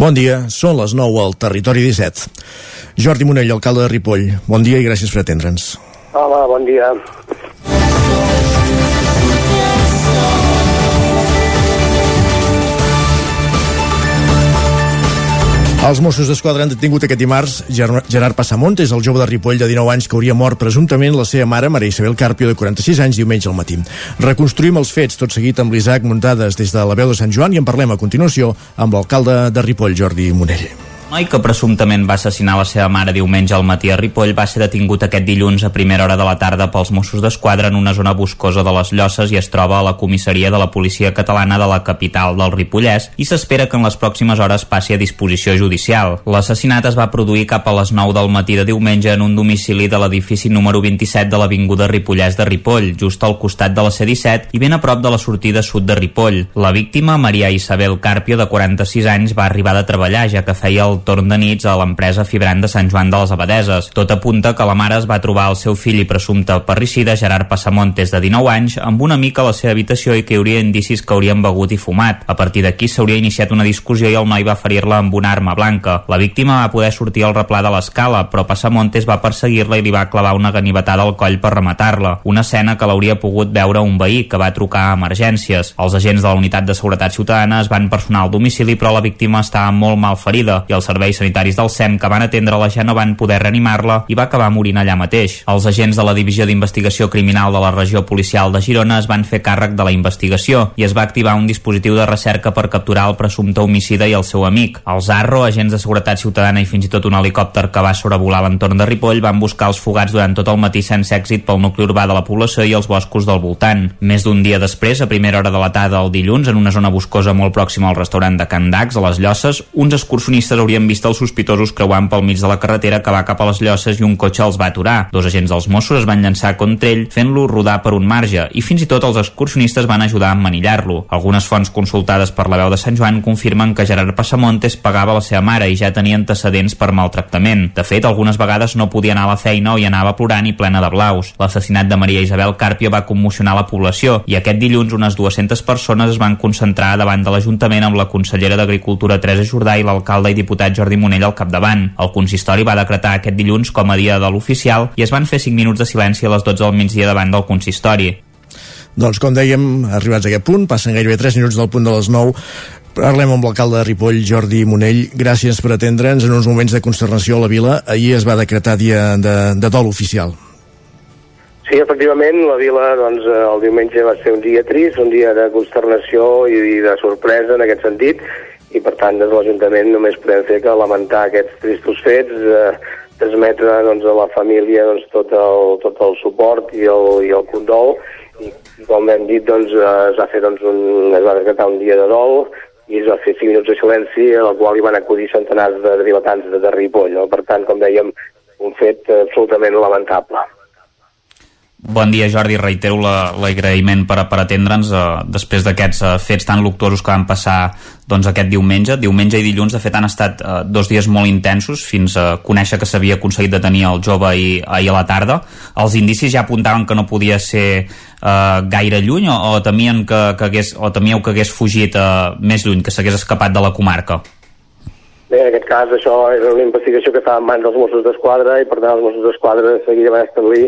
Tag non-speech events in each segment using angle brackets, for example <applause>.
Bon dia, són les 9 al Territori 17. Jordi Monell, alcalde de Ripoll, bon dia i gràcies per atendre'ns. Hola, bon dia. Els Mossos d'Esquadra han detingut aquest dimarts Gerard Passamontes, el jove de Ripoll de 19 anys que hauria mort presumptament la seva mare, Maria Isabel Carpio, de 46 anys, diumenge al matí. Reconstruïm els fets, tot seguit amb l'Isaac Muntades des de la veu de Sant Joan i en parlem a continuació amb l'alcalde de Ripoll, Jordi Monell noi que presumptament va assassinar la seva mare diumenge al matí a Ripoll va ser detingut aquest dilluns a primera hora de la tarda pels Mossos d'Esquadra en una zona boscosa de les Llosses i es troba a la comissaria de la policia catalana de la capital del Ripollès i s'espera que en les pròximes hores passi a disposició judicial. L'assassinat es va produir cap a les 9 del matí de diumenge en un domicili de l'edifici número 27 de l'Avinguda Ripollès de Ripoll, just al costat de la C-17 i ben a prop de la sortida sud de Ripoll. La víctima, Maria Isabel Carpio, de 46 anys, va arribar de treballar, ja que feia el torn de nits a l'empresa Fibrant de Sant Joan de les Abadeses. Tot apunta que la mare es va trobar el seu fill i presumpte parricida, Gerard Passamontes, de 19 anys, amb una mica a la seva habitació i que hi hauria indicis que haurien begut i fumat. A partir d'aquí s'hauria iniciat una discussió i el noi va ferir-la amb una arma blanca. La víctima va poder sortir al replà de l'escala, però Passamontes va perseguir-la i li va clavar una ganivetada al coll per rematar-la. Una escena que l'hauria pogut veure un veí que va trucar a emergències. Els agents de la unitat de seguretat ciutadana es van personar al domicili, però la víctima estava molt mal ferida i els serveis sanitaris del SEM que van atendre-la ja no van poder reanimar-la i va acabar morint allà mateix. Els agents de la Divisió d'Investigació Criminal de la Regió Policial de Girona es van fer càrrec de la investigació i es va activar un dispositiu de recerca per capturar el presumpte homicida i el seu amic. Els ARRO, agents de seguretat ciutadana i fins i tot un helicòpter que va sobrevolar l'entorn de Ripoll van buscar els fugats durant tot el matí sense èxit pel nucli urbà de la població i els boscos del voltant. Més d'un dia després, a primera hora de la tarda del dilluns, en una zona boscosa molt pròxima al restaurant de Can Dax, a les Llosses, uns excursionistes haurien vist els sospitosos creuant pel mig de la carretera que va cap a les Llosses i un cotxe els va aturar. Dos agents dels Mossos es van llançar contra ell fent-lo rodar per un marge i fins i tot els excursionistes van ajudar a emmanillar-lo. Algunes fonts consultades per la veu de Sant Joan confirmen que Gerard Passamontes pagava la seva mare i ja tenia antecedents per maltractament. De fet, algunes vegades no podia anar a la feina o hi anava plorant i plena de blaus. L'assassinat de Maria Isabel Carpio va commocionar la població i aquest dilluns unes 200 persones es van concentrar davant de l'Ajuntament amb la consellera d'Agricultura Teresa Jordà i l'alcalde i diputat Jordi Monell al capdavant. El consistori va decretar aquest dilluns com a dia de l'oficial i es van fer 5 minuts de silenci a les 12 del migdia davant del consistori. Doncs com dèiem, arribats a aquest punt, passen gairebé 3 minuts del punt de les 9, Parlem amb l'alcalde de Ripoll, Jordi Monell. Gràcies per atendre'ns en uns moments de consternació a la vila. Ahir es va decretar dia de, de dol oficial. Sí, efectivament, la vila doncs, el diumenge va ser un dia trist, un dia de consternació i de sorpresa en aquest sentit, i per tant des de l'Ajuntament només podem fer que lamentar aquests tristos fets, eh, transmetre doncs, a la família doncs, tot, el, tot el suport i el, i el condol, i com hem dit, doncs, eh, es va fer doncs, un, es va decretar un dia de dol, i es va fer 5 minuts de silenci, al qual hi van acudir centenars de derivatants de, de Ripoll. No? Per tant, com dèiem, un fet absolutament lamentable. Bon dia, Jordi. Reitero l'agraïment per, per atendre'ns eh, després d'aquests eh, fets tan luctuosos que van passar doncs, aquest diumenge. Diumenge i dilluns, de fet, han estat eh, dos dies molt intensos fins a conèixer que s'havia aconseguit detenir el jove ahir, ahir a la tarda. Els indicis ja apuntaven que no podia ser eh, gaire lluny o, o, temien que, que hagués, o temíeu que hagués fugit eh, més lluny, que s'hagués escapat de la comarca? Bé, en aquest cas això era una investigació que estava en mans dels Mossos d'Esquadra i per tant els Mossos d'Esquadra de seguida van establir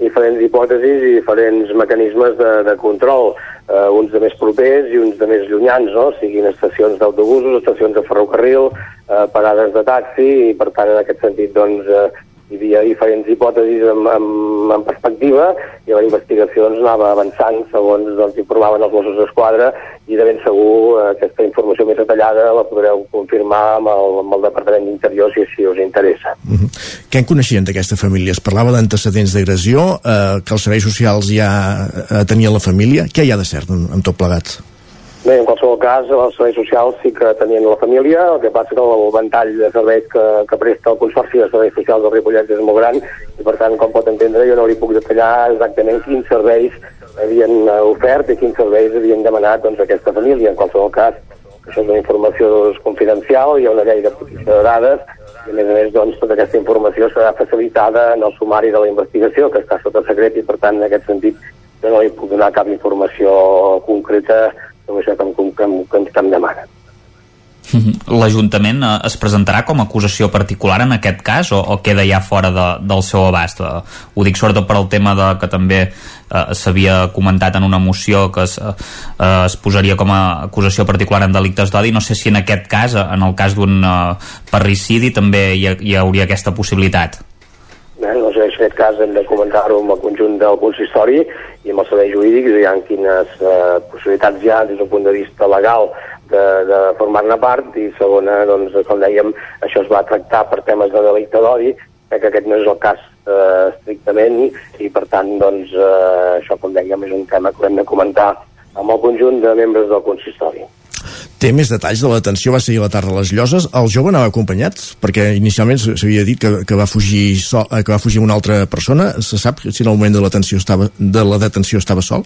diferents hipòtesis i diferents mecanismes de, de control, eh, uns de més propers i uns de més llunyans, no? siguin estacions d'autobusos, estacions de ferrocarril, eh, parades de taxi, i per tant en aquest sentit doncs, eh, hi havia diferents hipòtesis en, en, en perspectiva i la investigació doncs, anava avançant segons doncs, informaven els Mossos d'Esquadra i de ben segur eh, aquesta informació més detallada la podreu confirmar amb el, amb el Departament d'Interior si, si us interessa. Uh -huh. Què en coneixien d'aquesta família? Es parlava d'antecedents d'agressió, eh, que els serveis socials ja eh, tenien la família. Què hi ha de cert en tot plegat? Bé, en qualsevol cas, els serveis socials sí que tenien la família, el que passa que el ventall de serveis que, que presta el Consorci de Serveis Socials del Ripollet és molt gran i, per tant, com pot entendre, jo no li puc detallar exactament quins serveis havien eh, ofert i quins serveis havien demanat doncs, aquesta família. En qualsevol cas, això és una informació doncs, confidencial, hi ha una llei de protecció de dades i, a més a més, doncs, tota aquesta informació serà facilitada en el sumari de la investigació, que està sota secret i, per tant, en aquest sentit, jo no li puc donar cap informació concreta sobre això que em, que em, que em, que em demanen. <laughs> L'Ajuntament eh, es presentarà com a acusació particular en aquest cas o, o queda ja fora de, del seu abast? Eh, ho dic sobretot per al tema de que també eh, s'havia comentat en una moció que es, eh, es posaria com a acusació particular en delictes d'odi. No sé si en aquest cas, en el cas d'un eh, parricidi, també hi, ha, hi hauria aquesta possibilitat. Bé, doncs en aquest cas hem de comentar-ho amb el conjunt del consistori i amb els serveis jurídics, hi quines eh, possibilitats hi ha des del punt de vista legal de, de formar-ne part i segona, doncs, com dèiem, això es va tractar per temes de delicte d'odi, eh, que aquest no és el cas eh, estrictament i per tant, doncs, eh, això, com dèiem, és un tema que hem de comentar amb el conjunt de membres del consistori. Té més detalls de la detenció? Va seguir la tarda a les Lloses? El jove anava acompanyat? Perquè inicialment s'havia dit que, que, va fugir so, que va fugir una altra persona. Se sap si en el moment de la detenció estava, de la detenció estava sol?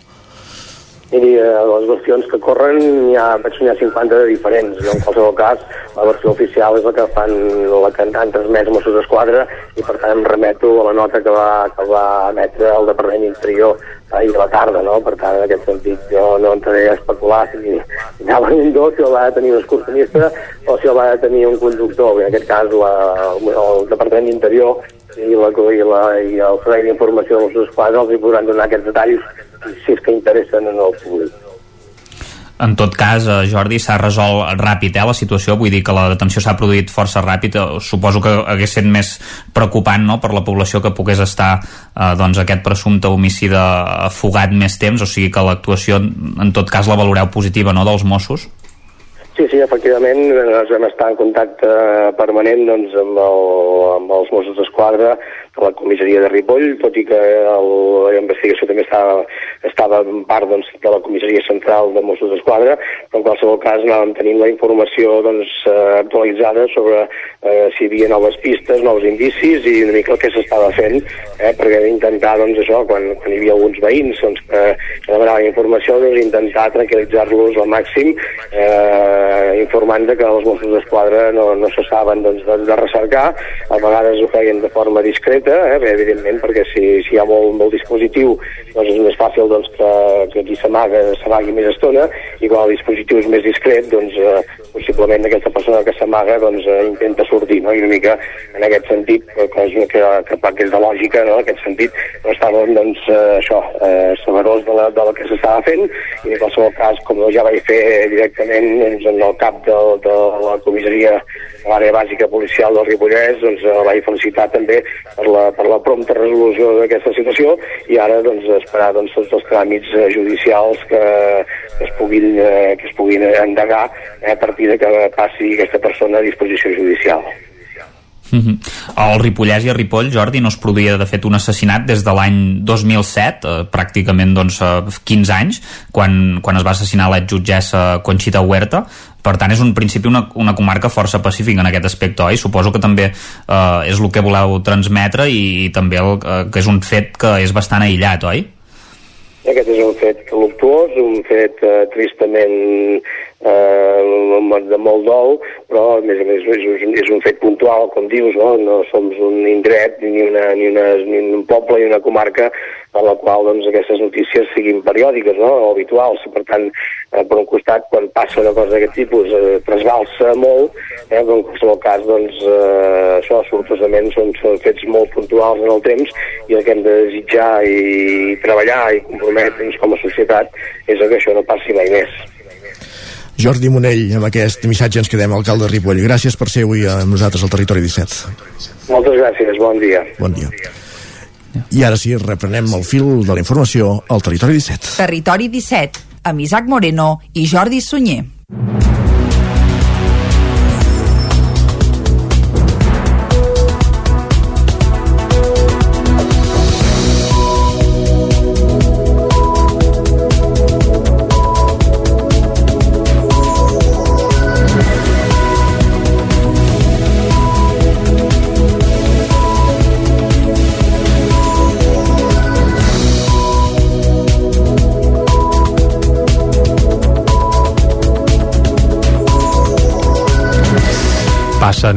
Miri, eh, les versions que corren hi ha, n'hi ha 50 de diferents. Jo, en qualsevol cas, la versió oficial és la que fan la que han transmès Mossos d'Esquadra i per tant em remeto a la nota que va, que va emetre el Departament d'Interior ahir a la tarda, no? Per tant, en aquest sentit, jo no entraré a especular si, anava un dos, si el va tenir un excursionista o si el va tenir un conductor. En aquest cas, la, el Departament d'Interior i, la, i, la, i el Servei d'Informació de Mossos d'Esquadra els hi podran donar aquests detalls si és que interessen en el públic. En tot cas, eh, Jordi, s'ha resolt ràpid eh, la situació, vull dir que la detenció s'ha produït força ràpid, eh, suposo que hagués sent més preocupant no?, per la població que pogués estar eh, doncs, aquest presumpte homicida fugat més temps, o sigui que l'actuació en tot cas la valoreu positiva no?, dels Mossos? Sí, sí, efectivament, ens vam estar en contacte permanent doncs, amb, el, amb els Mossos d'Esquadra, a la comissaria de Ripoll, tot i que el, la investigació també estava, estava en part doncs, de la comissaria central de Mossos d'Esquadra, però en qualsevol cas anàvem tenint la informació doncs, eh, actualitzada sobre eh, si hi havia noves pistes, nous indicis i una mica el que s'estava fent, eh, perquè intentar, doncs, això, quan, quan hi havia alguns veïns doncs, que, que demanaven informació, doncs, intentar tranquil·litzar-los al màxim, eh, informant de que els Mossos d'Esquadra no, no se saben doncs, de, de recercar, a vegades ho feien de forma discreta, concreta, eh, evidentment, perquè si, si hi ha molt, molt dispositiu doncs és més fàcil doncs, que, que s'amaga s'amagui més estona i quan el dispositiu és més discret doncs eh, possiblement aquesta persona que s'amaga doncs, eh, intenta sortir no? i una mica en aquest sentit que, que, que, que és de lògica no? en aquest sentit no estàvem doncs, eh, això, eh, severós de, la, de que s'estava fent i en qualsevol cas com ja vaig fer directament doncs, en el cap de, de la comissaria de l'àrea bàsica policial del Ripollès doncs, el vaig felicitar també per la, per la prompta resolució d'aquesta situació i ara doncs, esperar doncs, tots els tràmits eh, judicials que, que, es puguin, eh, que es puguin endegar eh, a partir de que passi aquesta persona a disposició judicial. Al Ripollès i a Ripoll, Jordi, no es produïa de fet un assassinat des de l'any 2007, eh, pràcticament doncs, 15 anys, quan, quan es va assassinar l'exjutgessa Conxita Huerta. Per tant, és un principi una, una comarca força pacífica en aquest aspecte, oi? Suposo que també eh, és el que voleu transmetre i, i també el, eh, que és un fet que és bastant aïllat, oi? Aquest és un fet luctuós, un fet eh, tristament eh, de molt dol, però a més a més és, és un fet puntual, com dius, no, no som un indret ni, una, ni, una, ni un poble ni una comarca en la qual doncs, aquestes notícies siguin periòdiques no? o habituals. Per tant, eh, per un costat, quan passa una cosa d'aquest tipus, eh, trasbalsa molt, eh, però en qualsevol cas, doncs, eh, això, sortosament, són, són fets molt puntuals en el temps i el que hem de desitjar i treballar i comprometre'ns com a societat és que això no passi mai més. Jordi Monell, amb aquest missatge ens quedem, alcalde de Ripoll. Gràcies per ser avui amb nosaltres al Territori 17. Moltes gràcies, bon dia. Bon dia. I ara sí, reprenem el fil de la informació al Territori 17. Territori 17, amb Isaac Moreno i Jordi Sunyer.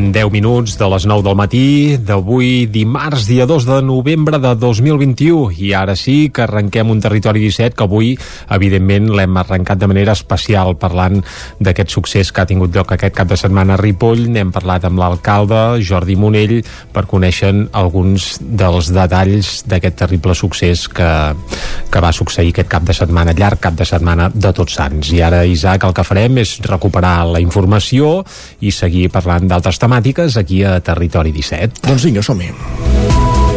Passen 10 minuts de les 9 del matí d'avui dimarts, dia 2 de novembre de 2021 i ara sí que arrenquem un territori 17 que avui evidentment l'hem arrencat de manera especial parlant d'aquest succés que ha tingut lloc aquest cap de setmana a Ripoll. N'hem parlat amb l'alcalde Jordi Monell per conèixer alguns dels detalls d'aquest terrible succés que, que va succeir aquest cap de setmana, llarg cap de setmana de Tots Sants. I ara, Isaac, el que farem és recuperar la informació i seguir parlant d'altres temàtiques aquí a Territori 17. Doncs vinga, som-hi.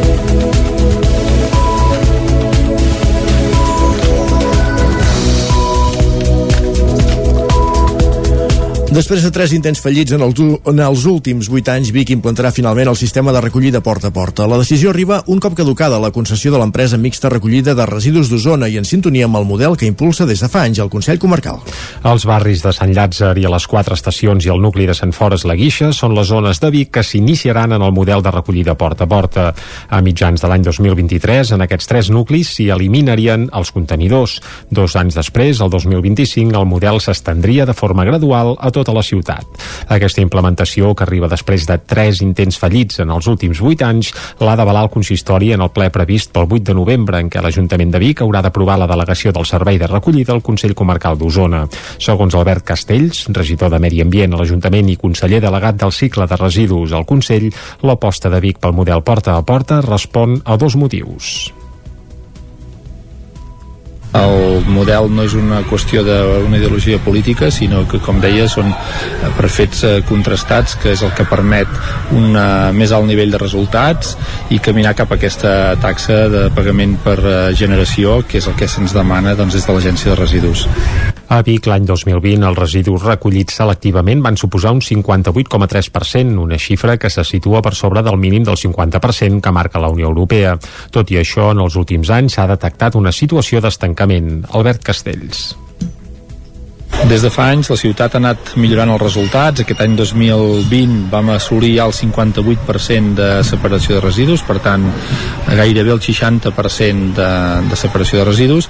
Després de tres intents fallits en els, en els últims vuit anys, Vic implantarà finalment el sistema de recollida porta a porta. La decisió arriba un cop caducada la concessió de l'empresa mixta recollida de residus d'Osona i en sintonia amb el model que impulsa des de fa anys el Consell Comarcal. Els barris de Sant Llàtzer i a les quatre estacions i el nucli de Sant Fores la Guixa són les zones de Vic que s'iniciaran en el model de recollida porta a porta. A mitjans de l'any 2023, en aquests tres nuclis s'hi eliminarien els contenidors. Dos anys després, el 2025, el model s'estendria de forma gradual a tot tota la ciutat. Aquesta implementació, que arriba després de tres intents fallits en els últims vuit anys, l'ha d'avalar el consistori en el ple previst pel 8 de novembre, en què l'Ajuntament de Vic haurà d'aprovar la delegació del servei de recollida al Consell Comarcal d'Osona. Segons Albert Castells, regidor de Medi Ambient a l'Ajuntament i conseller delegat del cicle de residus al Consell, l'aposta de Vic pel model porta a porta respon a dos motius. El model no és una qüestió d'una ideologia política, sinó que, com deia, són per fets eh, contrastats, que és el que permet un més alt nivell de resultats i caminar cap a aquesta taxa de pagament per eh, generació, que és el que se'ns demana doncs, des de l'Agència de Residus. A Vic, l'any 2020, els residus recollits selectivament van suposar un 58,3%, una xifra que se situa per sobre del mínim del 50% que marca la Unió Europea. Tot i això, en els últims anys s'ha detectat una situació d'estancament. Albert Castells. Des de fa anys la ciutat ha anat millorant els resultats. Aquest any 2020 vam assolir ja el 58% de separació de residus, per tant gairebé el 60% de, de separació de residus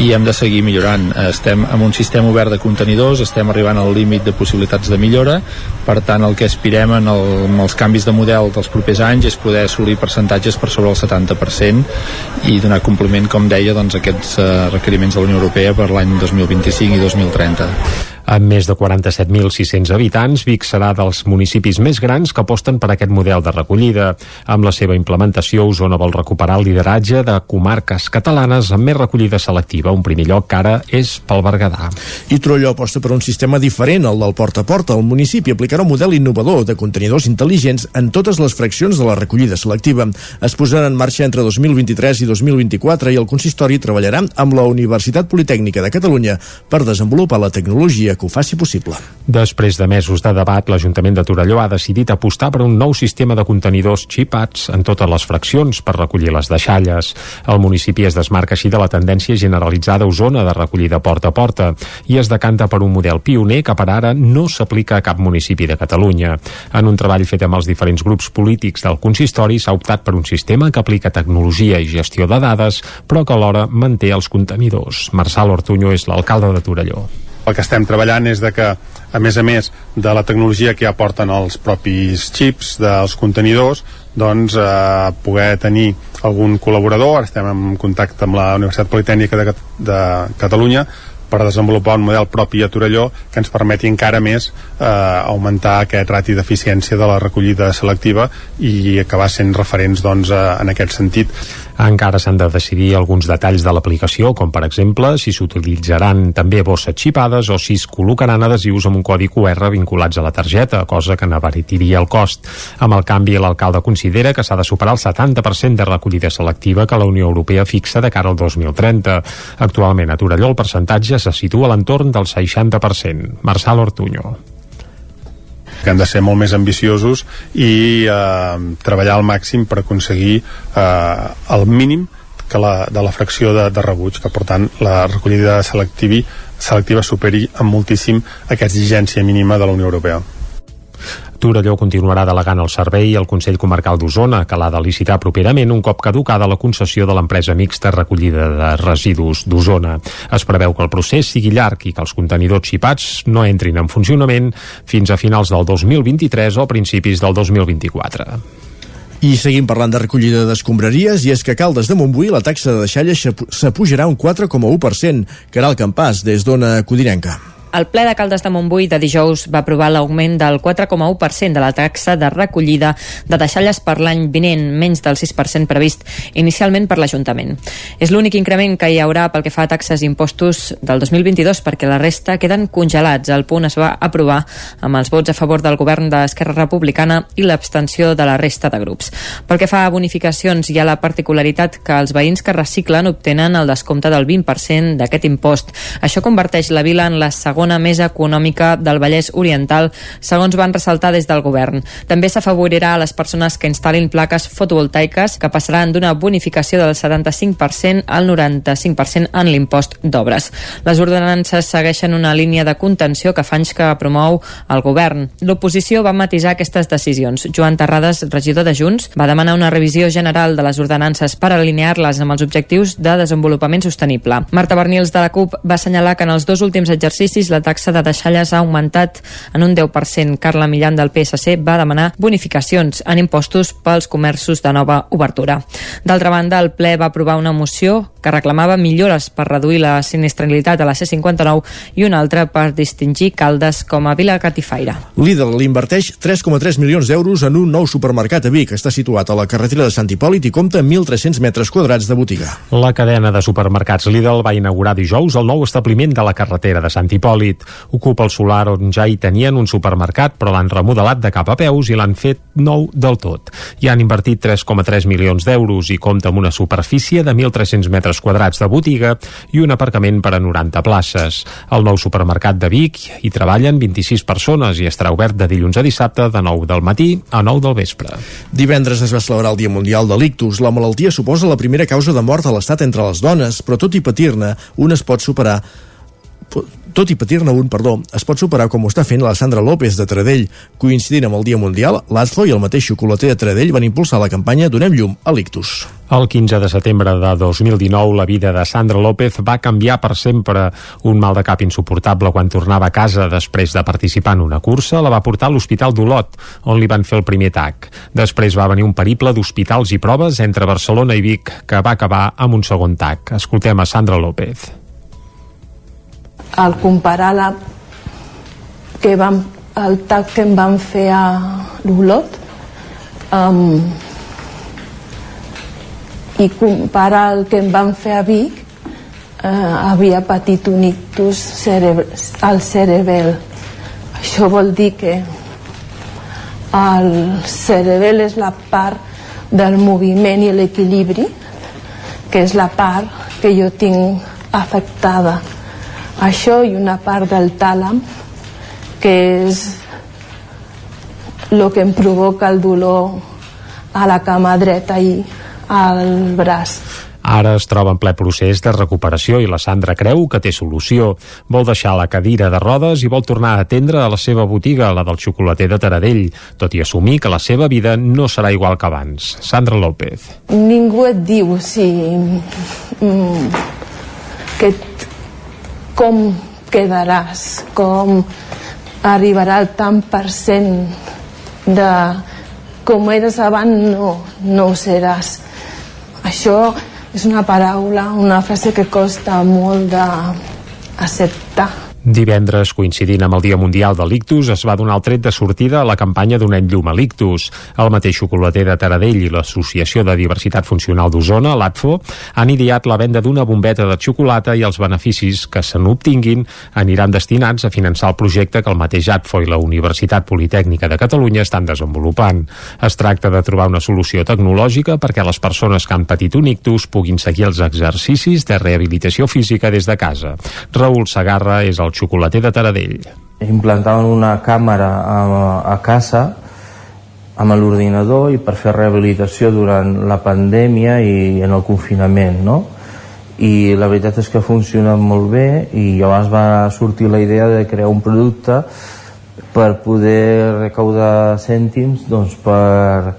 i hem de seguir millorant. Estem amb un sistema obert de contenidors, estem arribant al límit de possibilitats de millora, per tant el que aspirem en el, amb els canvis de model dels propers anys és poder assolir percentatges per sobre el 70% i donar compliment, com deia, doncs, aquests uh, requeriments de la Unió Europea per l'any 2025 i 2030. 된다. Amb més de 47.600 habitants, Vic serà dels municipis més grans que aposten per aquest model de recollida. Amb la seva implementació, Osona vol recuperar el lideratge de comarques catalanes amb més recollida selectiva. Un primer lloc que ara és pel Berguedà. I Trolló aposta per un sistema diferent, el del porta a porta. El municipi aplicarà un model innovador de contenidors intel·ligents en totes les fraccions de la recollida selectiva. Es posarà en marxa entre 2023 i 2024 i el consistori treballarà amb la Universitat Politècnica de Catalunya per desenvolupar la tecnologia que ho faci possible. Després de mesos de debat, l'Ajuntament de Torelló ha decidit apostar per un nou sistema de contenidors xipats en totes les fraccions per recollir les deixalles. El municipi es desmarca així de la tendència generalitzada a Osona de recollida porta a porta i es decanta per un model pioner que per ara no s'aplica a cap municipi de Catalunya. En un treball fet amb els diferents grups polítics del consistori s'ha optat per un sistema que aplica tecnologia i gestió de dades, però que alhora manté els contenidors. Marçal Ortuño és l'alcalde de Torelló el que estem treballant és de que a més a més de la tecnologia que ja porten els propis xips dels contenidors doncs eh, poder tenir algun col·laborador, estem en contacte amb la Universitat Politècnica de, de Catalunya per desenvolupar un model propi a Torelló que ens permeti encara més eh, augmentar aquest rati d'eficiència de la recollida selectiva i acabar sent referents doncs, eh, en aquest sentit. Encara s'han de decidir alguns detalls de l'aplicació, com per exemple si s'utilitzaran també bosses xipades o si es col·locaran adhesius amb un codi QR vinculats a la targeta, cosa que n'abaritiria el cost. Amb el canvi, l'alcalde considera que s'ha de superar el 70% de recollida selectiva que la Unió Europea fixa de cara al 2030. Actualment a Torelló el percentatge se situa a l'entorn del 60%. Marçal Ortuño que hem de ser molt més ambiciosos i eh, treballar al màxim per aconseguir eh, el mínim que la, de la fracció de, de rebuig, que per tant la recollida selectiva, selectiva superi amb moltíssim aquesta exigència mínima de la Unió Europea. Torelló continuarà delegant el servei al Consell Comarcal d'Osona, que l'ha de licitar properament un cop caducada la concessió de l'empresa mixta recollida de residus d'Osona. Es preveu que el procés sigui llarg i que els contenidors xipats no entrin en funcionament fins a finals del 2023 o principis del 2024. I seguim parlant de recollida d'escombraries i és que a Caldes de Montbui la taxa de deixalles s'apujarà un 4,1%, que era el campàs des d'Ona Codinenca. El ple de Caldes de Montbui de dijous va aprovar l'augment del 4,1% de la taxa de recollida de deixalles per l'any vinent, menys del 6% previst inicialment per l'Ajuntament. És l'únic increment que hi haurà pel que fa a taxes i impostos del 2022 perquè la resta queden congelats. El punt es va aprovar amb els vots a favor del govern d'Esquerra Republicana i l'abstenció de la resta de grups. Pel que fa a bonificacions, hi ha la particularitat que els veïns que reciclen obtenen el descompte del 20% d'aquest impost. Això converteix la vila en la segona segona més econòmica del Vallès Oriental, segons van ressaltar des del govern. També s'afavorirà a les persones que instal·lin plaques fotovoltaiques que passaran d'una bonificació del 75% al 95% en l'impost d'obres. Les ordenances segueixen una línia de contenció que fa anys que promou el govern. L'oposició va matisar aquestes decisions. Joan Terrades, regidor de Junts, va demanar una revisió general de les ordenances per alinear-les amb els objectius de desenvolupament sostenible. Marta Bernils de la CUP va assenyalar que en els dos últims exercicis la taxa de deixalles ha augmentat en un 10%. Carla Millan del PSC va demanar bonificacions en impostos pels comerços de nova obertura. D'altra banda, el ple va aprovar una moció que reclamava millores per reduir la sinistralitat a la C-59 i una altra per distingir Caldes com a vila catifaire. Lidl inverteix 3,3 milions d'euros en un nou supermercat a Vic. Està situat a la carretera de Sant Hipòlit i compta amb 1.300 metres quadrats de botiga. La cadena de supermercats Lidl va inaugurar dijous el nou establiment de la carretera de Sant Hipòlit Hipòlit. Ocupa el solar on ja hi tenien un supermercat, però l'han remodelat de cap a peus i l'han fet nou del tot. Hi han invertit 3,3 milions d'euros i compta amb una superfície de 1.300 metres quadrats de botiga i un aparcament per a 90 places. El nou supermercat de Vic hi treballen 26 persones i estarà obert de dilluns a dissabte de 9 del matí a 9 del vespre. Divendres es va celebrar el Dia Mundial de l'Ictus. La malaltia suposa la primera causa de mort a l'estat entre les dones, però tot i patir-ne, un es pot superar tot i patir-ne un, perdó, es pot superar com ho està fent la Sandra López de Tradell. Coincidint amb el Dia Mundial, l'ASFO i el mateix xocolater de Tradell van impulsar la campanya Donem llum a l'ictus. El 15 de setembre de 2019, la vida de Sandra López va canviar per sempre. Un mal de cap insuportable quan tornava a casa després de participar en una cursa la va portar a l'Hospital d'Olot, on li van fer el primer tac. Després va venir un periple d'hospitals i proves entre Barcelona i Vic, que va acabar amb un segon tac. Escoltem a Sandra López al comparar la, que vam, el tac que em van fer a l'Olot um, i comparar el que em van fer a Vic eh, havia patit un ictus cerebre, al cerebel. Això vol dir que el cerebel és la part del moviment i l'equilibri que és la part que jo tinc afectada això i una part del tàlam que és el que em provoca el dolor a la cama dreta i al braç Ara es troba en ple procés de recuperació i la Sandra creu que té solució. Vol deixar la cadira de rodes i vol tornar a atendre a la seva botiga, la del xocolater de Taradell, tot i assumir que la seva vida no serà igual que abans. Sandra López. Ningú et diu si... Mm, que com quedaràs, com arribarà el tant per cent de com eres abans, no, no ho seràs. Això és una paraula, una frase que costa molt d'acceptar Divendres, coincidint amb el Dia Mundial de l'Ictus, es va donar el tret de sortida a la campanya Donem llum a l'Ictus. El mateix xocolater de Taradell i l'Associació de Diversitat Funcional d'Osona, l'ATFO, han ideat la venda d'una bombeta de xocolata i els beneficis que se n'obtinguin aniran destinats a finançar el projecte que el mateix ATFO i la Universitat Politècnica de Catalunya estan desenvolupant. Es tracta de trobar una solució tecnològica perquè les persones que han patit un ictus puguin seguir els exercicis de rehabilitació física des de casa. Raül Sagarra és el xocolater de Taradell. Implantaven una càmera a, a casa amb l'ordinador i per fer rehabilitació durant la pandèmia i en el confinament, no? I la veritat és que funciona molt bé i llavors va sortir la idea de crear un producte per poder recaudar cèntims doncs, per,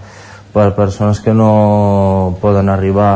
per persones que no poden arribar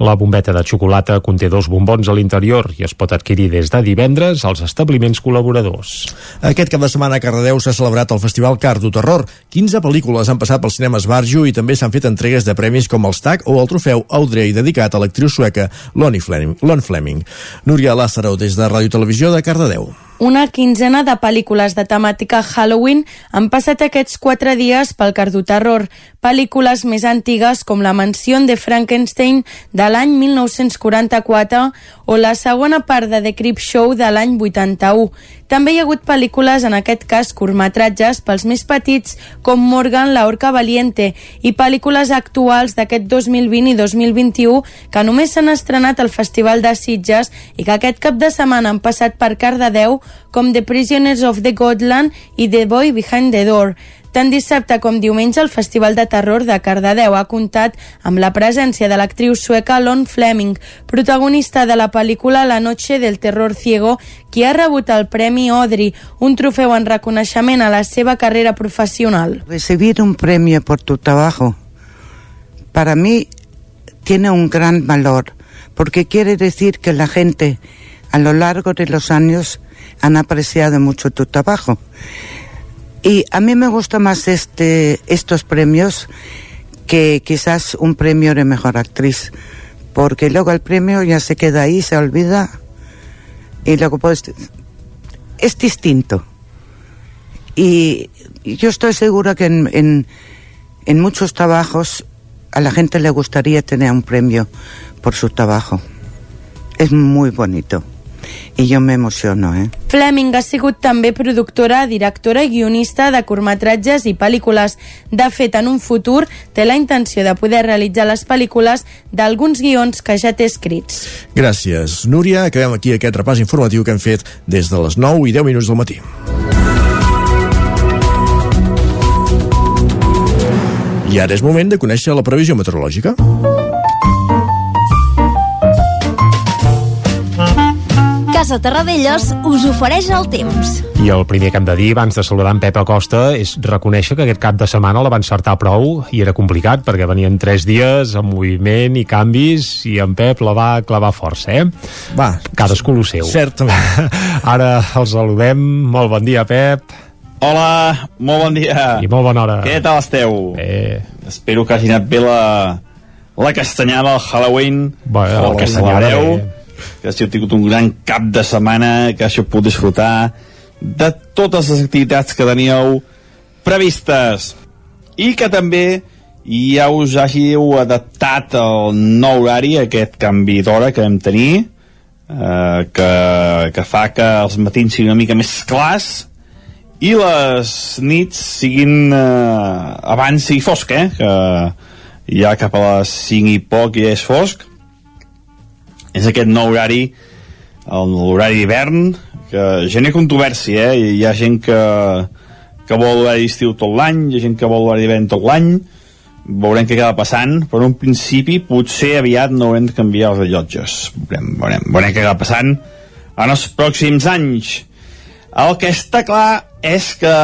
la bombeta de xocolata conté dos bombons a l'interior i es pot adquirir des de divendres als establiments col·laboradors. Aquest cap de setmana a Cardedeu s'ha celebrat el Festival Cardo Terror. 15 pel·lícules han passat pels cinemes Barjo i també s'han fet entregues de premis com el STAC o el trofeu Audrey dedicat a l'actriu sueca Lonnie Fleming. Lon Fleming. Núria Lázaro, des de Ràdio Televisió de Cardedeu. Una quinzena de pel·lícules de temàtica Halloween han passat aquests quatre dies pel Cardoterror. Pel·lícules més antigues com La mansió de Frankenstein de l'any 1944 o la segona part de The Creep Show de l'any 81. També hi ha hagut pel·lícules, en aquest cas curtmetratges, pels més petits, com Morgan, la Orca Valiente, i pel·lícules actuals d'aquest 2020 i 2021 que només s'han estrenat al Festival de Sitges i que aquest cap de setmana han passat per Cardedeu, com The Prisoners of the Godland i The Boy Behind the Door. Tant dissabte com diumenge el Festival de Terror de Cardedeu ha comptat amb la presència de l'actriu sueca Lon Fleming, protagonista de la pel·lícula La noche del terror ciego, qui ha rebut el Premi Audrey, un trofeu en reconeixement a la seva carrera professional. Recibir un premio por tu trabajo para mí tiene un gran valor, porque quiere decir que la gente a lo largo de los años han apreciado mucho tu trabajo. Y a mí me gusta más este, estos premios que quizás un premio de mejor actriz, porque luego el premio ya se queda ahí, se olvida y luego pues es distinto. Y yo estoy segura que en, en, en muchos trabajos a la gente le gustaría tener un premio por su trabajo. Es muy bonito. I jo m'emociono, eh? Fleming ha sigut també productora, directora i guionista de curtmetratges i pel·lícules. De fet, en un futur té la intenció de poder realitzar les pel·lícules d'alguns guions que ja té escrits. Gràcies, Núria. Acabem aquí aquest repàs informatiu que hem fet des de les 9 i 10 minuts del matí. I ara és moment de conèixer la previsió meteorològica. Casa Terradellos us ofereix el temps. I el primer que hem de dir, abans de saludar en Pep Acosta, és reconèixer que aquest cap de setmana la va encertar prou i era complicat, perquè venien tres dies amb moviment i canvis i en Pep la va clavar força, eh? Va. Cadascú el seu. Certament. <laughs> Ara el saludem. Molt bon dia, Pep. Hola, molt bon dia. I molt bona hora. Què tal esteu? Bé. Espero que hagi anat bé la, la castanyada al Halloween. Bé, o la que castanyada celebreu. bé. Que hagi tingut un gran cap de setmana, que hagi pogut disfrutar de totes les activitats que teníeu previstes. I que també ja us hàgiu adaptat al nou horari, aquest canvi d'hora que vam tenir, eh, que, que fa que els matins siguin una mica més clars i les nits siguin eh, abans sigui fosc, eh? que ja cap a les 5 i poc ja és fosc és aquest nou horari l'horari d'hivern que genera controvèrsia eh? hi ha gent que, que vol l'horari d'estiu tot l'any hi ha gent que vol l'horari d'hivern tot l'any. Veurem què acaba passant però en un principi potser aviat no haurem de canviar els rellotges. Veurem, veurem, veurem què acaba passant en els pròxims anys. El que està clar és que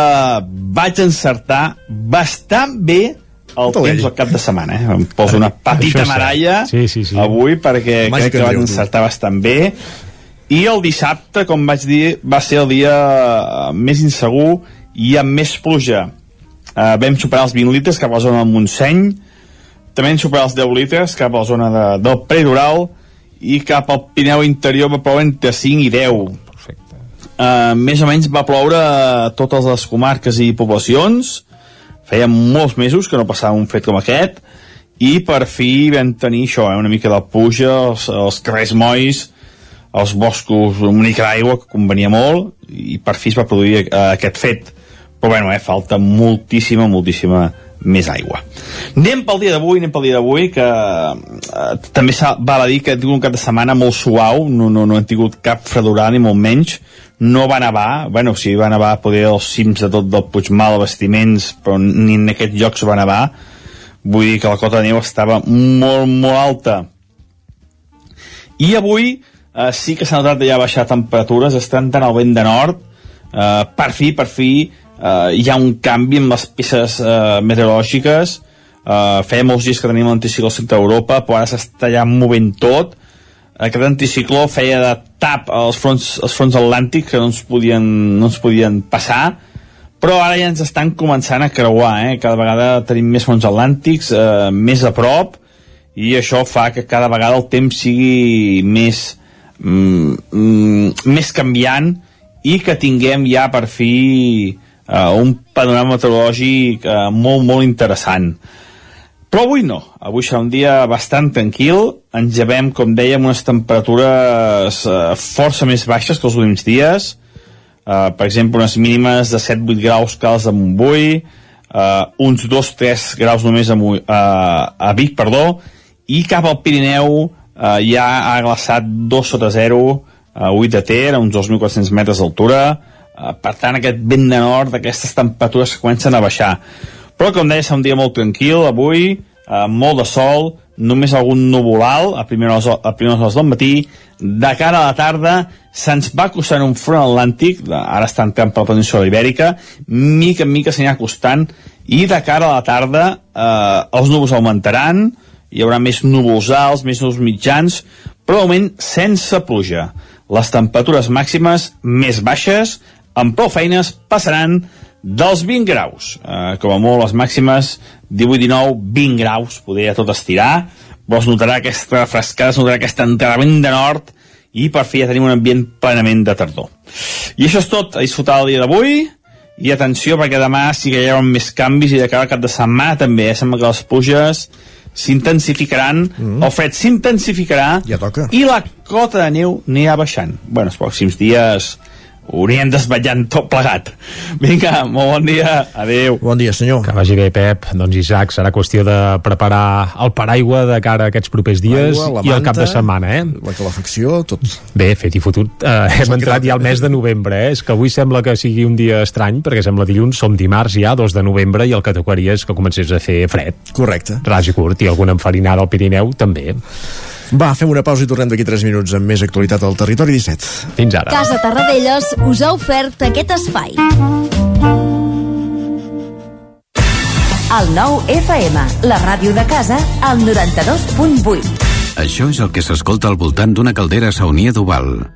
vaig encertar bastant bé el Tot temps al cap de setmana, eh? Em poso una petita medalla Sí, sí, sí. avui perquè Màgic crec que vaig encertar bastant bé. I el dissabte, com vaig dir, va ser el dia eh, més insegur i amb més pluja. Uh, vam superar els 20 litres cap a la zona del Montseny, també vam superar els 10 litres cap a la zona de, del Predoral i cap al Pirineu interior va ploure entre 5 i 10. Uh, més o menys va ploure a totes les comarques i poblacions feia molts mesos que no passava un fet com aquest i per fi vam tenir això, eh, una mica de puja els, els carrers molls els boscos, una mica d'aigua que convenia molt i per fi es va produir eh, aquest fet però bueno, eh, falta moltíssima, moltíssima més aigua. Anem pel dia d'avui, anem pel dia d'avui, que eh, també val a dir que hem tingut un cap de setmana molt suau, no, no, no hem tingut cap fredurada ni molt menys, no va nevar, bueno, sí, va nevar poder els cims de tot del Puigmal, bastiments, però ni en aquests llocs va nevar, vull dir que la cota de neu estava molt, molt alta. I avui eh, sí que s'ha notat ja baixar temperatures, estan tant al vent de nord, eh, per fi, per fi, eh, hi ha un canvi amb les peces eh, meteorològiques. Eh, feia molts dies que teníem l'anticicló al centre d'Europa però ara s'està ja movent tot aquest anticicló feia de tap als fronts, als fronts atlàntics que no ens podien, no ens podien passar però ara ja ens estan començant a creuar eh? cada vegada tenim més fronts atlàntics eh, més a prop i això fa que cada vegada el temps sigui més mm, mm, més canviant i que tinguem ja per fi eh, un panorama meteorològic eh, molt, molt interessant. Però avui no, avui serà un dia bastant tranquil, ens llevem, com dèiem, unes temperatures eh, força més baixes que els últims dies, eh, per exemple, unes mínimes de 7-8 graus cals a Montbui, eh, uns 2-3 graus només a, Mo a, Vic, perdó, i cap al Pirineu eh, ja ha glaçat 2 sota 0 a 8 de Ter, a uns 2.400 metres d'altura, eh, per tant aquest vent de nord, aquestes temperatures comencen a baixar. Però com deia, serà un dia molt tranquil avui, eh, molt de sol només algun nuvolal a primeres, a primeres hores del matí de cara a la tarda se'ns va acostant un front atlàntic ara està entrant per la península ibèrica mica en mica s'anirà acostant i de cara a la tarda eh, els núvols augmentaran hi haurà més núvols alts, més núvols mitjans però moment sense pluja les temperatures màximes més baixes amb prou feines passaran dels 20 graus. Eh, com a molt, les màximes 18, 19, 20 graus, podria tot estirar, però es notarà aquesta frescada, es notarà aquest entrenament de nord i per fi ja tenim un ambient plenament de tardor. I això és tot, a disfrutar el dia d'avui i atenció perquè demà sí que hi haurà més canvis i de cara al cap de setmana també, eh? sembla que les pluges s'intensificaran, mm. el fred s'intensificarà ja toca. i la cota de neu anirà baixant. Bueno, els pròxims dies ho anirem desvetllant tot plegat. Vinga, molt bon dia, adeu. Bon dia, senyor. Que vagi bé, Pep. Doncs Isaac, serà qüestió de preparar el paraigua de cara a aquests propers dies Aigua, i el cap de setmana, eh? La calefacció, tot. Bé, fet i fotut. Eh, hem entrat ja al mes de novembre, eh? És que avui sembla que sigui un dia estrany, perquè sembla dilluns, som dimarts ja, 2 de novembre, i el que tocaria és que comencés a fer fred. Correcte. Ras i curt, i alguna enfarinada al Pirineu, també. Va, fem una pausa i tornem d'aquí 3 minuts amb més actualitat al Territori 17. Fins ara. Casa Tarradellas us ha ofert aquest espai. El nou FM, la ràdio de casa, al 92.8. Això és el que s'escolta al voltant d'una caldera saunia d'Oval.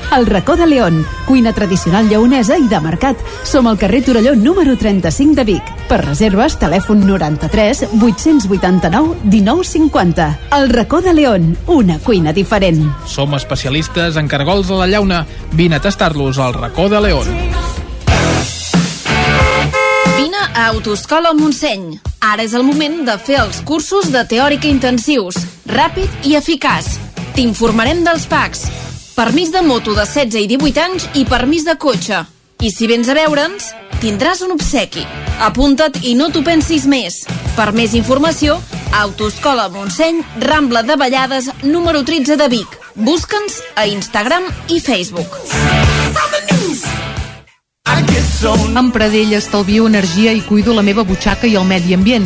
El racó de León, cuina tradicional lleonesa i de mercat. Som al carrer Torelló número 35 de Vic. Per reserves, telèfon 93 889 1950. El racó de León, una cuina diferent. Som especialistes en cargols a la llauna. Vine a tastar-los al racó de León. Vine a Autoscola Montseny. Ara és el moment de fer els cursos de teòrica intensius, ràpid i eficaç. T'informarem dels PACs, permís de moto de 16 i 18 anys i permís de cotxe. I si vens a veure'ns, tindràs un obsequi. Apunta't i no t'ho pensis més. Per més informació, Autoscola Montseny, Rambla de Vallades, número 13 de Vic. Busca'ns a Instagram i Facebook. Amb Pradell estalvio energia i cuido la meva butxaca i el medi ambient.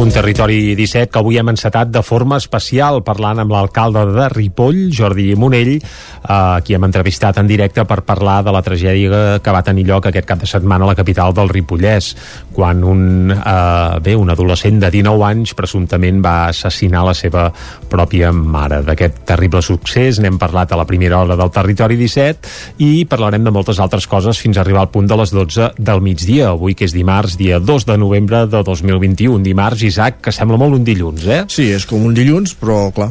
Un territori 17 que avui hem encetat de forma especial parlant amb l'alcalde de Ripoll, Jordi Monell, eh, qui hem entrevistat en directe per parlar de la tragèdia que va tenir lloc aquest cap de setmana a la capital del Ripollès, quan un, eh, bé, un adolescent de 19 anys presumptament va assassinar la seva pròpia mare. D'aquest terrible succés n'hem parlat a la primera hora del territori 17 i parlarem de moltes altres coses fins a arribar al punt de les 12 del migdia, avui que és dimarts, dia 2 de novembre de 2021, dimarts Isaac, que sembla molt un dilluns, eh? Sí, és com un dilluns, però clar,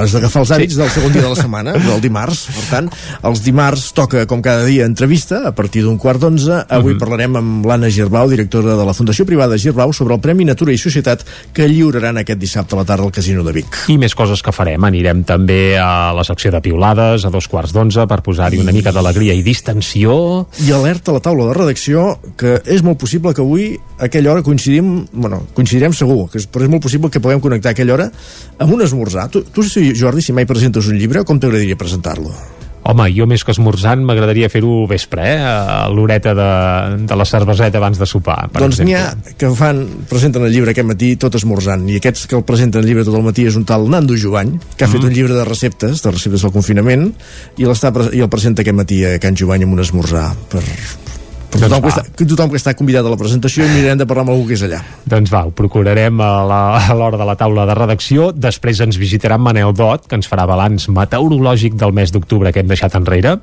has d'agafar els hàbits sí. del segon dia de la <laughs> setmana, del dimarts. Per tant, els dimarts toca, com cada dia, entrevista a partir d'un quart d'onze. Avui uh Mhm. -huh. parlarem amb l'Anna Girbau, directora de la Fundació Privada Girbau, sobre el Premi Natura i Societat que lliuraran aquest dissabte a la tarda al Casino de Vic. I més coses que farem. Anirem també a la secció de piulades a dos quarts d'onze per posar-hi una mica d'alegria i distensió. I alerta a la taula de redacció que és molt possible que avui a aquella hora coincidim, bueno, coincidirem segur, que és, però és molt possible que puguem connectar a aquella hora amb un esmorzar. Tu, tu si, Jordi, si mai presentes un llibre, com t'agradaria presentar-lo? Home, jo més que esmorzant m'agradaria fer-ho vespre, eh? A l'horeta de, de la cerveseta abans de sopar, per doncs n'hi ha que fan, presenten el llibre aquest matí tot esmorzant, i aquests que el presenten el llibre tot el matí és un tal Nando Jovany que ha fet Mm. un llibre de receptes, de receptes del confinament i, i el presenta aquest matí a Can Jovany amb un esmorzar per Doncs tothom, que va. està, que tothom que està convidat a la presentació i mirarem de parlar amb algú que és allà Doncs va, ho procurarem a l'hora de la taula de redacció. Després ens visitarà Manel Dot, que ens farà balanç meteorològic del mes d'octubre que hem deixat enrere.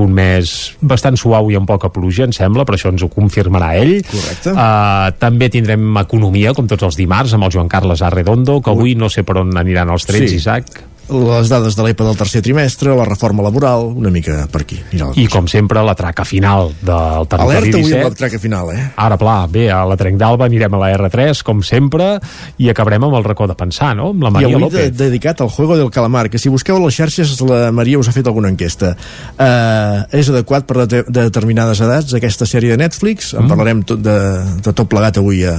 Un mes bastant suau i amb poca pluja, em sembla, però això ens ho confirmarà ell. Correcte. Uh, també tindrem economia, com tots els dimarts, amb el Joan Carles Arredondo, que avui no sé per on aniran els trets, Sí. Isaac. Les dades de l'EPA del tercer trimestre, la reforma laboral, una mica per aquí. I, com sempre, la traca final del territori Alerta avui 17. amb la traca final, eh? Ara, pla, bé, a la Trenc d'Alba anirem a la R3, com sempre, i acabarem amb el racó de pensar, no? Amb la I Maria avui de, López. dedicat al Juego del Calamar, que si busqueu a les xarxes la Maria us ha fet alguna enquesta. Uh, és adequat per de, de determinades edats aquesta sèrie de Netflix? En Mm. parlarem tot de, de tot plegat avui a,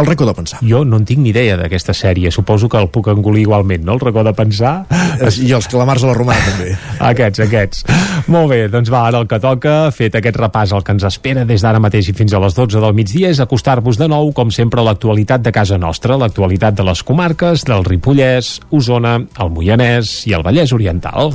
al racó de pensar. Jo no en tinc ni idea d'aquesta sèrie. Suposo que el puc engolir igualment, no? El racó de pensar. I els calamars a la romana, també. <laughs> Aquests, aquests. Molt bé, doncs va, ara el que toca, fet aquest repàs, el que ens espera des d'ara mateix i fins a les 12 del migdia és acostar-vos de nou, com sempre, a l'actualitat de casa nostra, l'actualitat de les comarques del Ripollès, Osona, el Moianès i el Vallès Oriental.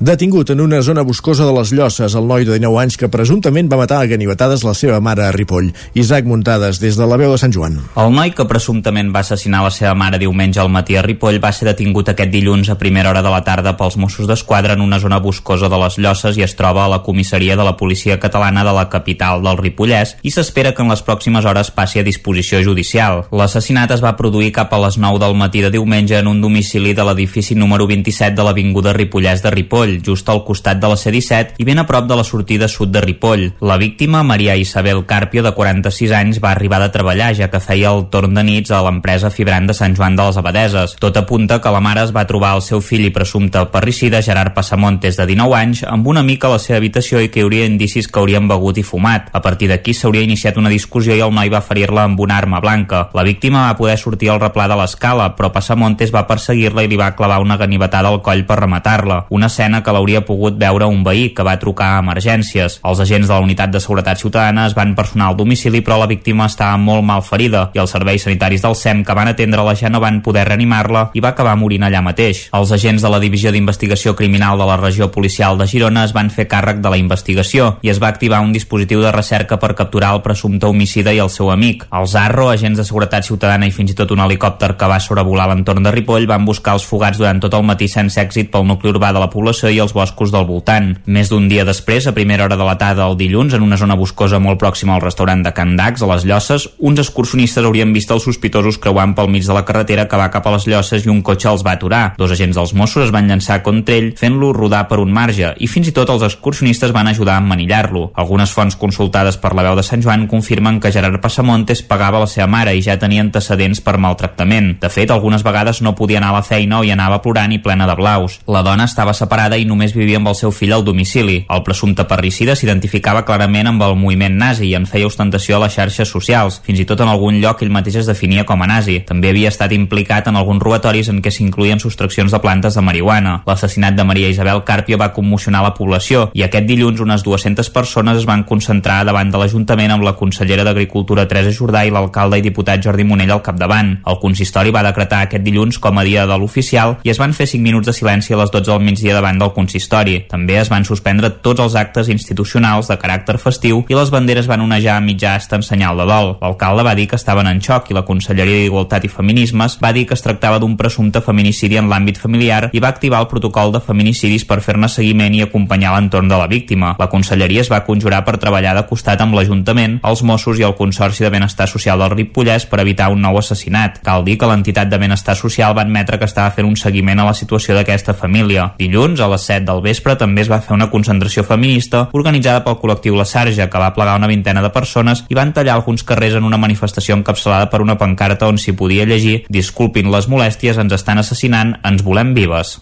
Detingut en una zona boscosa de les Llosses, el noi de 19 anys que presumptament va matar a ganivetades la seva mare a Ripoll. Isaac Muntades, des de la veu de Sant Joan. El noi que presumptament va assassinar la seva mare diumenge al matí a Ripoll va ser detingut aquest dilluns a primera hora de la tarda pels Mossos d'Esquadra en una zona boscosa de les Llosses i es troba a la comissaria de la policia catalana de la capital del Ripollès i s'espera que en les pròximes hores passi a disposició judicial. L'assassinat es va produir cap a les 9 del matí de diumenge en un domicili de l'edifici número 27 de l'Avinguda Ripollès de Ripoll, just al costat de la C-17 i ben a prop de la sortida sud de Ripoll. La víctima, Maria Isabel Carpio, de 46 anys, va arribar de treballar, ja que feia el torn de nits a l'empresa Fibrant de Sant Joan de les Abadeses. Tot apunta que la mare es va trobar el seu fill i presumpte parricida, Gerard Passamontes, de 19 anys, amb un amic a la seva habitació i que hi hauria indicis que haurien begut i fumat. A partir d'aquí s'hauria iniciat una discussió i el noi va ferir-la amb una arma blanca. La víctima va poder sortir al replà de l'escala, però Passamontes va perseguir-la i li va clavar una ganivetada al coll per rematar-la. Una escena que l'hauria pogut veure un veí que va trucar a emergències. Els agents de la Unitat de Seguretat Ciutadana es van personar al domicili, però la víctima estava molt mal ferida i els serveis sanitaris del SEM que van atendre-la ja no van poder reanimar-la i va acabar morint allà mateix. Els agents de la Divisió d'Investigació Criminal de la Regió Policial de Girona es van fer càrrec de la investigació i es va activar un dispositiu de recerca per capturar el presumpte homicida i el seu amic. Els ARRO, agents de seguretat ciutadana i fins i tot un helicòpter que va sobrevolar l'entorn de Ripoll van buscar els fugats durant tot el matí sense èxit pel nucli urbà de la població Mollerussa i els boscos del voltant. Més d'un dia després, a primera hora de la tarda el dilluns, en una zona boscosa molt pròxima al restaurant de Can Dax, a les Llosses, uns excursionistes haurien vist els sospitosos creuant pel mig de la carretera que va cap a les Llosses i un cotxe els va aturar. Dos agents dels Mossos es van llançar contra ell, fent-lo rodar per un marge, i fins i tot els excursionistes van ajudar a emmanillar-lo. Algunes fonts consultades per la veu de Sant Joan confirmen que Gerard Passamontes pagava la seva mare i ja tenia antecedents per maltractament. De fet, algunes vegades no podia anar a la feina o hi anava plorant i plena de blaus. La dona estava separada i només vivia amb el seu fill al domicili. El presumpte parricida s'identificava clarament amb el moviment nazi i en feia ostentació a les xarxes socials. Fins i tot en algun lloc ell mateix es definia com a nazi. També havia estat implicat en alguns robatoris en què s'incluïen sostraccions de plantes de marihuana. L'assassinat de Maria Isabel Carpio va commocionar la població i aquest dilluns unes 200 persones es van concentrar davant de l'Ajuntament amb la consellera d'Agricultura Teresa Jordà i l'alcalde i diputat Jordi Monell al capdavant. El consistori va decretar aquest dilluns com a dia de l'oficial i es van fer 5 minuts de silenci a les 12 del migdia davant del consistori. També es van suspendre tots els actes institucionals de caràcter festiu i les banderes van onejar a mitjà hasta en senyal de dol. L'alcalde va dir que estaven en xoc i la Conselleria d'Igualtat i Feminismes va dir que es tractava d'un presumpte feminicidi en l'àmbit familiar i va activar el protocol de feminicidis per fer-ne seguiment i acompanyar l'entorn de la víctima. La Conselleria es va conjurar per treballar de costat amb l'Ajuntament, els Mossos i el Consorci de Benestar Social del Ripollès per evitar un nou assassinat. Cal dir que l'entitat de Benestar Social va admetre que estava fent un seguiment a la situació d'aquesta família. Dilluns, a les 7 del vespre, també es va fer una concentració feminista organitzada pel col·lectiu La Sarja, que va plegar una vintena de persones i van tallar alguns carrers en una manifestació encapçalada per una pancarta on s'hi podia llegir «Disculpin les molèsties, ens estan assassinant, ens volem vives».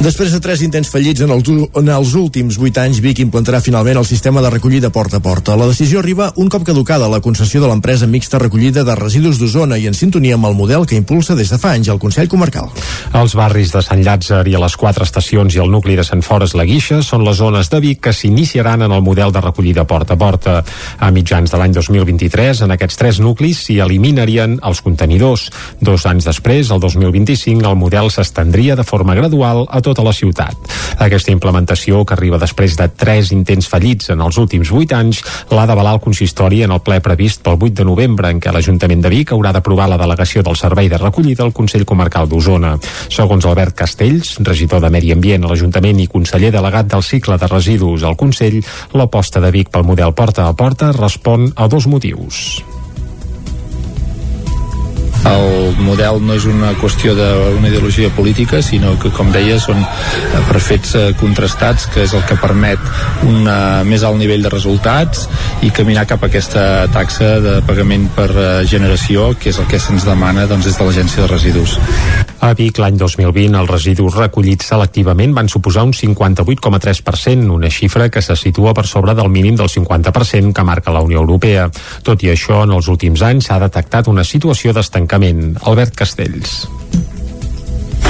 Després de tres intents fallits en els, en els últims 8 anys, Vic implantarà finalment el sistema de recollida porta a porta. La decisió arriba un cop caducada la concessió de l'empresa mixta recollida de residus d'Osona i en sintonia amb el model que impulsa des de fa anys el Consell Comarcal. Els barris de Sant Llàtzer i a les quatre estacions i el nucli de Sant Fores la Guixa són les zones de Vic que s'iniciaran en el model de recollida porta a porta. A mitjans de l'any 2023, en aquests tres nuclis s'hi eliminarien els contenidors. Dos anys després, el 2025, el model s'estendria de forma gradual a tota la ciutat. Aquesta implementació, que arriba després de tres intents fallits en els últims vuit anys, l'ha d'avalar el consistori en el ple previst pel 8 de novembre, en què l'Ajuntament de Vic haurà d'aprovar la delegació del servei de recollida al Consell Comarcal d'Osona. Segons Albert Castells, regidor de Medi Ambient a l'Ajuntament i conseller delegat del cicle de residus al Consell, l'aposta de Vic pel model porta a porta respon a dos motius. El model no és una qüestió d'una ideologia política, sinó que, com deia, són eh, per fets eh, contrastats, que és el que permet un uh, més alt nivell de resultats i caminar cap a aquesta taxa de pagament per generació, que és el que se'ns demana doncs, des de l'Agència de Residus. A Vic, l'any 2020, els residus recollits selectivament van suposar un 58,3%, una xifra que se situa per sobre del mínim del 50% que marca la Unió Europea. Tot i això, en els últims anys s'ha detectat una situació d'estancament. Albert Castells.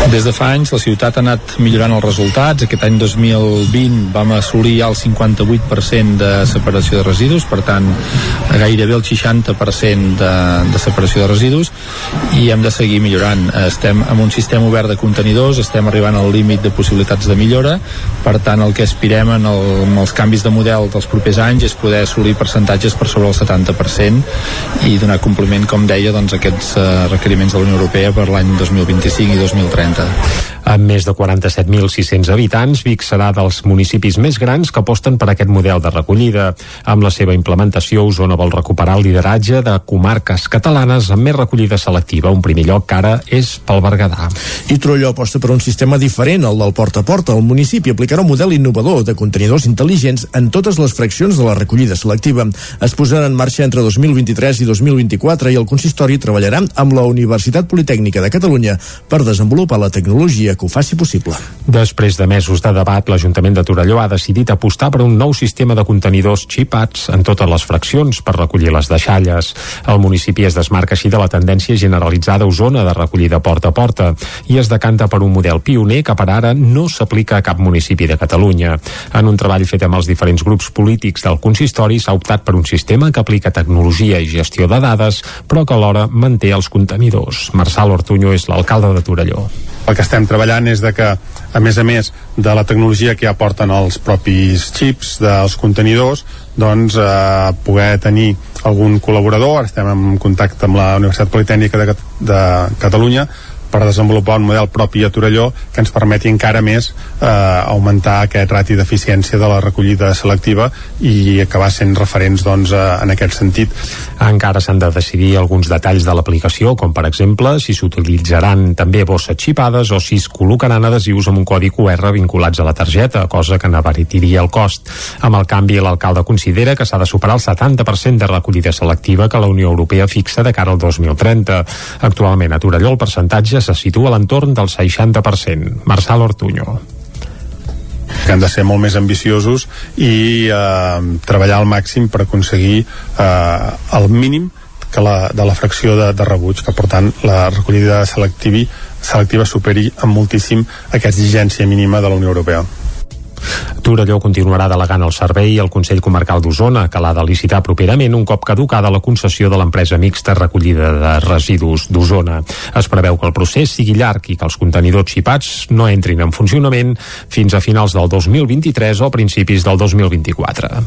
Des de fa anys la ciutat ha anat millorant els resultats. Aquest any 2020 vam assolir el 58% de separació de residus, per tant gairebé el 60% de, de separació de residus i hem de seguir millorant. Estem amb un sistema obert de contenidors, estem arribant al límit de possibilitats de millora, per tant el que aspirem en, el, en els canvis de model dels propers anys és poder assolir percentatges per sobre el 70% i donar compliment, com deia, doncs, aquests uh, requeriments de la Unió Europea per l'any 2025 i 2030. Amb més de 47.600 habitants, Vic serà dels municipis més grans que aposten per aquest model de recollida. Amb la seva implementació, Osona vol recuperar el lideratge de comarques catalanes amb més recollida selectiva. Un primer lloc que ara és pel Berguedà. I Trolló aposta per un sistema diferent al del porta a porta. El municipi aplicarà un model innovador de contenidors intel·ligents en totes les fraccions de la recollida selectiva. Es posarà en marxa entre 2023 i 2024 i el consistori treballarà amb la Universitat Politècnica de Catalunya per desenvolupar la tecnologia que ho faci possible. Després de mesos de debat, l'Ajuntament de Torelló ha decidit apostar per un nou sistema de contenidors xipats en totes les fraccions per recollir les deixalles. El municipi es desmarca així de la tendència generalitzada a Osona de recollida porta a porta i es decanta per un model pioner que per ara no s'aplica a cap municipi de Catalunya. En un treball fet amb els diferents grups polítics del consistori s'ha optat per un sistema que aplica tecnologia i gestió de dades, però que alhora manté els contenidors. Marçal Ortuño és l'alcalde de Torelló el que estem treballant és de que, a més a més de la tecnologia que ja porten els propis xips dels contenidors, doncs eh, poder tenir algun col·laborador, estem en contacte amb la Universitat Politècnica de, de Catalunya, per desenvolupar un model propi a Torelló que ens permeti encara més eh, augmentar aquest rati d'eficiència de la recollida selectiva i acabar sent referents doncs, eh, en aquest sentit. Encara s'han de decidir alguns detalls de l'aplicació, com per exemple si s'utilitzaran també bosses xipades o si es col·locaran adhesius amb un codi QR vinculats a la targeta, cosa que n'abaritiria el cost. Amb el canvi, l'alcalde considera que s'ha de superar el 70% de recollida selectiva que la Unió Europea fixa de cara al 2030. Actualment a Torelló el percentatge se situa a l'entorn del 60%. Marçal Ortuño que han de ser molt més ambiciosos i eh, treballar al màxim per aconseguir eh, el mínim que la, de la fracció de, de rebuig, que per tant la recollida selectiva, selectiva superi amb moltíssim aquesta exigència mínima de la Unió Europea. Torelló continuarà delegant el servei al Consell Comarcal d'Osona, que l'ha de licitar properament un cop caducada la concessió de l'empresa mixta recollida de residus d'Osona. Es preveu que el procés sigui llarg i que els contenidors xipats no entrin en funcionament fins a finals del 2023 o principis del 2024.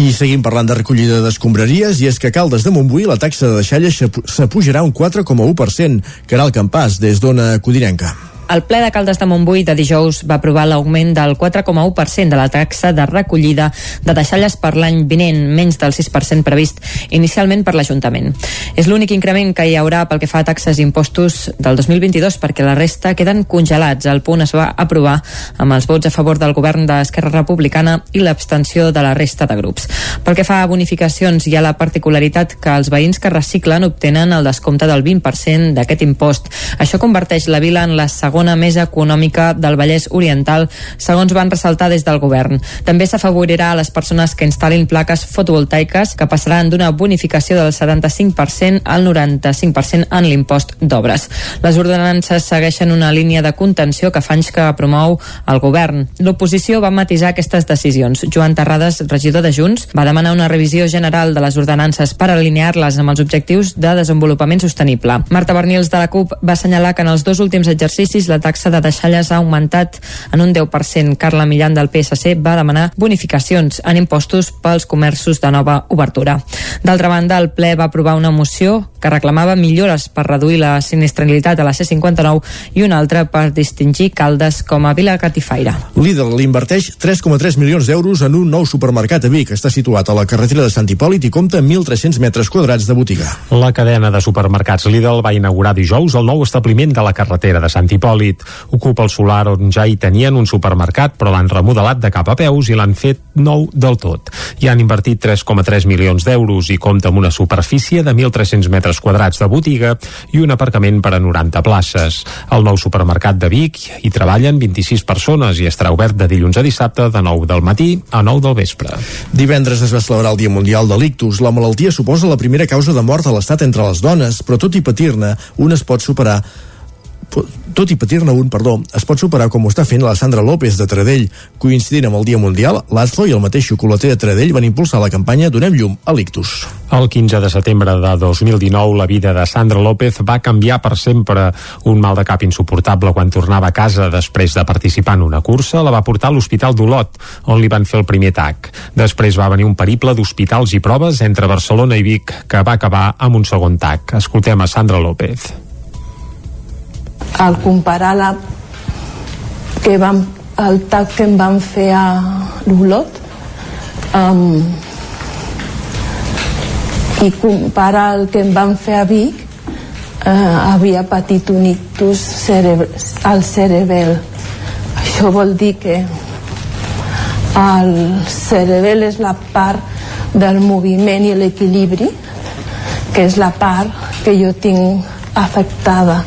I seguim parlant de recollida d'escombraries i és que a Caldes de Montbui la taxa de deixalles s'apujarà un 4,1%, que era el campàs des d'Ona Codinenca. El ple de Caldes de Montbui de dijous va aprovar l'augment del 4,1% de la taxa de recollida de deixalles per l'any vinent, menys del 6% previst inicialment per l'Ajuntament. És l'únic increment que hi haurà pel que fa a taxes i impostos del 2022 perquè la resta queden congelats. El punt es va aprovar amb els vots a favor del govern d'Esquerra Republicana i l'abstenció de la resta de grups. Pel que fa a bonificacions, hi ha la particularitat que els veïns que reciclen obtenen el descompte del 20% d'aquest impost. Això converteix la vila en la segona segona més econòmica del Vallès Oriental, segons van ressaltar des del govern. També s'afavorirà a les persones que instal·lin plaques fotovoltaiques que passaran d'una bonificació del 75% al 95% en l'impost d'obres. Les ordenances segueixen una línia de contenció que fa anys que promou el govern. L'oposició va matisar aquestes decisions. Joan Terrades, regidor de Junts, va demanar una revisió general de les ordenances per alinear-les amb els objectius de desenvolupament sostenible. Marta Bernils de la CUP va assenyalar que en els dos últims exercicis la taxa de deixalles ha augmentat en un 10%. Carla Millan del PSC va demanar bonificacions en impostos pels comerços de nova obertura. D'altra banda, el ple va aprovar una moció que reclamava millores per reduir la sinistralitat a la C-59 i una altra per distingir Caldes com a vila catifaire. Lidl inverteix 3,3 milions d'euros en un nou supermercat a Vic. Està situat a la carretera de Sant Hipòlit i compta amb 1.300 metres quadrats de botiga. La cadena de supermercats Lidl va inaugurar dijous el nou establiment de la carretera de Sant Hipòlit Hipòlit. Ocupa el solar on ja hi tenien un supermercat, però l'han remodelat de cap a peus i l'han fet nou del tot. Hi han invertit 3,3 milions d'euros i compta amb una superfície de 1.300 metres quadrats de botiga i un aparcament per a 90 places. Al nou supermercat de Vic hi treballen 26 persones i estarà obert de dilluns a dissabte de 9 del matí a 9 del vespre. Divendres es va celebrar el Dia Mundial de l'Ictus. La malaltia suposa la primera causa de mort a l'estat entre les dones, però tot i patir-ne, un es pot superar tot i patir-ne un, perdó, es pot superar com ho està fent la Sandra López de Tradell. Coincidint amb el Dia Mundial, l'Azlo i el mateix xocolater de Tradell van impulsar la campanya Donem llum a l'ictus. El 15 de setembre de 2019, la vida de Sandra López va canviar per sempre. Un mal de cap insuportable quan tornava a casa després de participar en una cursa la va portar a l'Hospital d'Olot, on li van fer el primer tac. Després va venir un periple d'hospitals i proves entre Barcelona i Vic, que va acabar amb un segon tac. Escoltem a Sandra López al comparar la que vam, el tac que em van fer a l'Olot um, i comparar el que em van fer a Vic uh, havia patit un ictus cerebe al cerebel. Això vol dir que el cerebel és la part del moviment i l'equilibri que és la part que jo tinc afectada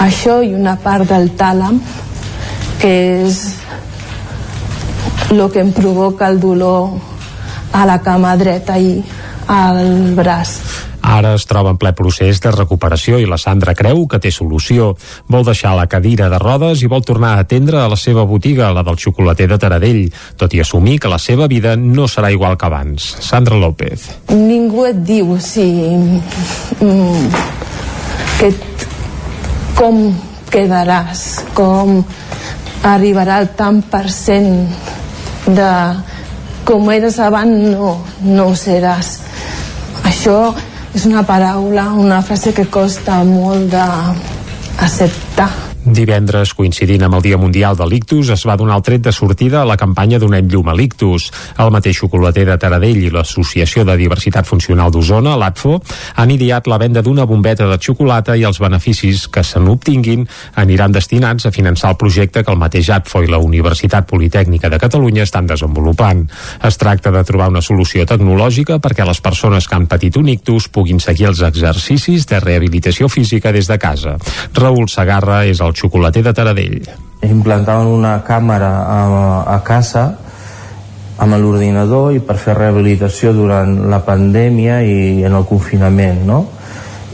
això i una part del tàlam que és el que em provoca el dolor a la cama dreta i al braç. Ara es troba en ple procés de recuperació i la Sandra creu que té solució. Vol deixar la cadira de rodes i vol tornar a atendre a la seva botiga, la del xocolater de Taradell, tot i assumir que la seva vida no serà igual que abans. Sandra López. Ningú et diu si mm, que com quedaràs, com arribarà el tant per cent de com eres abans no, no seràs. Això és una paraula, una frase que costa molt de, acceptar Divendres, coincidint amb el Dia Mundial de l'Ictus, es va donar el tret de sortida a la campanya Donem llum a l'Ictus. El mateix xocolater de Taradell i l'Associació de Diversitat Funcional d'Osona, l'ATFO, han ideat la venda d'una bombeta de xocolata i els beneficis que se n'obtinguin aniran destinats a finançar el projecte que el mateix ATFO i la Universitat Politècnica de Catalunya estan desenvolupant. Es tracta de trobar una solució tecnològica perquè les persones que han patit un ictus puguin seguir els exercicis de rehabilitació física des de casa. Raül Sagarra és el xocolater de Taradell. Implantaven una càmera a, a casa amb l'ordinador i per fer rehabilitació durant la pandèmia i en el confinament, no?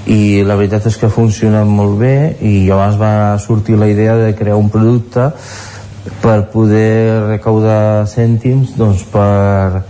i la veritat és que funciona molt bé i llavors va sortir la idea de crear un producte per poder recaudar cèntims doncs, per,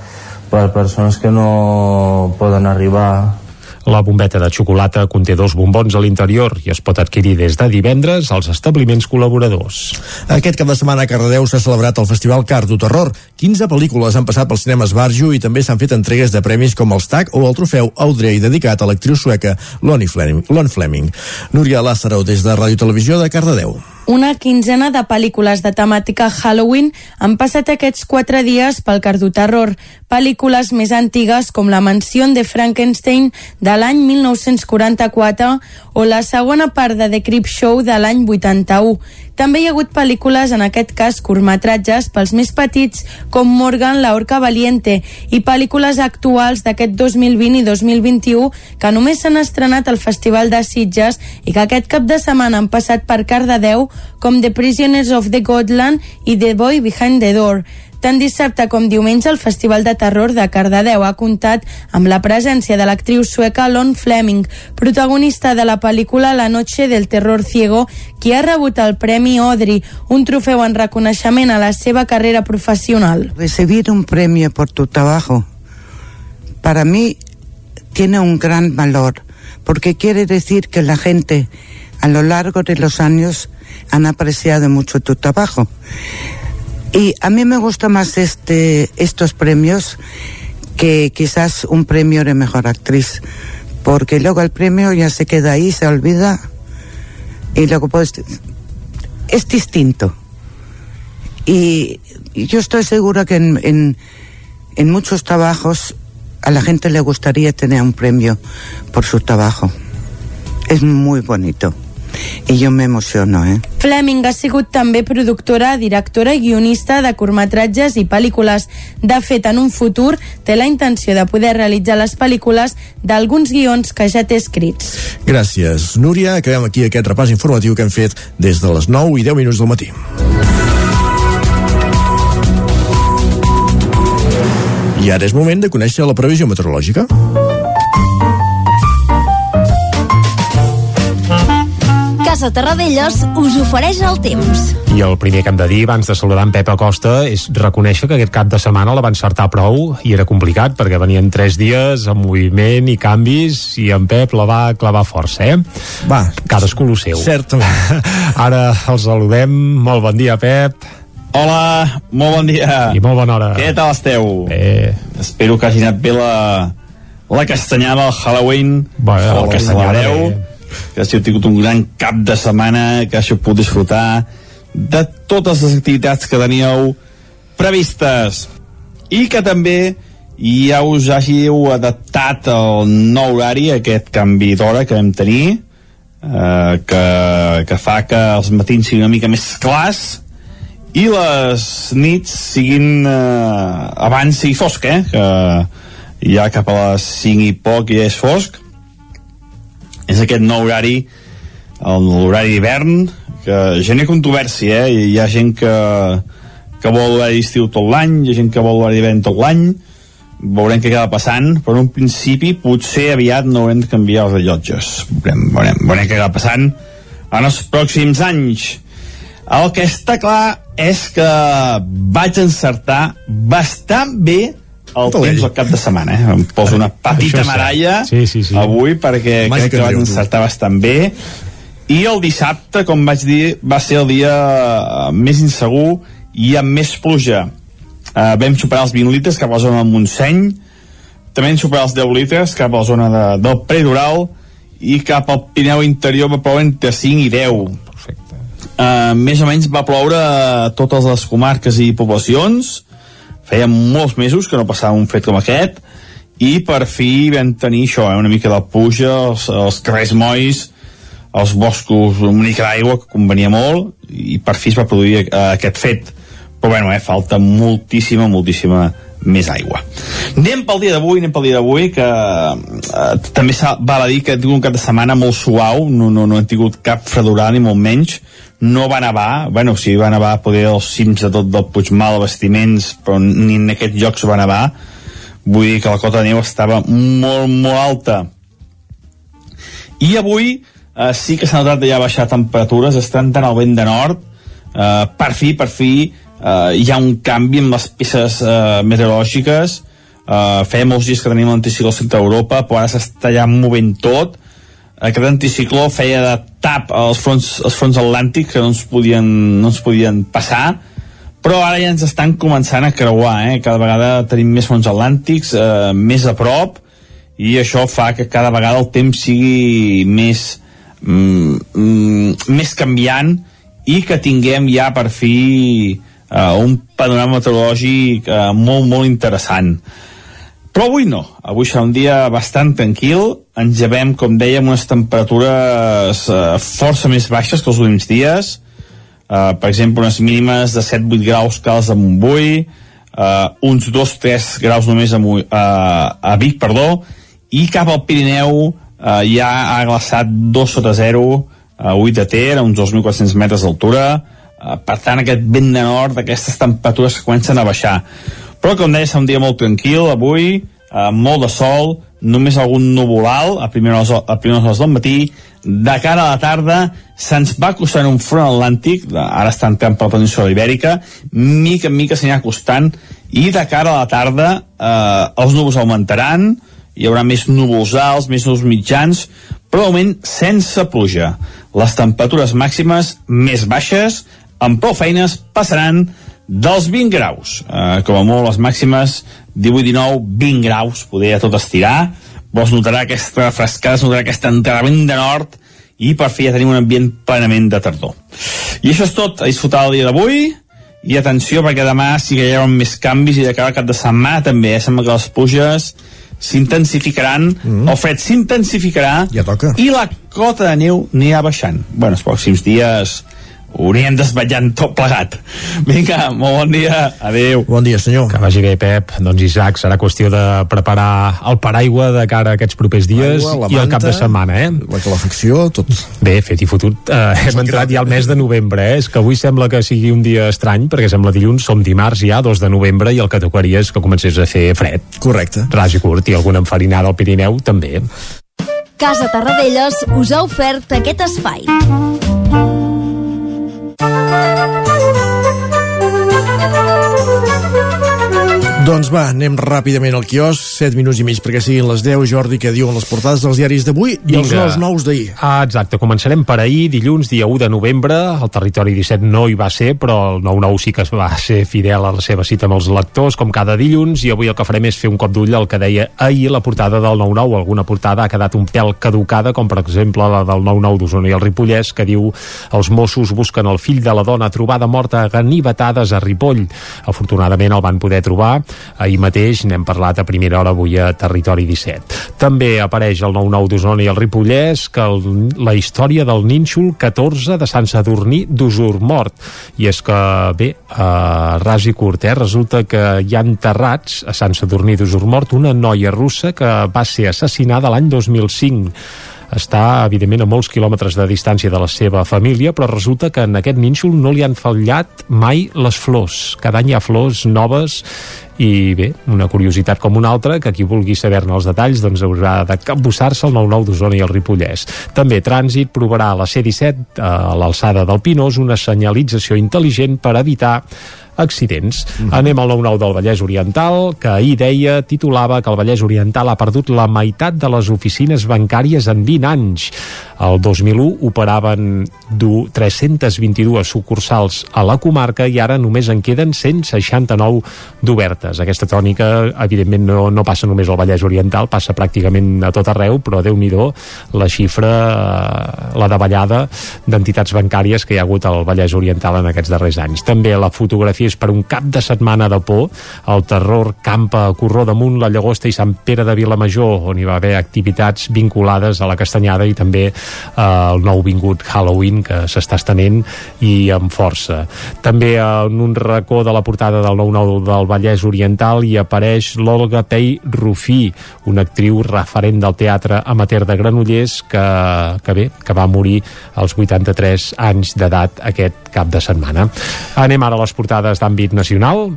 per persones que no poden arribar la bombeta de xocolata conté dos bombons a l'interior i es pot adquirir des de divendres als establiments col·laboradors. Aquest cap de setmana a Cardedeu s'ha celebrat el Festival Cardo Terror. 15 pel·lícules han passat pel cinema Esbarjo i també s'han fet entregues de premis com el STAC o el trofeu Audrey dedicat a l'actriu sueca Loni Fleming. Lon Fleming. Núria Lázaro des de Ràdio Televisió de Cardedeu. Una quinzena de pel·lícules de temàtica Halloween han passat aquests quatre dies pel Cardoterror. Pel·lícules més antigues com La mansió de Frankenstein de l'any 1944 o la segona part de The Creep Show de l'any 81. També hi ha hagut pel·lícules, en aquest cas curtmetratges, pels més petits, com Morgan, la Orca Valiente, i pel·lícules actuals d'aquest 2020 i 2021 que només s'han estrenat al Festival de Sitges i que aquest cap de setmana han passat per Cardedeu, com The Prisoners of the Godland i The Boy Behind the Door. Tant dissabte com diumenge el Festival de Terror de Cardedeu ha comptat amb la presència de l'actriu sueca Lon Fleming, protagonista de la pel·lícula La noche del terror ciego, qui ha rebut el Premi Audrey, un trofeu en reconeixement a la seva carrera professional. Recibir un premio por tu trabajo para mí tiene un gran valor, porque quiere decir que la gente a lo largo de los años han apreciado mucho tu trabajo. Y a mí me gusta más este, estos premios que quizás un premio de mejor actriz, porque luego el premio ya se queda ahí, se olvida y luego pues es distinto. Y, yo estoy segura que en, en muchos trabajos a la gente le gustaría tener un premio por su trabajo. Es muy bonito. I jo m'emociono, eh? Fleming ha sigut també productora, directora i guionista de curtmetratges i pel·lícules. De fet, en un futur té la intenció de poder realitzar les pel·lícules d'alguns guions que ja té escrits. Gràcies, Núria. Acabem aquí aquest repàs informatiu que hem fet des de les 9 i 10 minuts del matí. I ara és moment de conèixer la previsió meteorològica. Casa Terradellos us ofereix el temps. I el primer que hem de dir abans de saludar en Pep Acosta és reconèixer que aquest cap de setmana la va encertar prou i era complicat perquè venien tres dies amb moviment i canvis i en Pep la va clavar força, eh? Va. Cadascú el seu. Certament. <laughs> Ara el saludem. Molt bon dia, Pep. Hola, molt bon dia. I molt bona hora. Què tal esteu? Bé. Espero que hagi anat bé la, la castanyada, el Halloween. Bé, el que castanyada, celebreu. bé. Que hàgiu tingut un gran cap de setmana, que hàgiu pogut disfrutar de totes les activitats que teníeu previstes. I que també ja us hàgiu adaptat al nou horari, aquest canvi d'hora que vam tenir, eh, que, que fa que els matins siguin una mica més clars i les nits siguin eh, abans sigui fosc, eh? que ja cap a les 5 i poc ja és fosc és aquest nou horari l'horari d'hivern que genera controvèrsia eh? hi ha gent que, que vol l'horari d'estiu tot l'any hi ha gent que vol l'horari d'hivern tot l'any. Veurem què acaba passant però en un principi potser aviat no haurem de canviar els rellotges. Veurem, veurem, veurem què acaba passant en els pròxims anys. El que està clar és que vaig encertar bastant bé el temps al cap de setmana, eh? Em poso una petita medalla Sí, sí, sí. avui perquè Màgic crec que vaig encertar bastant bé. I el dissabte, com vaig dir va ser el dia eh, més insegur i amb més pluja. Uh, vam superar els 20 litres cap a la zona del Montseny també vam superar els 10 litres cap a la zona de, del Predoral i cap al Pirineu interior va ploure entre 5 i 10 Perfecte. uh, més o menys va ploure a totes les comarques i poblacions feia molts mesos que no passava un fet com aquest i per fi vam tenir això, eh, una mica de puja els, els carrers molls els boscos, una mica d'aigua que convenia molt i per fi es va produir uh, aquest fet però bueno, eh, falta moltíssima, moltíssima més aigua. Anem pel dia d'avui, anem pel dia d'avui, que eh, també val a dir que hem tingut un cap de setmana molt suau, no, no, no hem tingut cap fredurada ni molt menys, no va nevar, bueno, sí, va nevar poder els cims de tot del Puigmal, vestiments, però ni en aquests llocs va nevar, vull dir que la cota de neu estava molt, molt alta. I avui eh, sí que s'ha notat ja baixar temperatures, estan tant al vent de nord, eh, per fi, per fi, eh, hi ha un canvi en les peces eh, meteorològiques, eh, feia molts dies que tenim l'anticicló al centre d'Europa, però ara s'està ja movent tot, aquest anticicló feia de tap als fronts, als fronts atlàntics que no ens podien, no ens podien passar, però ara ja ens estan començant a creuar, eh? cada vegada tenim més fronts atlàntics, eh, més a prop, i això fa que cada vegada el temps sigui més, mm, mm, més canviant i que tinguem ja per fi eh, un panorama meteorològic eh, molt, molt interessant. Però avui no, avui serà un dia bastant tranquil, ens llevem, com dèiem, unes temperatures eh, força més baixes que els últims dies, eh, per exemple, unes mínimes de 7-8 graus cals a Montbui, eh, uns 2-3 graus només a, Mo- a, Vic, perdó, i cap al Pirineu eh, ja ha glaçat 2 sota 0 a 8 de Ter, a uns 2.400 metres d'altura, eh, per tant aquest vent de nord, aquestes temperatures que comencen a baixar. Però com deia, serà un dia molt tranquil avui, eh, molt de sol, només algun nuvolal a primeres, a primeres hores del matí, de cara a la tarda se'ns va acostant un front atlàntic, ara està entrant per la península ibèrica, mica en mica s'hi anirà acostant, i de cara a la tarda eh, els núvols augmentaran, hi haurà més núvols alts, més núvols mitjans, però de moment sense pluja. Les temperatures màximes més baixes, amb prou feines, passaran dels 20 graus. Eh, com a molt les màximes 18, 19, 20 graus, poder a tot estirar, es notarà aquesta frescada, es notarà aquest entrenament de nord i per fi ja tenim un ambient plenament de tardor. I això és tot, a disfrutar el dia d'avui i atenció perquè demà sí que hi haurà més canvis i de cara al cap de setmana també, eh? sembla que les pluges s'intensificaran, mm. el fred s'intensificarà ja toca. i la cota de neu anirà baixant. Bueno, els pròxims dies ho anirem desvetllant tot plegat. Vinga, molt bon dia, adeu. Bon dia, senyor. Que vagi bé, Pep. Doncs, Isaac, serà qüestió de preparar el paraigua de cara a aquests propers dies la i el cap manta, de setmana, eh? La calefacció, tot. Bé, fet i fotut. Uh, hem entrat ja al mes de novembre, eh? És que avui sembla que sigui un dia estrany, perquè sembla dilluns, som dimarts ja, 2 de novembre, i el que tocaria és que comencés a fer fred. Correcte. Ras i curt, i alguna enfarinada al Pirineu, també. Casa Tarradellas us ha ofert aquest espai. Música Doncs va, anem ràpidament al quiosc, 7 minuts i mig perquè siguin les 10, Jordi, que diuen les portades dels diaris d'avui i els nous nous d'ahir. Ah, exacte. Començarem per ahir, dilluns, dia 1 de novembre. El Territori 17 no hi va ser, però el 9-9 sí que es va ser fidel a la seva cita amb els lectors, com cada dilluns, i avui el que farem és fer un cop d'ull al que deia ahir la portada del 9-9. Alguna portada ha quedat un pèl caducada, com per exemple la del 9-9 d'Osona i el Ripollès, que diu els Mossos busquen el fill de la dona trobada morta a ganivetades a Ripoll. Afortunadament el van poder trobar. Ahir mateix n'hem parlat a primera hora avui a Territori 17. També apareix el 9-9 d'Osona i el Ripollès que el, la història del nínxol 14 de Sant Sadurní d'Usur mort. I és que, bé, a ras i curt, eh, resulta que hi ha enterrats a Sant Sadurní d'Usur mort una noia russa que va ser assassinada l'any 2005 està, evidentment, a molts quilòmetres de distància de la seva família, però resulta que en aquest nínxol no li han fallat mai les flors. Cada any hi ha flors noves i bé, una curiositat com una altra, que qui vulgui saber-ne els detalls doncs haurà de capbussar-se al 9-9 d'Osona i el Ripollès. També Trànsit provarà a la C-17 a l'alçada del Pinós una senyalització intel·ligent per evitar accidents. Mm -hmm. Anem al 9-9 del Vallès Oriental, que ahir deia, titulava que el Vallès Oriental ha perdut la meitat de les oficines bancàries en 20 anys. El 2001 operaven du 322 sucursals a la comarca i ara només en queden 169 d'obertes. Aquesta tònica, evidentment, no, no passa només al Vallès Oriental, passa pràcticament a tot arreu, però déu nhi la xifra, eh, la davallada d'entitats bancàries que hi ha hagut al Vallès Oriental en aquests darrers anys. També la fotografia és per un cap de setmana de por, el terror campa a Corró damunt la Llagosta i Sant Pere de Vilamajor, on hi va haver activitats vinculades a la Castanyada i també eh, el nou vingut Halloween que s'està estenent i amb força. També en un racó de la portada del 9-9 del Vallès Oriental hi apareix l'Olga Pei Rufí, una actriu referent del teatre amateur de Granollers que, que bé, que va morir als 83 anys d'edat aquest cap de setmana. Anem ara a les portades d'àmbit nacional.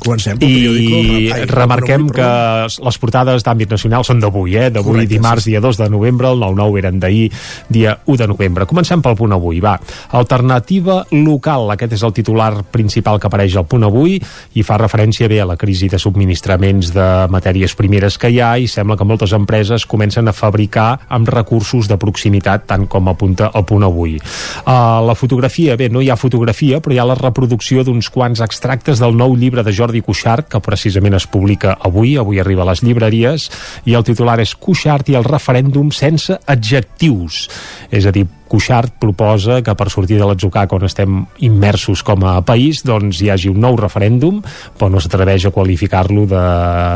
Comencem pel I Ai, remarquem que les portades d'àmbit nacional són d'avui, eh? d'avui dimarts, sí. dia 2 de novembre, el 9-9 eren d'ahir, dia 1 de novembre. Comencem pel punt avui, va. Alternativa local, aquest és el titular principal que apareix al punt avui i fa referència bé a la crisi de subministraments de matèries primeres que hi ha i sembla que moltes empreses comencen a fabricar amb recursos de proximitat, tant com apunta el punt avui. Uh, la fotografia, bé, no hi ha fotografia, però hi ha la reproducció d'uns quants extractes del nou llibre de Jordi Cuixart, que precisament es publica avui, avui arriba a les llibreries, i el titular és Cuixart i el referèndum sense adjectius. És a dir, Cuixart proposa que per sortir de l'atzucac on estem immersos com a país doncs hi hagi un nou referèndum però no s'atreveix a qualificar-lo de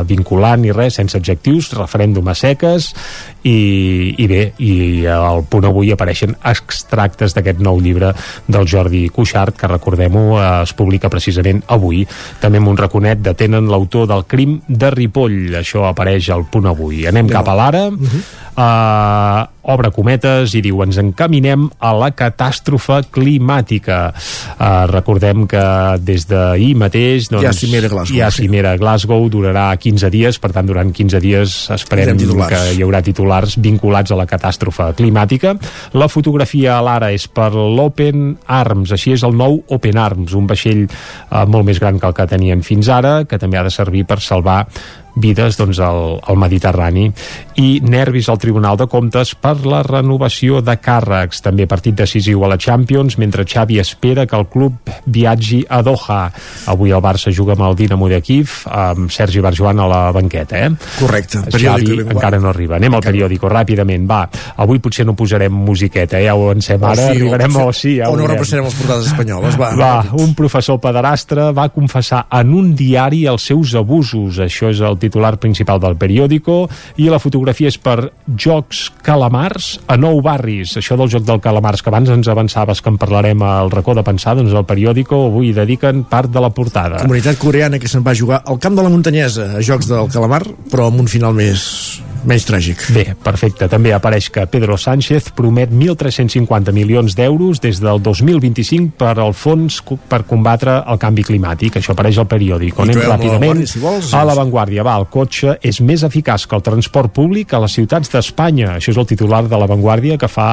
vinculant ni res, sense adjectius referèndum a seques i, i bé, i al punt avui apareixen extractes d'aquest nou llibre del Jordi Cuixart que recordem-ho es publica precisament avui. També amb un raconet detenen l'autor del crim de Ripoll això apareix al punt avui. Anem cap a l'ara. Uh -huh. uh, obre cometes i diu ens encaminem a la catàstrofe climàtica. Uh, recordem que des d'ahir mateix doncs, hi ha cimera a Glasgow. Hi ha cimera a Glasgow, durarà 15 dies, per tant durant 15 dies esperem que hi haurà titulars vinculats a la catàstrofe climàtica. La fotografia a l'ara és per l'Open Arms, així és el nou Open Arms, un vaixell uh, molt més gran que el que tenien fins ara, que també ha de servir per salvar vides doncs, al, al Mediterrani. I nervis al Tribunal de Comptes per la renovació de càrrecs. També partit decisiu a la Champions mentre Xavi espera que el club viatgi a Doha. Avui el Barça juga amb el Dinamo de Kiev amb Sergi Barjoan a la banqueta eh? correcte. Xavi encara no arriba. Anem al periòdico ràpidament va. Avui potser no posarem musiqueta eh? ja ho avancem ara sí, arribarem o, o sí, ja o no repassarem les portades espanyoles va, va un professor pederastre va confessar en un diari els seus abusos. Això és el titular principal del periòdico i la fotografia és per Jocs Calamars a Nou Barris. Això del joc del Calamars, que abans ens avançaves que en parlarem al racó de pensar, doncs el periòdico avui dediquen part de la portada. Comunitat coreana que se'n va jugar al camp de la muntanyesa a Jocs del Calamar, però amb un final més menys tràgic. Bé, perfecte. També apareix que Pedro Sánchez promet 1.350 milions d'euros des del 2025 per al fons per combatre el canvi climàtic. Això apareix al periòdic. Anem ràpidament si vols, a l'avantguàrdia. Va, el cotxe és més eficaç que el transport públic a les ciutats d'Espanya. Això és el titular de l'avantguàrdia que fa...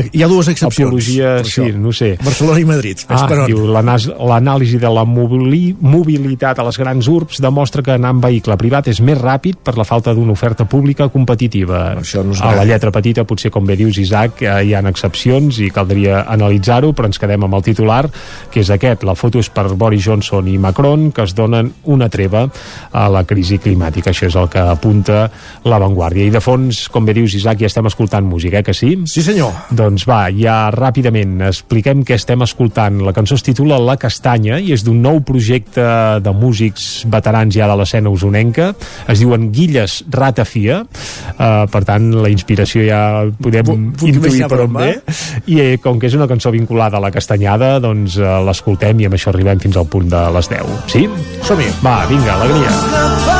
Eh, Hi ha dues excepcions. Apologia, sí, no sé. Barcelona i Madrid. Ah, diu, l'anàlisi de la mobilitat a les grans urbs demostra que anar en vehicle privat és més ràpid per la falta d'una oferta pública competitiva. Això no a la lletra petita, potser, com bé dius, Isaac, eh, hi ha excepcions i caldria analitzar-ho, però ens quedem amb el titular, que és aquest. La foto és per Boris Johnson i Macron, que es donen una treva a la crisi climàtica. Això és el que apunta l'avantguàrdia. I de fons, com bé dius, Isaac, ja estem escoltant música, eh, que sí? Sí, senyor. Doncs va, ja ràpidament expliquem què estem escoltant. La cançó es titula La Castanya i és d'un nou projecte de músics veterans ja de l'escena usonenca. Es diuen Guilles Ratafia uh, per tant la inspiració ja podem P intuir per on ve i eh, com que és una cançó vinculada a la castanyada doncs uh, l'escoltem i amb això arribem fins al punt de les 10 sí? Som-hi! Va, vinga, alegria!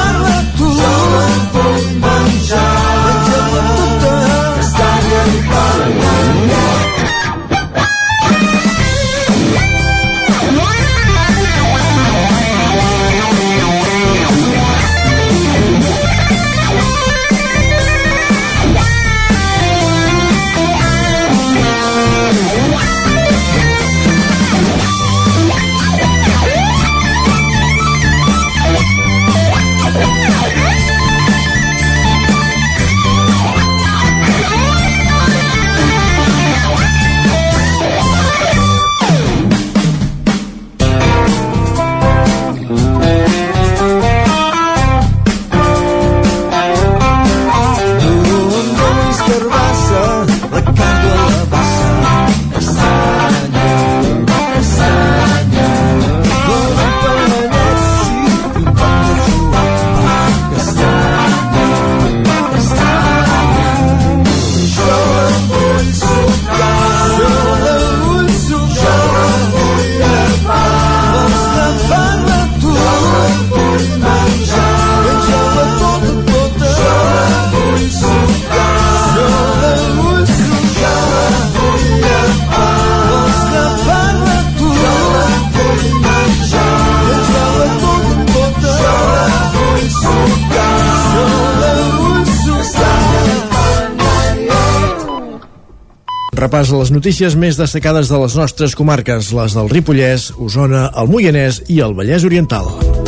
Repàs a les notícies més destacades de les nostres comarques, les del Ripollès, Osona, el Moianès i el Vallès Oriental.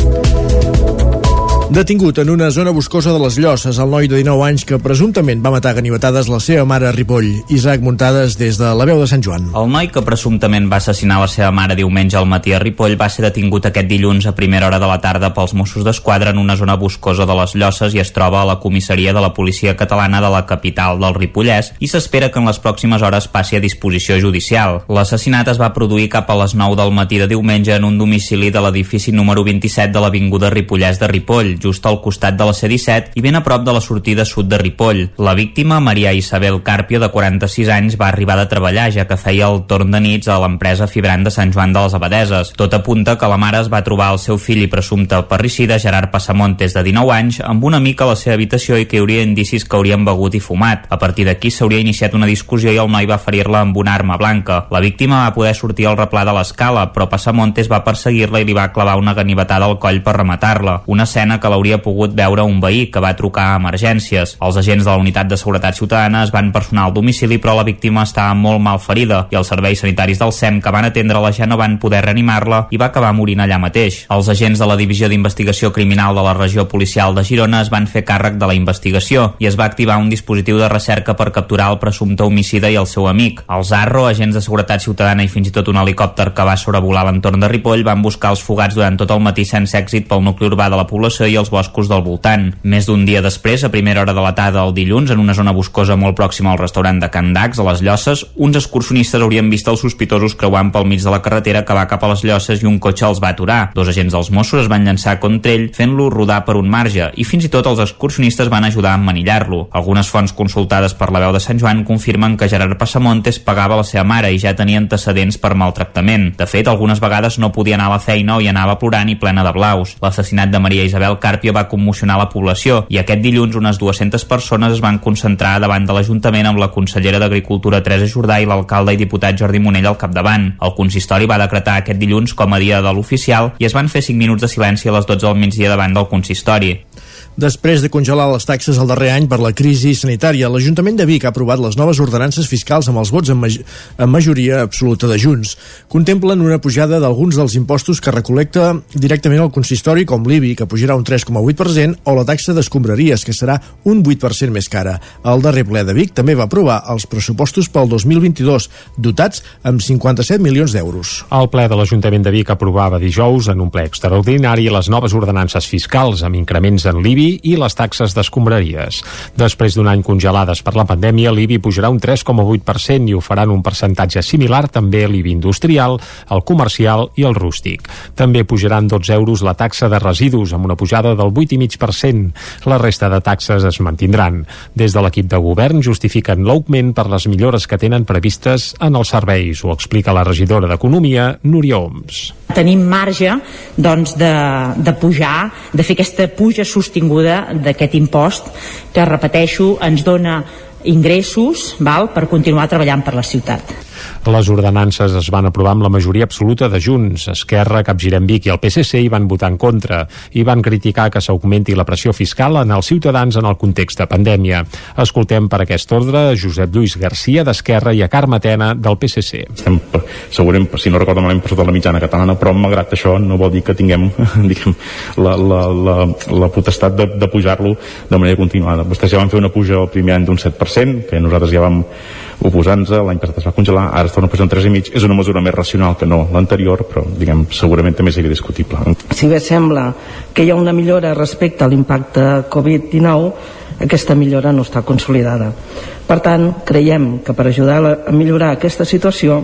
Detingut en una zona boscosa de les Llosses, el noi de 19 anys que presumptament va matar ganivetades la seva mare a Ripoll. Isaac Muntades des de la veu de Sant Joan. El noi que presumptament va assassinar la seva mare diumenge al matí a Ripoll va ser detingut aquest dilluns a primera hora de la tarda pels Mossos d'Esquadra en una zona boscosa de les Llosses i es troba a la comissaria de la policia catalana de la capital del Ripollès i s'espera que en les pròximes hores passi a disposició judicial. L'assassinat es va produir cap a les 9 del matí de diumenge en un domicili de l'edifici número 27 de l'Avinguda Ripollès de Ripoll, just al costat de la C-17 i ben a prop de la sortida sud de Ripoll. La víctima, Maria Isabel Carpio, de 46 anys, va arribar de treballar, ja que feia el torn de nits a l'empresa Fibrant de Sant Joan de les Abadeses. Tot apunta que la mare es va trobar el seu fill i presumpte parricida, Gerard Passamontes, de 19 anys, amb un amic a la seva habitació i que hi hauria indicis que haurien begut i fumat. A partir d'aquí s'hauria iniciat una discussió i el noi va ferir-la amb una arma blanca. La víctima va poder sortir al replà de l'escala, però Passamontes va perseguir-la i li va clavar una ganivetada al coll per rematar-la. Una escena que l'hauria pogut veure un veí que va trucar a emergències. Els agents de la unitat de seguretat ciutadana es van personar al domicili però la víctima estava molt mal ferida i els serveis sanitaris del SEM que van atendre-la ja no van poder reanimar-la i va acabar morint allà mateix. Els agents de la Divisió d'Investigació Criminal de la Regió Policial de Girona es van fer càrrec de la investigació i es va activar un dispositiu de recerca per capturar el presumpte homicida i el seu amic. Els ARRO, agents de seguretat ciutadana i fins i tot un helicòpter que va sobrevolar l'entorn de Ripoll van buscar els fugats durant tot el matí sense èxit pel nucli urbà de la població i els boscos del voltant. Més d'un dia després, a primera hora de la tarda del dilluns, en una zona boscosa molt pròxima al restaurant de Can Dax, a les Llosses, uns excursionistes haurien vist els sospitosos creuant pel mig de la carretera que va cap a les Llosses i un cotxe els va aturar. Dos agents dels Mossos es van llançar contra ell, fent-lo rodar per un marge, i fins i tot els excursionistes van ajudar a emmanillar-lo. Algunes fonts consultades per la veu de Sant Joan confirmen que Gerard Passamontes pagava la seva mare i ja tenia antecedents per maltractament. De fet, algunes vegades no podia anar a la feina o hi anava plorant i plena de blaus. L'assassinat de Maria Isabel Carpio va commocionar la població i aquest dilluns unes 200 persones es van concentrar davant de l'Ajuntament amb la consellera d'Agricultura Teresa Jordà i l'alcalde i diputat Jordi Monell al capdavant. El consistori va decretar aquest dilluns com a dia de l'oficial i es van fer 5 minuts de silenci a les 12 del migdia davant del consistori. Després de congelar les taxes el darrer any per la crisi sanitària, l'Ajuntament de Vic ha aprovat les noves ordenances fiscals amb els vots en, maj en majoria absoluta de Junts. Contemplen una pujada d'alguns dels impostos que recolecta directament el consistori, com l'IBI, que pujarà un 3,8%, o la taxa d'escombraries, que serà un 8% més cara. El darrer ple de Vic també va aprovar els pressupostos pel 2022, dotats amb 57 milions d'euros. El ple de l'Ajuntament de Vic aprovava dijous, en un ple extraordinari, les noves ordenances fiscals amb increments en l'IBI i les taxes d'escombraries. Després d'un any congelades per la pandèmia, l'IBI pujarà un 3,8% i ho faran un percentatge similar també l'IBI industrial, el comercial i el rústic. També pujaran 12 euros la taxa de residus amb una pujada del 8,5%. La resta de taxes es mantindran. Des de l'equip de govern justifiquen l'augment per les millores que tenen previstes en els serveis, ho explica la regidora d'Economia, Núria Oms. Tenim marge doncs, de, de pujar, de fer aquesta puja sostinguda d'aquest impost que, repeteixo, ens dona ingressos val, per continuar treballant per la ciutat. Les ordenances es van aprovar amb la majoria absoluta de Junts. Esquerra, Capgirem Vic i el PSC hi van votar en contra i van criticar que s'augmenti la pressió fiscal en els ciutadans en el context de pandèmia. Escoltem per aquest ordre Josep Lluís Garcia d'Esquerra i a Carme Tena del PSC. Estem, segurament, si no recordo malament, per sota la mitjana catalana, però malgrat això no vol dir que tinguem <laughs> diguem, la, la, la, la potestat de, de pujar-lo de manera continuada. Vostès ja van fer una puja el primer any d'un 7%, que nosaltres ja vam oposant-nos, l'any passat es va congelar, ara està una puja d'un 3,5, és una mesura més racional que no l'anterior, però diguem, segurament també seria discutible. Si bé sembla que hi ha una millora respecte a l'impacte Covid-19, aquesta millora no està consolidada. Per tant, creiem que per ajudar a millorar aquesta situació,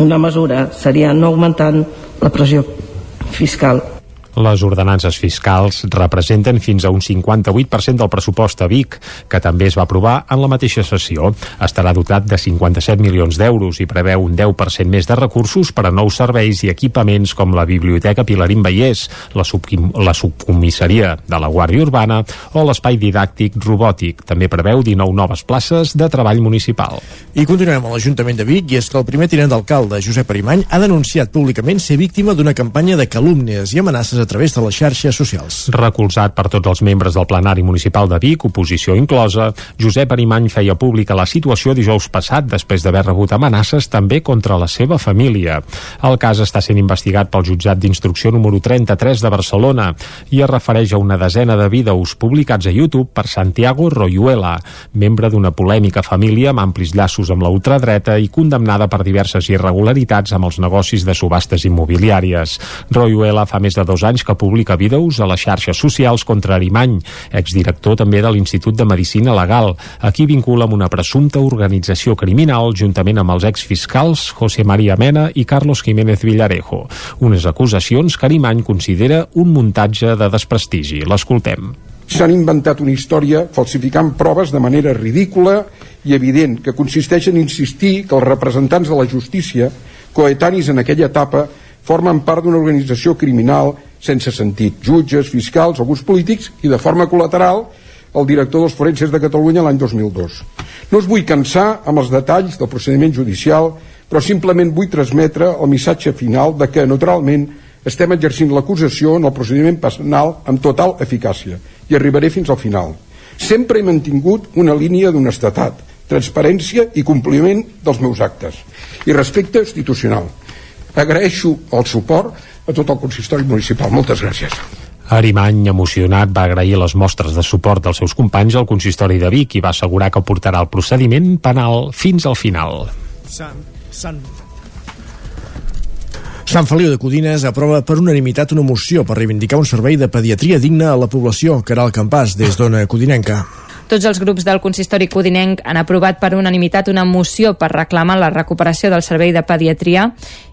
una mesura seria no augmentant la pressió fiscal les ordenances fiscals representen fins a un 58% del pressupost a Vic, que també es va aprovar en la mateixa sessió. Estarà dotat de 57 milions d'euros i preveu un 10% més de recursos per a nous serveis i equipaments com la Biblioteca Pilarín Vallès, la, la subcomissaria de la Guàrdia Urbana o l'espai didàctic robòtic. També preveu 19 noves places de treball municipal. I continuem a l'Ajuntament de Vic i és que el primer tinent d'alcalde, Josep Arimany, ha denunciat públicament ser víctima d'una campanya de calúmnies i amenaces a través de les xarxes socials. Recolzat per tots els membres del plenari municipal de Vic, oposició inclosa, Josep Arimany feia pública la situació dijous passat després d'haver rebut amenaces també contra la seva família. El cas està sent investigat pel jutjat d'instrucció número 33 de Barcelona i es refereix a una desena de vídeos publicats a YouTube per Santiago Royuela, membre d'una polèmica família amb amplis llaços amb la ultradreta i condemnada per diverses irregularitats amb els negocis de subhastes immobiliàries. Royuela fa més de dos anys que publica vídeos a les xarxes socials contra Arimany, exdirector també de l'Institut de Medicina Legal, a qui vincula amb una presumpta organització criminal juntament amb els exfiscals José María Mena i Carlos Jiménez Villarejo. Unes acusacions que Arimany considera un muntatge de desprestigi. L'escoltem. S'han inventat una història falsificant proves de manera ridícula i evident, que consisteix en insistir que els representants de la justícia, coetanis en aquella etapa, formen part d'una organització criminal sense sentit. Jutges, fiscals, alguns polítics i, de forma col·lateral, el director dels forenses de Catalunya l'any 2002. No us vull cansar amb els detalls del procediment judicial, però simplement vull transmetre el missatge final de que, naturalment, estem exercint l'acusació en el procediment penal amb total eficàcia i arribaré fins al final. Sempre he mantingut una línia d'honestetat, transparència i compliment dels meus actes i respecte institucional. Agraeixo el suport a tot el consistori municipal. Moltes gràcies. Arimany, emocionat, va agrair les mostres de suport dels seus companys al consistori de Vic i va assegurar que portarà el procediment penal fins al final. Sant, Sant, Sant Feliu de Codines aprova per unanimitat una moció per reivindicar un servei de pediatria digne a la població, que era el campàs des d'Ona Codinenca. Tots els grups del consistori codinenc han aprovat per unanimitat una moció per reclamar la recuperació del servei de pediatria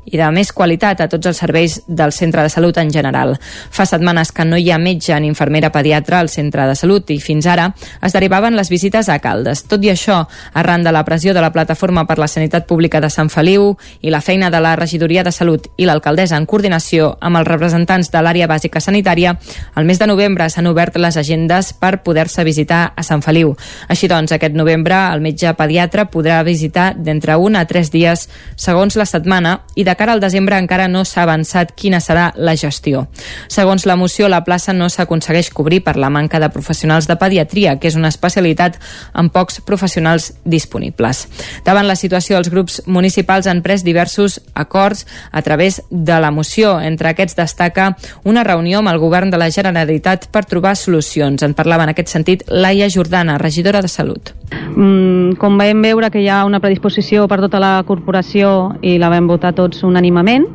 i de més qualitat a tots els serveis del centre de salut en general. Fa setmanes que no hi ha metge ni infermera pediatra al centre de salut i fins ara es derivaven les visites a Caldes. Tot i això, arran de la pressió de la Plataforma per la Sanitat Pública de Sant Feliu i la feina de la Regidoria de Salut i l'alcaldessa en coordinació amb els representants de l'àrea bàsica sanitària, el mes de novembre s'han obert les agendes per poder-se visitar a Sant Feliu. Així doncs, aquest novembre el metge pediatre podrà visitar d'entre un a tres dies segons la setmana i de de cara al desembre encara no s'ha avançat quina serà la gestió. Segons la moció, la plaça no s'aconsegueix cobrir per la manca de professionals de pediatria, que és una especialitat amb pocs professionals disponibles. Davant la situació, els grups municipals han pres diversos acords a través de la moció. Entre aquests destaca una reunió amb el govern de la Generalitat per trobar solucions. En parlava en aquest sentit Laia Jordana, regidora de Salut. Mm, com vam veure que hi ha una predisposició per tota la corporació i la vam votar tots unànimament,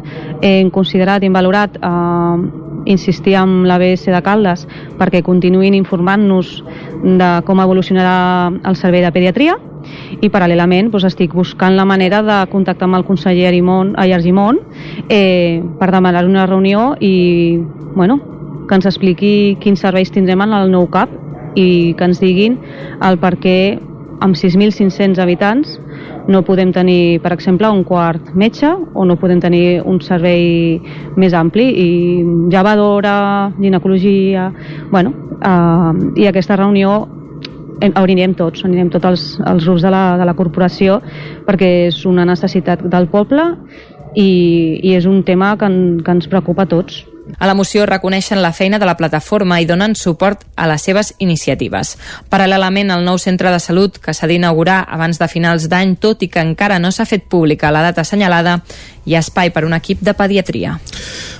hem considerat i hem valorat eh, insistir amb l'ABS de Caldes perquè continuïn informant-nos de com evolucionarà el servei de pediatria i paral·lelament doncs, estic buscant la manera de contactar amb el conseller Arimon, ai, Argimon eh, per demanar una reunió i bueno, que ens expliqui quins serveis tindrem en el nou CAP i que ens diguin el per què amb 6.500 habitants no podem tenir, per exemple, un quart metge o no podem tenir un servei més ampli i llevadora, ginecologia... Bueno, eh, i aquesta reunió anirem tots, anirem tots els, els grups de la, de la corporació perquè és una necessitat del poble i, i és un tema que, en, que ens preocupa a tots. A la moció reconeixen la feina de la plataforma i donen suport a les seves iniciatives. Paral·lelament, el nou centre de salut, que s'ha d'inaugurar abans de finals d'any, tot i que encara no s'ha fet pública la data assenyalada, hi ha espai per un equip de pediatria.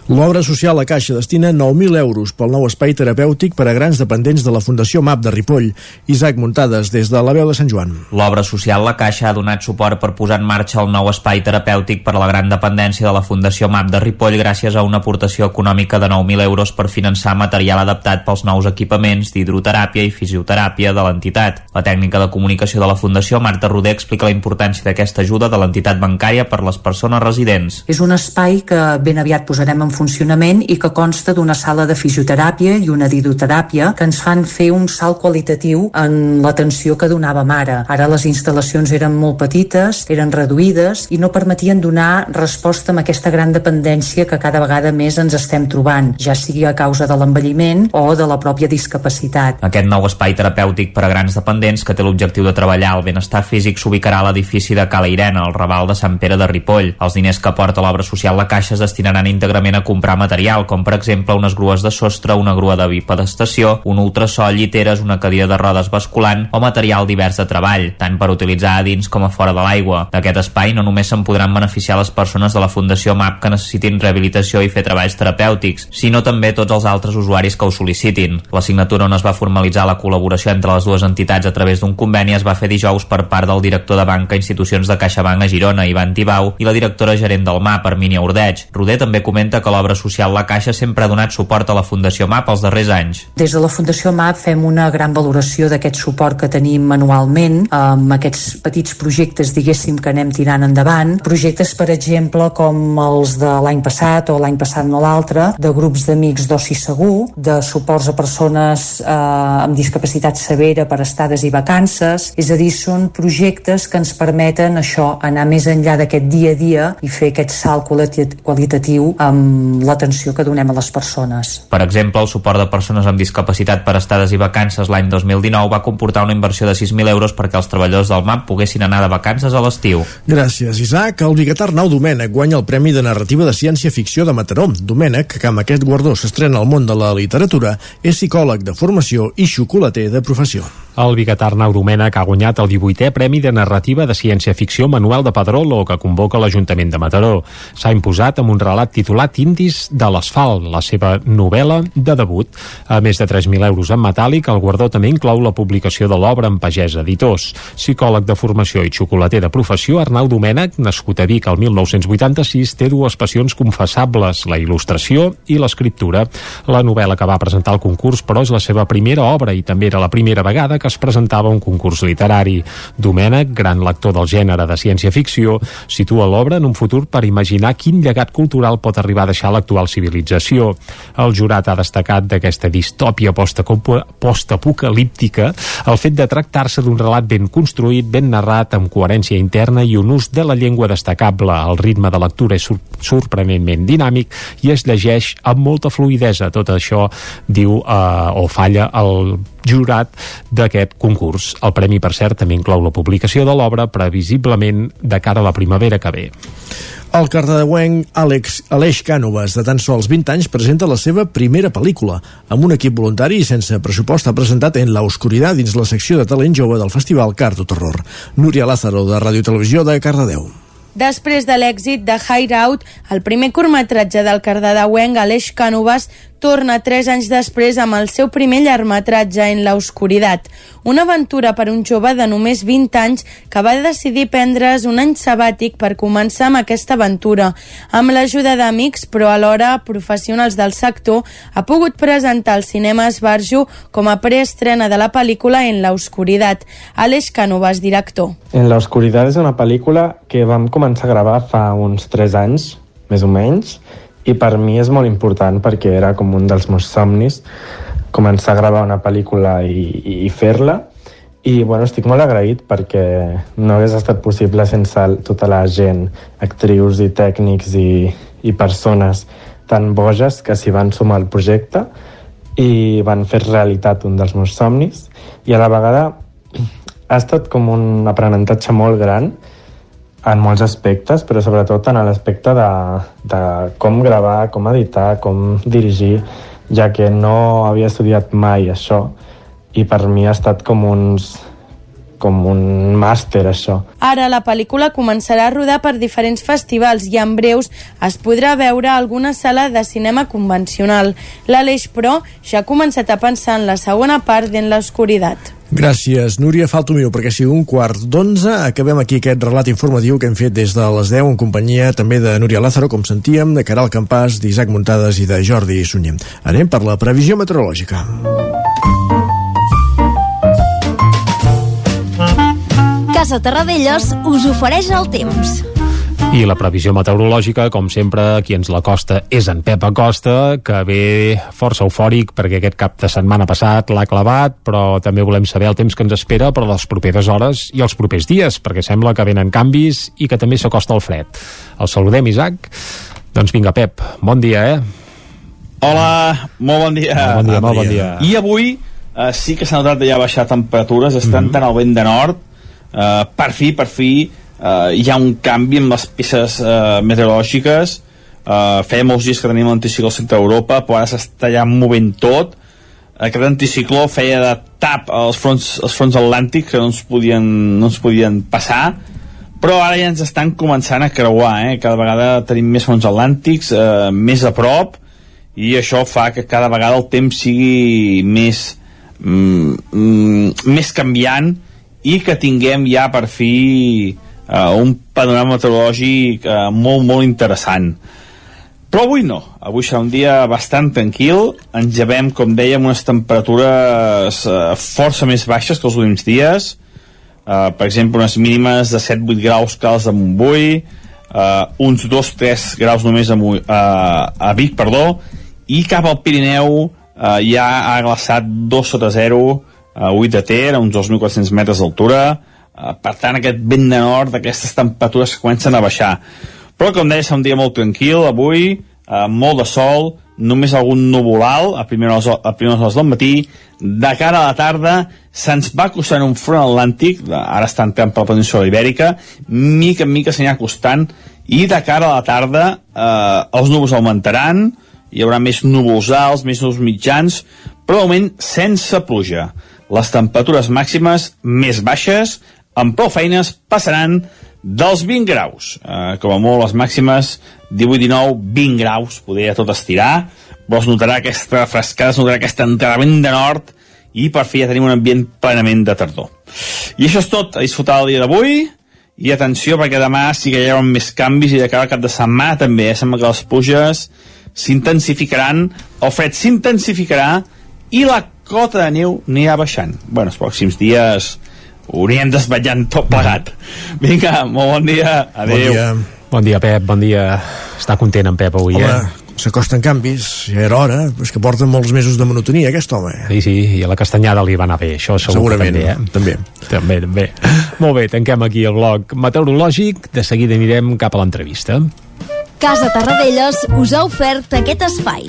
L'obra social a Caixa destina 9.000 euros pel nou espai terapèutic per a grans dependents de la Fundació MAP de Ripoll. Isaac Muntades, des de la veu de Sant Joan. L'obra social La Caixa ha donat suport per posar en marxa el nou espai terapèutic per a la gran dependència de la Fundació MAP de Ripoll gràcies a una aportació econòmica de 9.000 euros per finançar material adaptat pels nous equipaments d'hidroteràpia i fisioteràpia de l'entitat. La tècnica de comunicació de la Fundació, Marta Roder, explica la importància d'aquesta ajuda de l'entitat bancària per les persones residents. És un espai que ben aviat posarem en funcionament i que consta d'una sala de fisioteràpia i una d'hidroteràpia que ens fan fer un salt qualitatiu en l'atenció que donàvem ara. Ara les instal·lacions eren molt petites, eren reduïdes i no permetien donar resposta amb aquesta gran dependència que cada vegada més ens estem trobant, ja sigui a causa de l'envelliment o de la pròpia discapacitat. Aquest nou espai terapèutic per a grans dependents que té l'objectiu de treballar el benestar físic s'ubicarà a l'edifici de Cala Irene, al Raval de Sant Pere de Ripoll. Els diners que aporta l'obra social La Caixa es destinaran íntegrament a comprar material, com per exemple unes grues de sostre, una grua de bipedestació, un ultrasol, lliteres, una cadira de rodes basculant o material divers de treball, tant per utilitzar a dins com a fora de l'aigua. D'aquest espai no només se'n podran beneficiar les persones de la Fundació MAP que necessitin rehabilitació i fer treballs terapèutics, sinó també tots els altres usuaris que ho sol·licitin. La signatura on es va formalitzar la col·laboració entre les dues entitats a través d'un conveni es va fer dijous per part del director de banca institucions de CaixaBank a Girona, Ivan Tibau, i la directora gerent del MAP, Armínia Ordeig. Roder també comenta que l'obra social La Caixa sempre ha donat suport a la Fundació MAP els darrers anys. Des de la Fundació MAP fem una gran valoració d'aquest suport que tenim manualment amb aquests petits projectes, diguéssim, que anem tirant endavant. Projectes, per exemple, com els de l'any passat o l'any passat no l'altre, de grups d'amics d'oci segur, de suports a persones eh, amb discapacitat severa per estades i vacances. És a dir, són projectes que ens permeten això, anar més enllà d'aquest dia a dia i fer aquest salt qualitatiu amb l'atenció que donem a les persones. Per exemple, el suport de persones amb discapacitat per estades i vacances l'any 2019 va comportar una inversió de 6.000 euros perquè els treballadors del MAP poguessin anar de vacances a l'estiu. Gràcies, Isaac. El biguetar Arnau Domènech guanya el Premi de Narrativa de Ciència-Ficció de Mataró. Domènech, que amb aquest guardó s'estrena al món de la literatura, és psicòleg de formació i xocolater de professió. El biguetar Arnau Domènech ha guanyat el 18è Premi de Narrativa de Ciència-Ficció Manuel de Pedrolo, que convoca l'Ajuntament de Mataró. S'ha imposat amb un relat titulat Indis de l'asfalt, la seva novel·la de debut. A més de 3.000 euros en metàl·lic, el guardó també inclou la publicació de l'obra en Pagès Editors. Psicòleg de formació i xocolater de professió, Arnau Domènech, nascut a Vic el 1986, té dues passions confessables, la il·lustració i l'escriptura. La novel·la que va presentar al concurs, però, és la seva primera obra i també era la primera vegada que es presentava un concurs literari. Domènech, gran lector del gènere de ciència-ficció, situa l'obra en un futur per imaginar quin llegat cultural pot arribar a deixar l'actual civilització. El jurat ha destacat d'aquesta distòpia postapocalíptica el fet de tractar-se d'un relat ben construït, ben narrat, amb coherència interna i un ús de la llengua destacable. El ritme de lectura és sorprenentment dinàmic i es llegeix amb molta fluidesa. Tot això diu eh, o falla el jurat d'aquest concurs. El premi, per cert, també inclou la publicació de l'obra previsiblement de cara a la primavera que ve. El cardedeuenc Àlex Aleix Cànovas, de tan sols 20 anys, presenta la seva primera pel·lícula. Amb un equip voluntari i sense pressupost ha presentat En la oscuridad dins la secció de talent jove del festival Cardo Terror. Núria Lázaro, de Ràdio Televisió de Cardedeu. Després de l'èxit de Hideout, el primer curtmetratge del cardedeuenc Aleix Cànovas torna tres anys després amb el seu primer llargmetratge en la oscuritat, una aventura per un jove de només 20 anys que va decidir prendre's un any sabàtic per començar amb aquesta aventura. Amb l'ajuda d'amics, però alhora professionals del sector, ha pogut presentar al cinema Esbarjo com a preestrena de la pel·lícula En la oscuritat. Aleix Canovas, director. En la oscuritat és una pel·lícula que vam començar a gravar fa uns 3 anys, més o menys, i per mi és molt important perquè era com un dels meus somnis començar a gravar una pel·lícula i, i fer-la. I bueno, estic molt agraït perquè no hagués estat possible sense tota la gent, actrius i tècnics i, i persones tan boges que s'hi van sumar al projecte i van fer realitat un dels meus somnis. I a la vegada <clears throat> ha estat com un aprenentatge molt gran en molts aspectes, però sobretot en l'aspecte de, de com gravar, com editar, com dirigir, ja que no havia estudiat mai això. I per mi ha estat com uns com un màster, això. Ara la pel·lícula començarà a rodar per diferents festivals i en breus es podrà veure a alguna sala de cinema convencional. L'Aleix, però, ja ha començat a pensar en la segona part d'En l'Oscuritat. Gràcies, Núria. Falta un minut perquè sigui un quart d'onze. Acabem aquí aquest relat informatiu que hem fet des de les 10 en companyia també de Núria Lázaro, com sentíem, de Caral Campàs, d'Isaac Muntades i de Jordi Sunyer. Anem per la previsió meteorològica. Casa Terradellos us ofereix el temps. I la previsió meteorològica, com sempre, qui ens la costa és en Pep Acosta, que ve força eufòric perquè aquest cap de setmana passat l'ha clavat, però també volem saber el temps que ens espera per les properes hores i els propers dies, perquè sembla que venen canvis i que també s'acosta el fred. El saludem, Isaac. Doncs vinga, Pep, bon dia, eh? Hola, molt bon dia. Molt bon dia, molt bon dia. I avui eh, sí que s'ha notat de ja baixar temperatures, estan mm -hmm. tant al vent de nord, eh, per fi, per fi, eh, hi ha un canvi amb les peces eh, meteorològiques. Uh, feia molts dies que teníem l'anticicló al centre d'Europa però ara s'està ja movent tot. Aquest anticicló feia de tap als fronts, als fronts atlàntics que no ens podien, no ens podien passar. Però ara ja ens estan començant a creuar eh? cada vegada tenim més fronts atlàntics eh, més a prop i això fa que cada vegada el temps sigui més mm, mm, més canviant i que tinguem ja per fi uh, un panorama meteorològic uh, molt, molt interessant. Però avui no, avui serà un dia bastant tranquil, ens llevem, com dèiem, unes temperatures uh, força més baixes que els últims dies, uh, per exemple, unes mínimes de 7-8 graus cals a Montbui, uh, uns 2-3 graus només a, uh, a Vic, perdó, i cap al Pirineu uh, ja ha glaçat 2 sota 0 a 8 de Ter, a uns 2.400 metres d'altura, uh, per tant aquest vent de nord, aquestes temperatures comencen a baixar. Però com deia, serà un dia molt tranquil avui, uh, molt de sol, només algun nuvolal a primeres, a primeres hores del matí, de cara a la tarda se'ns va acostant un front atlàntic, ara està entrant per la península ibèrica, mica en mica s'anirà acostant, i de cara a la tarda eh, els núvols augmentaran, hi haurà més núvols alts, més núvols mitjans, però de moment sense pluja. Les temperatures màximes més baixes, amb prou feines, passaran dels 20 graus. Eh, com a molt, les màximes 18, 19, 20 graus, podria tot estirar, es notarà aquesta frescada, es notarà aquest entrenament de nord i per fi ja tenim un ambient plenament de tardor. I això és tot, a disfrutar el dia d'avui i atenció perquè demà sí que hi haurà més canvis i de cara al cap de setmana també, eh? sembla que les pluges s'intensificaran, el fred s'intensificarà i la cota de neu anirà baixant. Bueno, els pròxims dies ho anirem desvetllant tot plegat. Vinga, molt bon dia. Adéu. Bon dia. Bon dia, Pep, bon dia. Està content en Pep avui, Home, eh? s'acosten canvis, ja era hora, és que porten molts mesos de monotonia, aquest home. Sí, sí, i a la castanyada li va anar bé, això segur Segurament, també, eh? també. També, també. Molt bé, tanquem aquí el bloc meteorològic, de seguida anirem cap a l'entrevista. Casa Tarradellas us ha ofert aquest espai.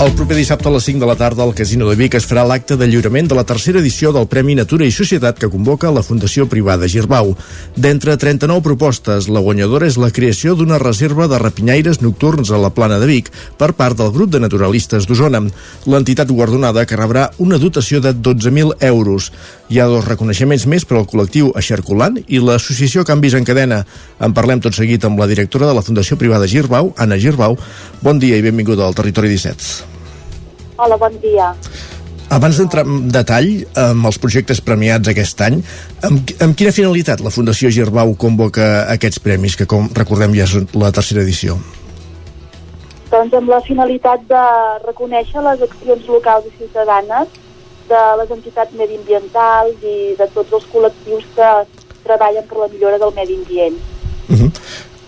El proper dissabte a les 5 de la tarda al Casino de Vic es farà l'acte de lliurament de la tercera edició del Premi Natura i Societat que convoca la Fundació Privada Girbau. D'entre 39 propostes, la guanyadora és la creació d'una reserva de rapinyaires nocturns a la plana de Vic per part del grup de naturalistes d'Osona. L'entitat guardonada que rebrà una dotació de 12.000 euros. Hi ha dos reconeixements més per al col·lectiu Aixerculant i l'associació Canvis en Cadena. En parlem tot seguit amb la directora de la Fundació Privada Girbau, Anna Girbau. Bon dia i benvinguda al Territori 17. Hola, bon dia. Abans d'entrar en detall amb els projectes premiats aquest any, amb, amb quina finalitat la Fundació Girbau convoca aquests premis, que com recordem ja és la tercera edició? Doncs amb la finalitat de reconèixer les accions locals i ciutadanes de les entitats mediambientals i de tots els col·lectius que treballen per la millora del medi ambient. Uh -huh.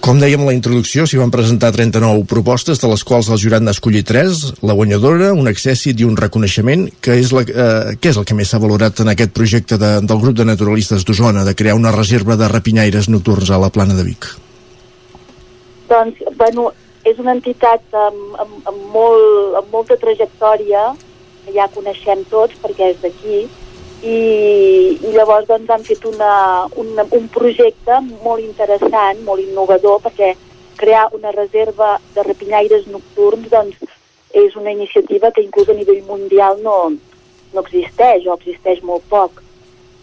Com dèiem a la introducció, s'hi van presentar 39 propostes, de les quals el jurat n'ha escollit 3, la guanyadora, un accèssit i un reconeixement, que és, la, eh, què és el que més s'ha valorat en aquest projecte de, del grup de naturalistes d'Osona, de crear una reserva de rapinyaires nocturns a la plana de Vic? Doncs, bueno, és una entitat amb, amb, amb, molt, amb molta trajectòria, que ja coneixem tots perquè és d'aquí, i, i llavors doncs, han fet una, una, un projecte molt interessant, molt innovador, perquè crear una reserva de rapinyaires nocturns doncs, és una iniciativa que inclús a nivell mundial no, no existeix o existeix molt poc.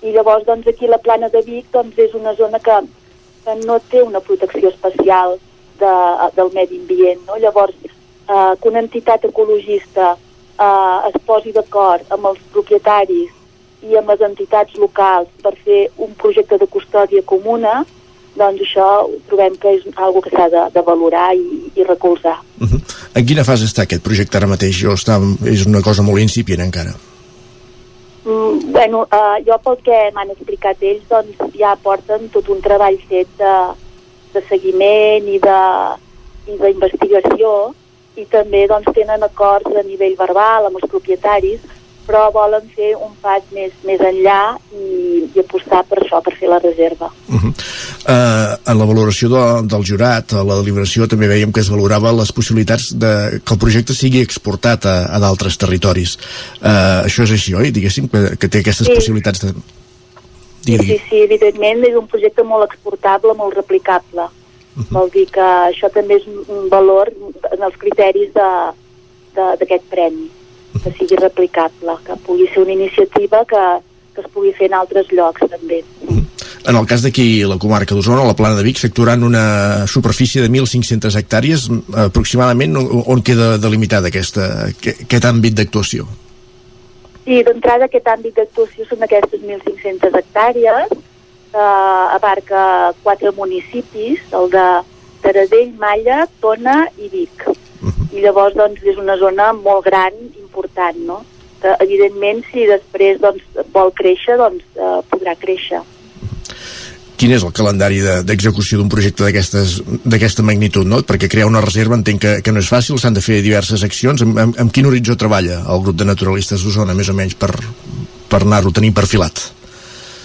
I llavors doncs, aquí la plana de Vic doncs, és una zona que, que no té una protecció especial de, del medi ambient. No? Llavors, eh, que una entitat ecologista eh, es posi d'acord amb els propietaris i amb les entitats locals per fer un projecte de custòdia comuna, doncs això trobem que és algo que s'ha de, de valorar i, i recolzar. Uh -huh. En quina fase està aquest projecte ara mateix? Jo està, és una cosa molt incipient encara. Mm, bueno, uh, jo pel que m'han explicat ells, doncs ja porten tot un treball fet de, de seguiment i de i d'investigació i també doncs, tenen acords a nivell verbal amb els propietaris però volen fer un pas més, més enllà i, i apostar per això, per fer la reserva. Uh -huh. uh, en la valoració de, del jurat, a la deliberació, també veiem que es valorava les possibilitats de que el projecte sigui exportat a, a d'altres territoris. Uh, això és així, oi? Diguéssim, que, que té aquestes Sí. possibilitats de... Sí, sí, sí, evidentment és un projecte molt exportable, molt replicable. Uh -huh. Vol dir que això també és un- valor en els criteris d'aquest premi, que sigui replicable, que pugui ser una iniciativa que, que es pugui fer en altres llocs també. En el cas d'aquí, la comarca d'Osona, la plana de Vic, s'actuarà en una superfície de 1.500 hectàrees, aproximadament on, queda delimitada aquesta, aquest, àmbit d'actuació? Sí, d'entrada aquest àmbit d'actuació són aquestes 1.500 hectàrees, que abarca quatre municipis, el de Taradell, Malla, Tona i Vic. I llavors doncs, és una zona molt gran, important, no? que evidentment si després doncs, vol créixer, doncs eh, podrà créixer. Quin és el calendari de- d'execució d'un projecte d'aquesta magnitud, no? Perquè crear una reserva entenc que, que no és fàcil, s'han de fer diverses accions. Amb, amb, amb quin horitzó treballa el grup de naturalistes d'Osona, més o menys, per, per anar-ho tenint perfilat?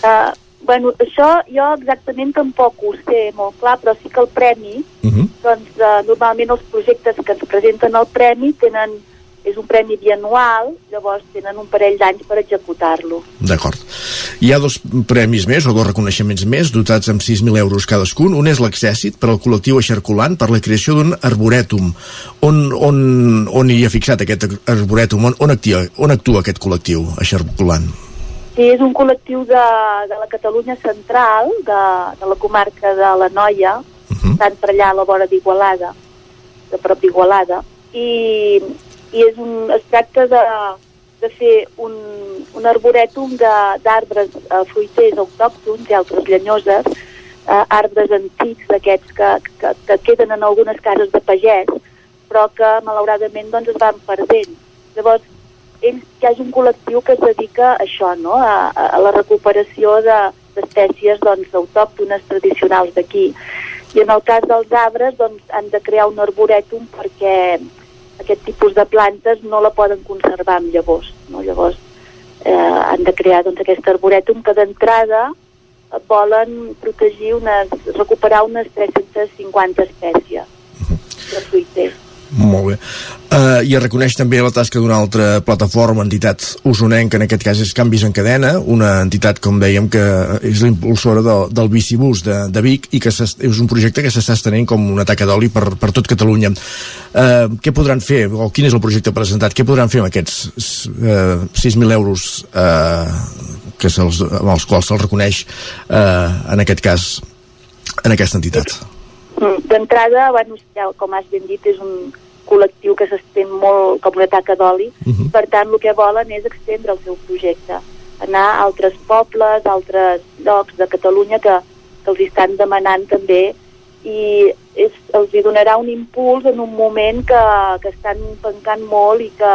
Uh, bueno, això jo exactament tampoc ho sé molt clar, però sí que el premi, Uh -huh. doncs uh, normalment els projectes que ens presenten al premi tenen, és un premi bianual, llavors tenen un parell d'anys per executar-lo. D'acord. Hi ha dos premis més, o dos reconeixements més, dotats amb 6.000 euros cadascun. Un és l'accèssit per al col·lectiu Eixarculant per la creació d'un arborètum. On, on, on hi ha fixat aquest arborètum? On, on, actua, on actua aquest col·lectiu Eixarculant? Sí, és un col·lectiu de, de la Catalunya central, de, de la comarca de la Noia, uh -huh. estan per allà a la vora d'Igualada, de prop d'Igualada, i, i és un, es tracta de, de fer un, un arborètum de- d'arbres eh, fruiters autòctons i altres llenyoses, eh, arbres antics d'aquests que, que, que queden en algunes cases de pagès, però que malauradament doncs, es van perdent. Llavors, ells, hi hagi un col·lectiu que es dedica a això, no? a, a la recuperació de- d'espècies doncs, autòctones tradicionals d'aquí. I en el cas dels arbres doncs, han de crear un arborètum perquè aquest tipus de plantes no la poden conservar amb llavors. No? Llavors eh, han de crear doncs, aquest arborètum que d'entrada volen protegir unes, recuperar unes 350 espècies de fruiters. Molt bé. Uh, I es reconeix també la tasca d'una altra plataforma, entitat usonenca, en aquest cas és Canvis en Cadena, una entitat, com dèiem, que és la impulsora del, del bicibús de, de Vic i que és un projecte que s'està estenent com una taca d'oli per, per tot Catalunya. Uh, què podran fer, o quin és el projecte presentat, què podran fer amb aquests uh, 6.000 euros uh, que se'ls, amb els quals se'ls reconeix, uh, en aquest cas, en aquesta entitat? D'entrada, bueno, ja, com has ben dit, és un col·lectiu que s'estén molt com una taca d'oli, Mhm. per tant el que volen és extendre el seu projecte, anar a altres pobles, a altres llocs de Catalunya que, que els estan demanant també i és, els hi donarà un impuls en un moment que, que estan pencant molt i que,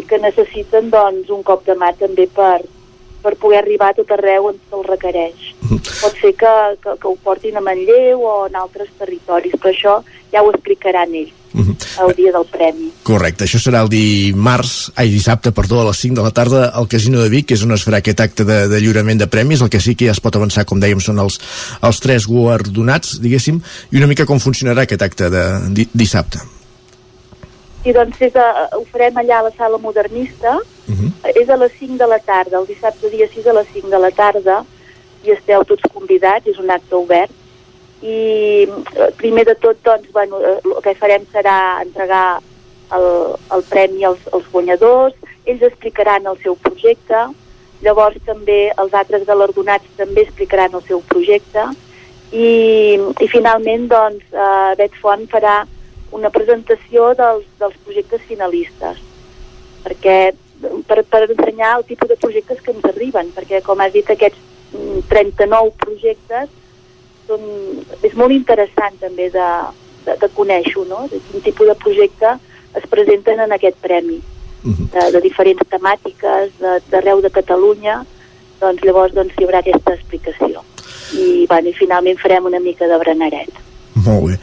i que necessiten doncs, un cop de mà també per, per poder arribar a tot arreu on se'l requereix. Pot ser que, que, que ho portin a Manlleu o en altres territoris, però això ja ho explicaran ells el dia del premi. Correcte, això serà el dimarts, ai, dissabte, perdó, a les 5 de la tarda al Casino de Vic, que és on es farà aquest acte de, de lliurament de premis, el que sí que ja es pot avançar, com dèiem, són els, els tres guardonats, diguéssim, i una mica com funcionarà aquest acte de di, dissabte. I doncs és a, ho farem allà a la sala modernista, uh -huh. és a les 5 de la tarda, el dissabte dia 6 a les 5 de la tarda, i esteu tots convidats, és un acte obert, i eh, primer de tot, doncs, bueno, eh, el que farem serà entregar el, el premi als, als guanyadors, ells explicaran el seu projecte, llavors també els altres galardonats també explicaran el seu projecte, i, i finalment, doncs, eh, Bet Font farà una presentació dels, dels projectes finalistes perquè per, per ensenyar el tipus de projectes que ens arriben, perquè com has dit aquests mm, 39 projectes són, és molt interessant també de, de, de conèixer no? de quin tipus de projecte es presenten en aquest premi. De, de diferents temàtiques d'arreu de, de Catalunya. Doncs llavors doncs, hi haurà aquesta explicació. I, bueno, i finalment farem una mica de brenaret molt bé.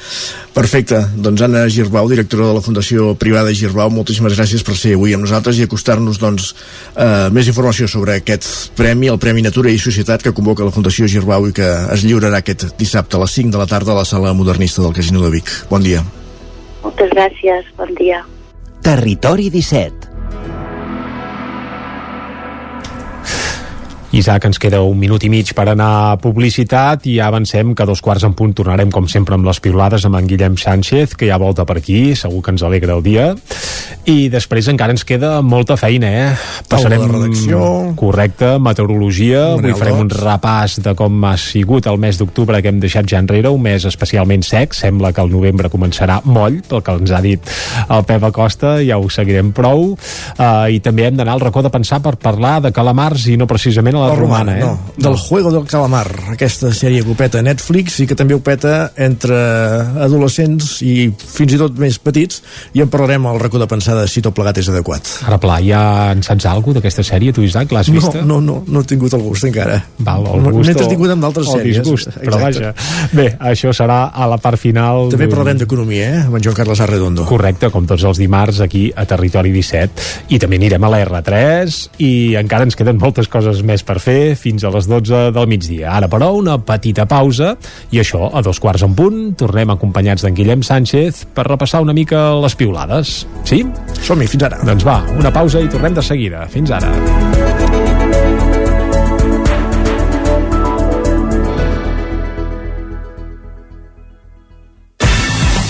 Perfecte. Doncs Anna Girbau, directora de la Fundació Privada Girbau, moltíssimes gràcies per ser avui amb nosaltres i acostar-nos doncs, eh, més informació sobre aquest premi, el Premi Natura i Societat que convoca la Fundació Girbau i que es lliurarà aquest dissabte a les 5 de la tarda a la sala modernista del Casino de Vic. Bon dia. Moltes gràcies. Bon dia. Territori 17 Isaac, ens queda un minut i mig per anar a publicitat i ja avancem que a dos quarts en punt tornarem com sempre amb les piulades amb en Guillem Sánchez, que ja volta per aquí, segur que ens alegra el dia. I després encara ens queda molta feina, eh? Passarem... de redacció. Correcte, meteorologia. Avui farem un repàs de com ha sigut el mes d'octubre que hem deixat ja enrere, un mes especialment sec. Sembla que el novembre començarà moll, pel que ens ha dit el Pep Acosta, ja ho seguirem prou. Uh, I també hem d'anar al racó de pensar per parlar de calamars i no precisament a la, La romana, eh? no, del Juego del Calamar, aquesta sèrie que ho peta a Netflix i que també ho peta entre adolescents i fins i tot més petits i en parlarem al racó de pensar de si tot plegat és adequat. Ara, pla, ja en saps alguna d'aquesta sèrie, tu, Isaac? L'has No, vista? no, no, no he tingut el gust encara. Val, el No- gust N'he tingut amb d'altres sèries. disgust, però Exacte. vaja. Bé, això serà a la part final. També parlarem d'economia, eh? amb en Joan Carles Arredondo. Correcte, com tots els dimarts aquí a Territori 17 i també anirem a la R3 i encara ens queden moltes coses més per fer fins a les 12 del migdia. Ara però una petita pausa i això a dos quarts en punt tornem acompanyats d'en Guillem Sánchez per repassar una mica les piulades. Sí? Som-hi, fins ara. Doncs va, una pausa i tornem de seguida. Fins ara.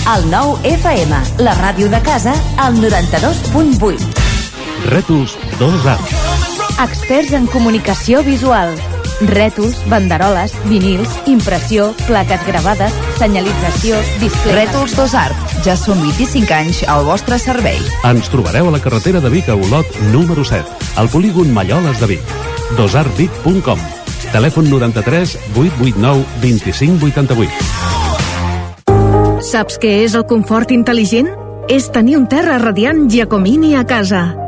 El nou FM, la ràdio de casa, al 92.8. Rètols 2A. Experts en comunicació visual. Rètols, banderoles, vinils, impressió, plaques gravades, senyalització, displays... Rètols Dos Art. Ja són 25 anys al vostre servei. Ens trobareu a la carretera de Vic a Olot, número 7, al polígon Malloles de Vic. dosartvic.com Telèfon 93 889 25 88. Saps què és el confort intel·ligent? És tenir un terra radiant Giacomini a casa.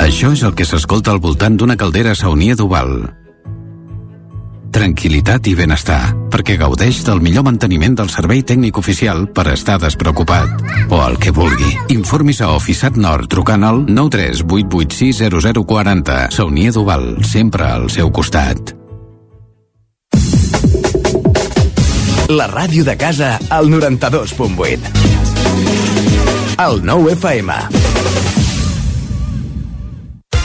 Això és el que s'escolta al voltant d'una caldera saunia d'Oval. Tranquilitat i benestar, perquè gaudeix del millor manteniment del servei tècnic oficial per estar despreocupat. O el que vulgui. Informis a Oficiat Nord trucant al 93 886 0040. Saunia d'Oval, sempre al seu costat. La ràdio de casa al 92.8. El 9 FM.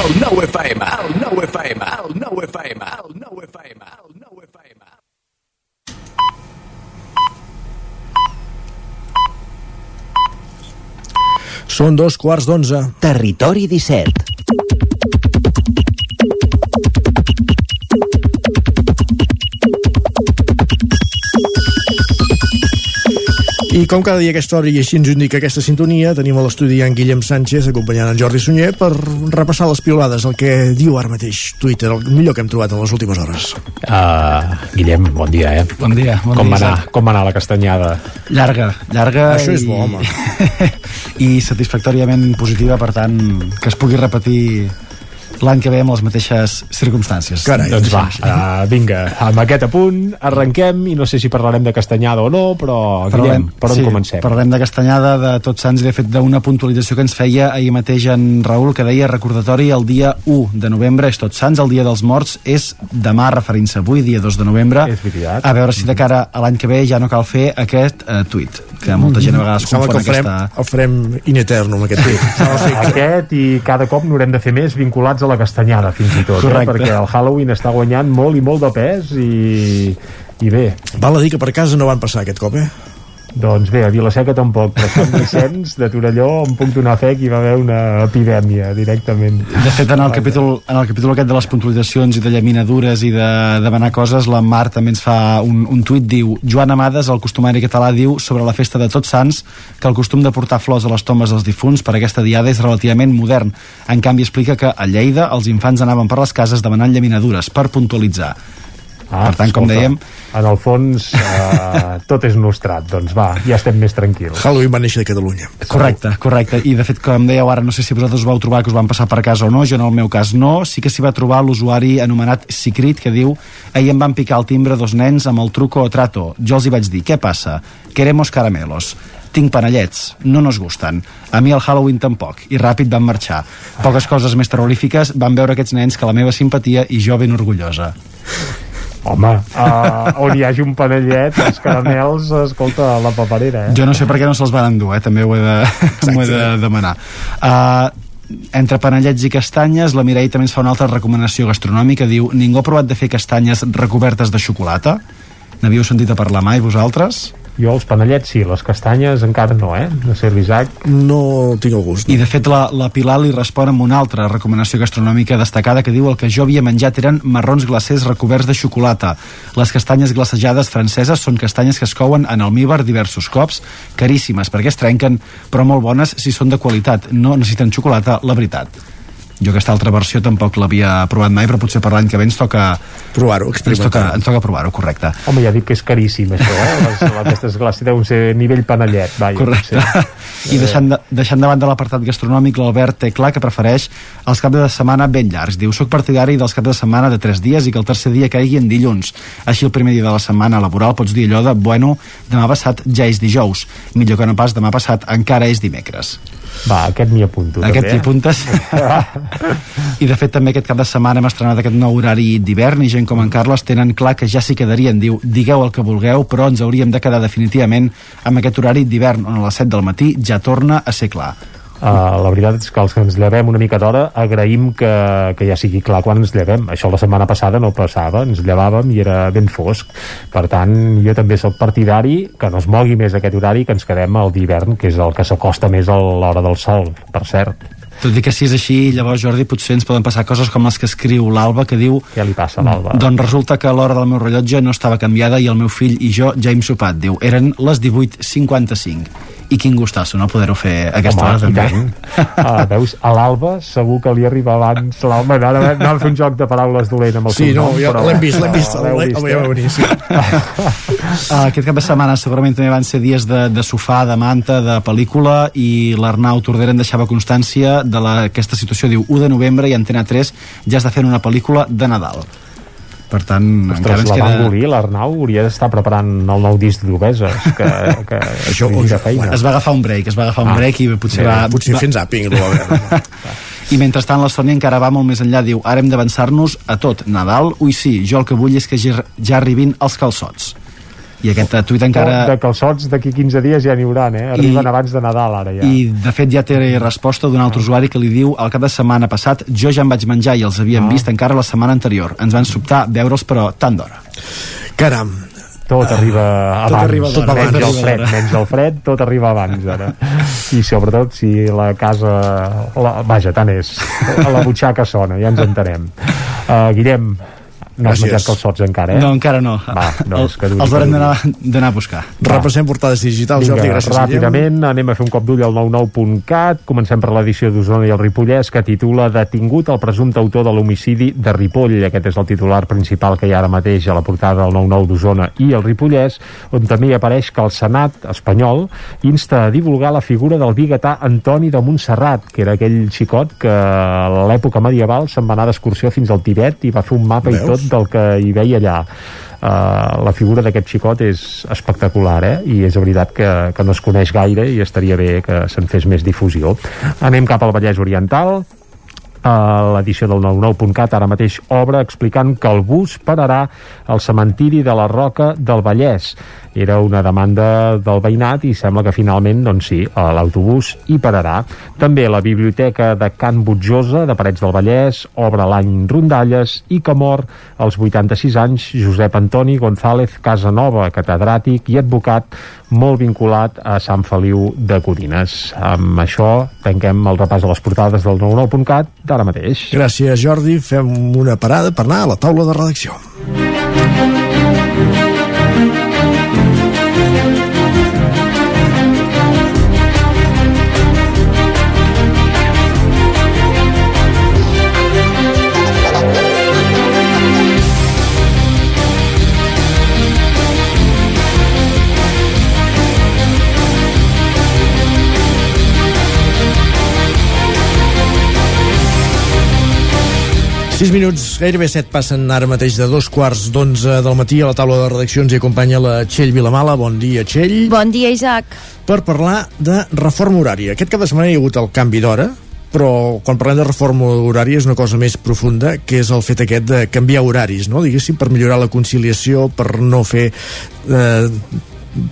El nou FM, el nou FM, el nou FM, el nou FM, el nou FM. Són dos quarts d'onze. Territori 17. I com cada dia a aquesta hora i així ens indica aquesta sintonia, tenim a l'estudi en Guillem Sánchez acompanyant en Jordi Sunyer per repassar les piolades, el que diu ara mateix Twitter, el millor que hem trobat en les últimes hores. Uh, Guillem, bon dia, eh? Bon dia. Bon com, dia, va anar, Isaac. com va anar la castanyada? Llarga, llarga Això és i... bo, home. <laughs> i satisfactòriament positiva, per tant, que es pugui repetir l'any que ve amb les mateixes circumstàncies. Carai, doncs va, uh, vinga, amb aquest apunt arrenquem i no sé si parlarem de castanyada o no, però Guillem, per on sí, comencem? Parlem de Castanyada, de Tots Sants. I de fet d'una puntualització que ens feia ahir mateix en Raül que deia recordatori el dia 1 de novembre és Tots Sants, el dia dels morts és demà referint-se avui, dia 2 de novembre. A veure si de cara a l'any que ve ja no cal fer aquest uh, tuit que molta gent a vegades que confon el farem, aquesta... el farem in eternum, aquest <laughs> tuit. Aquest i cada cop n'haurem de fer més vinculats a la castanyada, fins i tot, eh? Perquè el Halloween està guanyant molt i molt de pes i, i bé, Val a dir que per casa no van passar aquest cop, eh? Doncs bé, a Vilaseca tampoc, però Sant Vicenç de Torelló em puc donar fe que hi va haver una epidèmia directament. De fet, en el, capítol, en el capítol aquest de les puntualitzacions i de llaminadures i de demanar coses, la Mar també ens fa un, un tuit, diu Joan Amades, el costumari català, diu sobre la festa de Tots Sants que el costum de portar flors a les tombes dels difunts per aquesta diada és relativament modern. En canvi, explica que a Lleida els infants anaven per les cases demanant llaminadures per puntualitzar. Ah, per tant, com escolta, dèiem... En el fons, eh, <laughs> tot és nostrat, doncs va, ja estem més tranquils. Halloween va néixer de Catalunya. Correcte, correcte. I de fet, com dèieu ara, no sé si vosaltres vau trobar que us van passar per casa o no, jo en el meu cas no. Sí que s'hi va trobar l'usuari anomenat Secret que diu ahir em van picar al timbre dos nens amb el truco o trato. Jo els hi vaig dir, què passa? Queremos caramelos. Tinc panellets, no nos gusten. A mi el Halloween tampoc, i ràpid van marxar. Poques coses més terrorífiques van veure aquests nens que la meva simpatia i jo ben orgullosa. Home, uh, on hi hagi un panellet, els caramels, escolta, la paperera, eh? Jo no sé per què no se'ls van endur, eh? també ho he de, <laughs> m'ho he de demanar. Uh, entre panellets i castanyes, la Mireia també ens fa una altra recomanació gastronòmica, diu, ningú ha provat de fer castanyes recobertes de xocolata? N'havíeu sentit a parlar mai, vosaltres? Jo els panellets sí, les castanyes encara no, eh? No sé, Isaac. No tinc el gust. I de fet la, la Pilar li respon amb una altra recomanació gastronòmica destacada que diu el que jo havia menjat eren marrons glacers recoberts de xocolata. Les castanyes glacejades franceses són castanyes que es couen en almíbar diversos cops, caríssimes perquè es trenquen, però molt bones si són de qualitat, no necessiten xocolata, la veritat. Jo aquesta altra versió tampoc l'havia provat mai, però potser per l'any que ve ens toca provar-ho, ens toca, ens toca provar-ho, correcte. Home, ja dic que és caríssim, això, eh? <laughs> Les, aquestes glaces deuen ser nivell panellet, vaja. Correcte. I deixant de, deixant de banda l'apartat gastronòmic, l'Albert té clar que prefereix els caps de setmana ben llargs. Diu, soc partidari dels caps de setmana de 3 dies i que el tercer dia caigui en dilluns. Així el primer dia de la setmana laboral pots dir allò de, bueno, demà passat ja és dijous. Millor que no pas demà passat encara és dimecres. Va, aquest m'hi apunto. Aquest t'hi apuntes? <laughs> <laughs> I de fet també aquest cap de setmana hem estrenat aquest nou horari d'hivern i gent com en Carles tenen clar que ja s'hi quedarien. Diu, digueu el que vulgueu, però ens hauríem de quedar definitivament amb aquest horari d'hivern on a les 7 del matí ja torna a ser clar. Uh, la veritat és que els que ens llevem una mica d'hora agraïm que, que ja sigui clar quan ens llevem això la setmana passada no passava ens llevàvem i era ben fosc per tant jo també sóc partidari que no es mogui més aquest horari que ens quedem al d'hivern que és el que s'acosta més a l'hora del sol per cert Tot i que si és així, llavors, Jordi, potser ens poden passar coses com les que escriu l'Alba, que diu... Què li passa a l'Alba? Doncs resulta que l'hora del meu rellotge no estava canviada i el meu fill i jo ja hem sopat. Diu, eren les 18.55. I quin gustasso, no, poder-ho fer a aquesta Home, hora, també. uh, veus, a l'Alba segur que li arriba abans l'Alba ara anava a fer un joc de paraules dolent amb el Sí, no, nom, ja però- l'hem vist, l'hem vist, l'heu l'hem- vist, l'hem eh? venir, sí. Uh, <laughs> aquest cap de setmana segurament també van ser dies de, de sofà, de manta, de pel·lícula i l'Arnau Tordera en deixava constància de la, aquesta situació, diu 1 de novembre i Antena 3 ja està fent una pel·lícula de Nadal per tant encara Ostres, ens la queda Mangolí, l'Arnau, hauria d'estar preparant el nou disc d'Obeses, que, <laughs> que Això, dirà feina. es va agafar un break, es va agafar un Ah, break i potser bé, va... potser va... no <laughs> va veure. I mentrestant la Sònia encara va molt més enllà, diu, ara hem d'avançar-nos a tot. Nadal, ui sí, jo el que vull és que ja arribin els calçots. I aquest tuit encara... De calçots d'aquí 15 dies ja n'hi haurà, eh? Arriben I, abans de Nadal, ara ja. I, de fet, ja té resposta d'un altre usuari que li diu al cap de setmana passat jo ja em vaig menjar i els havíem ah. vist encara la setmana anterior. Ens van sobtar veure'ls, però tant d'hora. Caram, tot uh, arriba abans, tot arriba tot menys el fred, menys el fred, tot arriba abans ara. I sobretot si la casa, la, vaja, tant és, la butxaca sona, ja ens entenem. Uh, Guillem, no has menjat calçots encara, eh? No, encara no. Va, doncs que Els haurem d'anar a buscar. Va. Repassem portades digitals, Vinga, Jordi, gràcies. Ràpidament, anem a fer un cop d'ull al 99.cat. Comencem per l'edició d'Osona i el Ripollès, que titula Detingut el presumpte autor de l'homicidi de Ripoll. Aquest és el titular principal que hi ha ara mateix a la portada del 99 d'Osona i el Ripollès, on també hi apareix que el Senat espanyol insta a divulgar la figura del biguetà Antoni de Montserrat, que era aquell xicot que a l'època medieval se'n va anar d'excursió fins al Tibet i va fer un mapa Veus? i tot del que hi veia allà. Uh, la figura d'aquest xicot és espectacular eh? i és veritat que, que no es coneix gaire i estaria bé que se'n fes més difusió. Anem cap al Vallès Oriental a l'edició del 99.cat ara mateix obre explicant que el bus pararà al cementiri de la Roca del Vallès era una demanda del veïnat i sembla que finalment, doncs sí, l'autobús hi pararà. També la Biblioteca de Can Butjosa, de Parets del Vallès, obre l'any Rondalles i que mor als 86 anys Josep Antoni González Casanova, catedràtic i advocat molt vinculat a Sant Feliu de Codines. Amb això tanquem el repàs de les portades del 99.cat d'ara mateix. Gràcies, Jordi. Fem una parada per anar a la taula de redacció. 6 minuts, gairebé 7 passen ara mateix de dos quarts d'onze del matí a la taula de redaccions i acompanya la Txell Vilamala. Bon dia, Txell. Bon dia, Isaac. Per parlar de reforma horària. Aquest cap de setmana hi ha hagut el canvi d'hora, però quan parlem de reforma horària és una cosa més profunda, que és el fet aquest de canviar horaris, no? diguéssim, per millorar la conciliació, per no fer eh,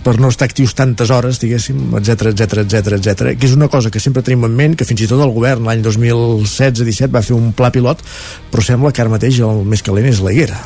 per no estar actius tantes hores, diguéssim, etc etc etc etc, que és una cosa que sempre tenim en ment, que fins i tot el govern l'any 2016-17 va fer un pla pilot, però sembla que ara mateix el més calent és la higuera.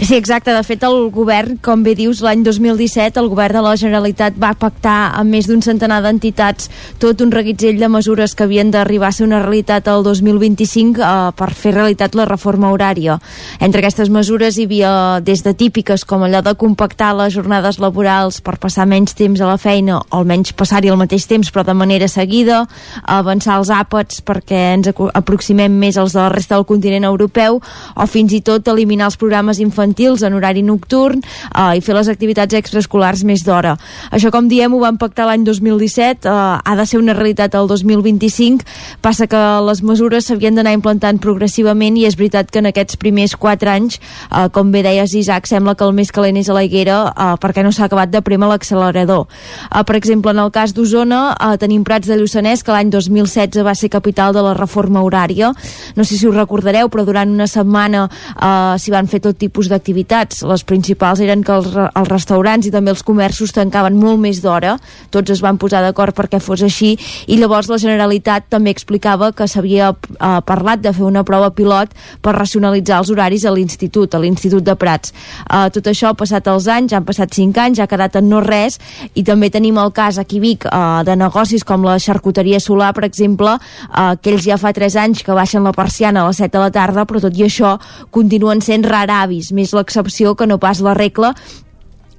Sí, exacte. De fet, el govern, com bé dius, l'any 2017, el govern de la Generalitat va pactar amb més d'un centenar d'entitats tot un reguitzell de mesures que havien d'arribar a ser una realitat el 2025 eh, per fer realitat la reforma horària. Entre aquestes mesures hi havia des de típiques com allò de compactar les jornades laborals per passar menys temps a la feina o almenys passar-hi al mateix temps però de manera seguida, avançar els àpats perquè ens aproximem més als de la resta del continent europeu o fins i tot eliminar els programes infantils en horari nocturn eh, i fer les activitats extraescolars més d'hora. Això, com diem, ho van pactar l'any 2017, eh, ha de ser una realitat el 2025, passa que les mesures s'havien d'anar implantant progressivament i és veritat que en aquests primers 4 anys, eh, com bé deies Isaac, sembla que el més calent és a la higuera eh, perquè no s'ha acabat de prémer l'accelerador. Eh, per exemple, en el cas d'Osona eh, tenim Prats de Lluçanès, que l'any 2016 va ser capital de la reforma horària. No sé si us recordareu, però durant una setmana eh, s'hi van fer tot tipus de activitats. Les principals eren que els, els restaurants i també els comerços tancaven molt més d'hora, tots es van posar d'acord perquè fos així, i llavors la Generalitat també explicava que s'havia eh, parlat de fer una prova pilot per racionalitzar els horaris a l'Institut, a l'Institut de Prats. Eh, tot això ha passat els anys, han passat 5 anys, ha quedat en no res, i també tenim el cas aquí Vic eh, de negocis com la xarcuteria solar, per exemple, eh, que ells ja fa 3 anys que baixen la persiana a les 7 de la tarda, però tot i això continuen sent raravis, més l'excepció que no pas la regla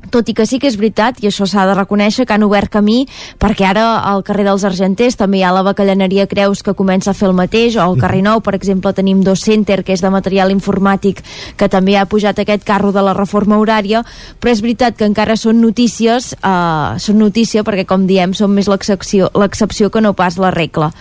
tot i que sí que és veritat, i això s'ha de reconèixer, que han obert camí, perquè ara al carrer dels Argenters també hi ha la bacallaneria Creus que comença a fer el mateix, o al carrer Nou, per exemple, tenim dos Center, que és de material informàtic, que també ha pujat aquest carro de la reforma horària, però és veritat que encara són notícies, eh, són notícia perquè, com diem, són més l'excepció que no pas la regla.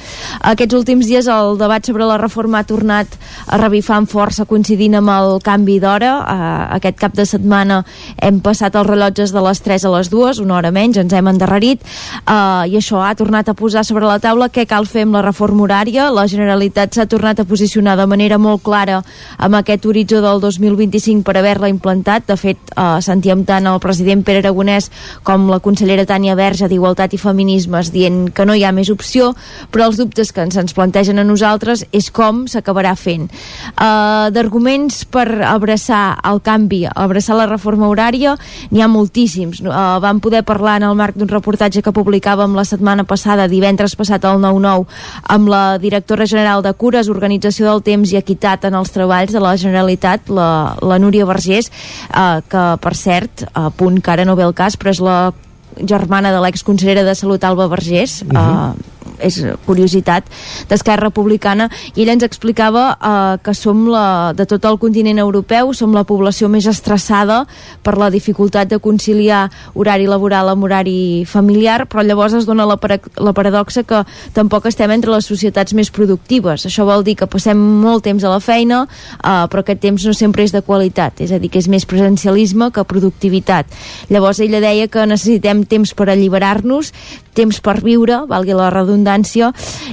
Aquests últims dies el debat sobre la reforma ha tornat a revifar amb força coincidint amb el canvi d'hora. Eh, aquest cap de setmana hem passat el rellotges de les 3 a les 2, una hora menys, ens hem endarrerit, uh, i això ha tornat a posar sobre la taula què cal fer amb la reforma horària. La Generalitat s'ha tornat a posicionar de manera molt clara amb aquest horitzó del 2025 per haver-la implantat. De fet, uh, sentíem tant el president Pere Aragonès com la consellera Tània Verge d'Igualtat i Feminismes dient que no hi ha més opció, però els dubtes que ens, ens plantegen a nosaltres és com s'acabarà fent. Uh, D'arguments per abraçar el canvi, abraçar la reforma horària, n'hi ha moltíssims. Uh, vam poder parlar en el marc d'un reportatge que publicàvem la setmana passada, divendres passat al 9-9, amb la directora general de Cures, Organització del Temps i Equitat en els Treballs de la Generalitat, la, la Núria Vergés, uh, que per cert, a punt que ara no ve el cas, però és la germana de l'exconsellera de Salut Alba Vergés, uh -huh. uh, és curiositat d'Esquerra Republicana i ella ens explicava eh, que som la, de tot el continent europeu som la població més estressada per la dificultat de conciliar horari laboral amb horari familiar però llavors es dona la, para la paradoxa que tampoc estem entre les societats més productives. Això vol dir que passem molt temps a la feina eh, però aquest temps no sempre és de qualitat és a dir, que és més presencialisme que productivitat. Llavors ella deia que necessitem temps per alliberar-nos temps per viure, valgui la redundància,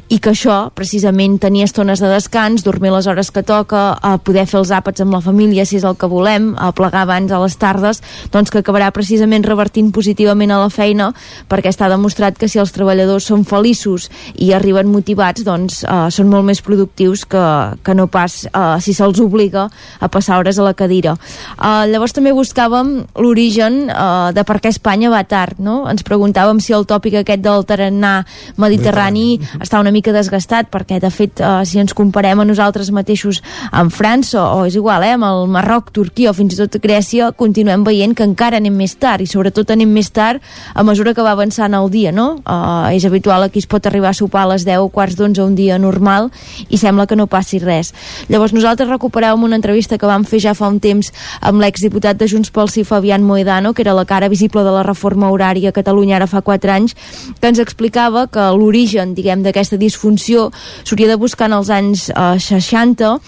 i que això, precisament, tenir estones de descans, dormir les hores que toca, a poder fer els àpats amb la família, si és el que volem, a plegar abans a les tardes, doncs que acabarà precisament revertint positivament a la feina, perquè està demostrat que si els treballadors són feliços i arriben motivats, doncs eh, són molt més productius que, que no pas eh, si se'ls obliga a passar hores a la cadira. Eh, llavors també buscàvem l'origen eh, de per què Espanya va tard, no? Ens preguntàvem si el tòpic aquest del tarannà mediterrani està una mica desgastat perquè de fet eh, si ens comparem a nosaltres mateixos amb França o és igual, eh, amb el Marroc, Turquia o fins i tot Grècia continuem veient que encara anem més tard i sobretot anem més tard a mesura que va avançant el dia no? Uh, és habitual aquí es pot arribar a sopar a les 10 quarts d'11 un dia normal i sembla que no passi res llavors nosaltres recuperàvem una entrevista que vam fer ja fa un temps amb l'exdiputat de Junts pel Sí Fabián Moedano que era la cara visible de la reforma horària a Catalunya ara fa 4 anys que ens explicava que l'origen, diguem, d'aquesta disfunció s'hauria de buscar en els anys eh, 60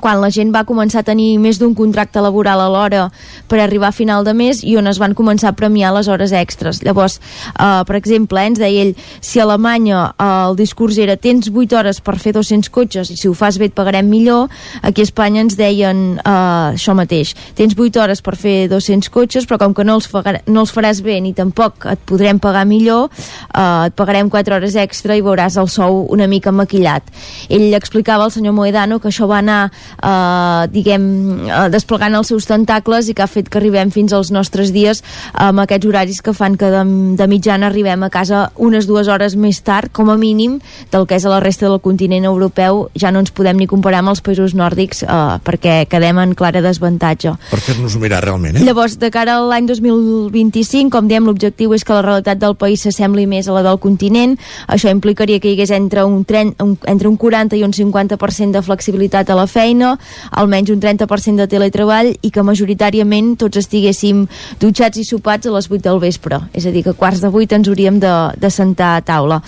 quan la gent va començar a tenir més d'un contracte laboral a l'hora per arribar a final de mes i on es van començar a premiar les hores extres. Llavors, eh, per exemple, eh, ens deia ell, si a Alemanya eh, el discurs era tens 8 hores per fer 200 cotxes i si ho fas bé et pagarem millor, aquí a Espanya ens deien eh, això mateix. Tens 8 hores per fer 200 cotxes, però com que no els, fagar, no els faràs bé ni tampoc et podrem pagar millor, eh, et pagarem 4 hores extra i veuràs el sou una mica maquillat. Ell explicava al senyor Moedano que això va anar eh, diguem, eh, desplegant els seus tentacles i que ha fet que arribem fins als nostres dies amb aquests horaris que fan que de, de mitjana arribem a casa unes dues hores més tard, com a mínim, del que és a la resta del continent europeu. Ja no ens podem ni comparar amb els països nòrdics eh, perquè quedem en clara desavantatge. Per fer-nos-ho mirar realment, eh? Llavors, de cara a l'any 2025, com diem, l'objectiu és que la realitat del país s'assembli més a la del continent. Això implicaria que hi hagués entre un, 30, un, entre un 40 i un 50% de flexibilitat a la feina, almenys un 30% de teletreball i que majoritàriament tots estiguéssim dutxats i sopats a les 8 del vespre. És a dir, que quarts de 8 ens hauríem de, de sentar a taula.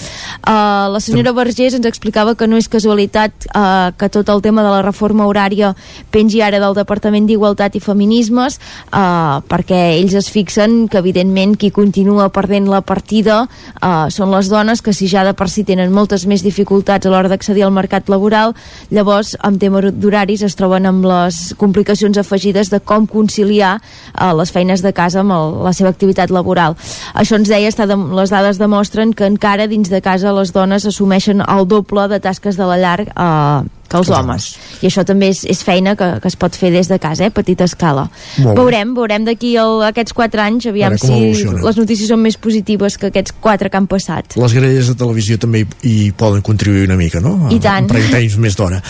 Uh, la senyora Vergés ens explicava que no és casualitat uh, que tot el tema de la reforma horària pengi ara del Departament d'Igualtat i Feminismes uh, perquè ells es fixen que evidentment qui continua perdent la partida uh, són les dones que si ja de per si tenen moltes més dificultats a l'hora d'accedir al mercat laboral llavors amb tema d'horaris es troben amb les complicacions afegides de com conciliar uh, les feines de casa amb el, la seva activitat laboral. Això ens deia, està de, les dades demostren que encara dins de casa les dones assumeixen el doble de tasques de la llar eh, que els homes. I això també és, és feina que, que es pot fer des de casa, eh, petita escala. Veurem, veurem d'aquí aquests 4 anys, aviam si evoluciona. les notícies són més positives que aquests 4 que han passat. Les grelles de televisió també hi, hi poden contribuir una mica, no? I tant. En temps més d'hora.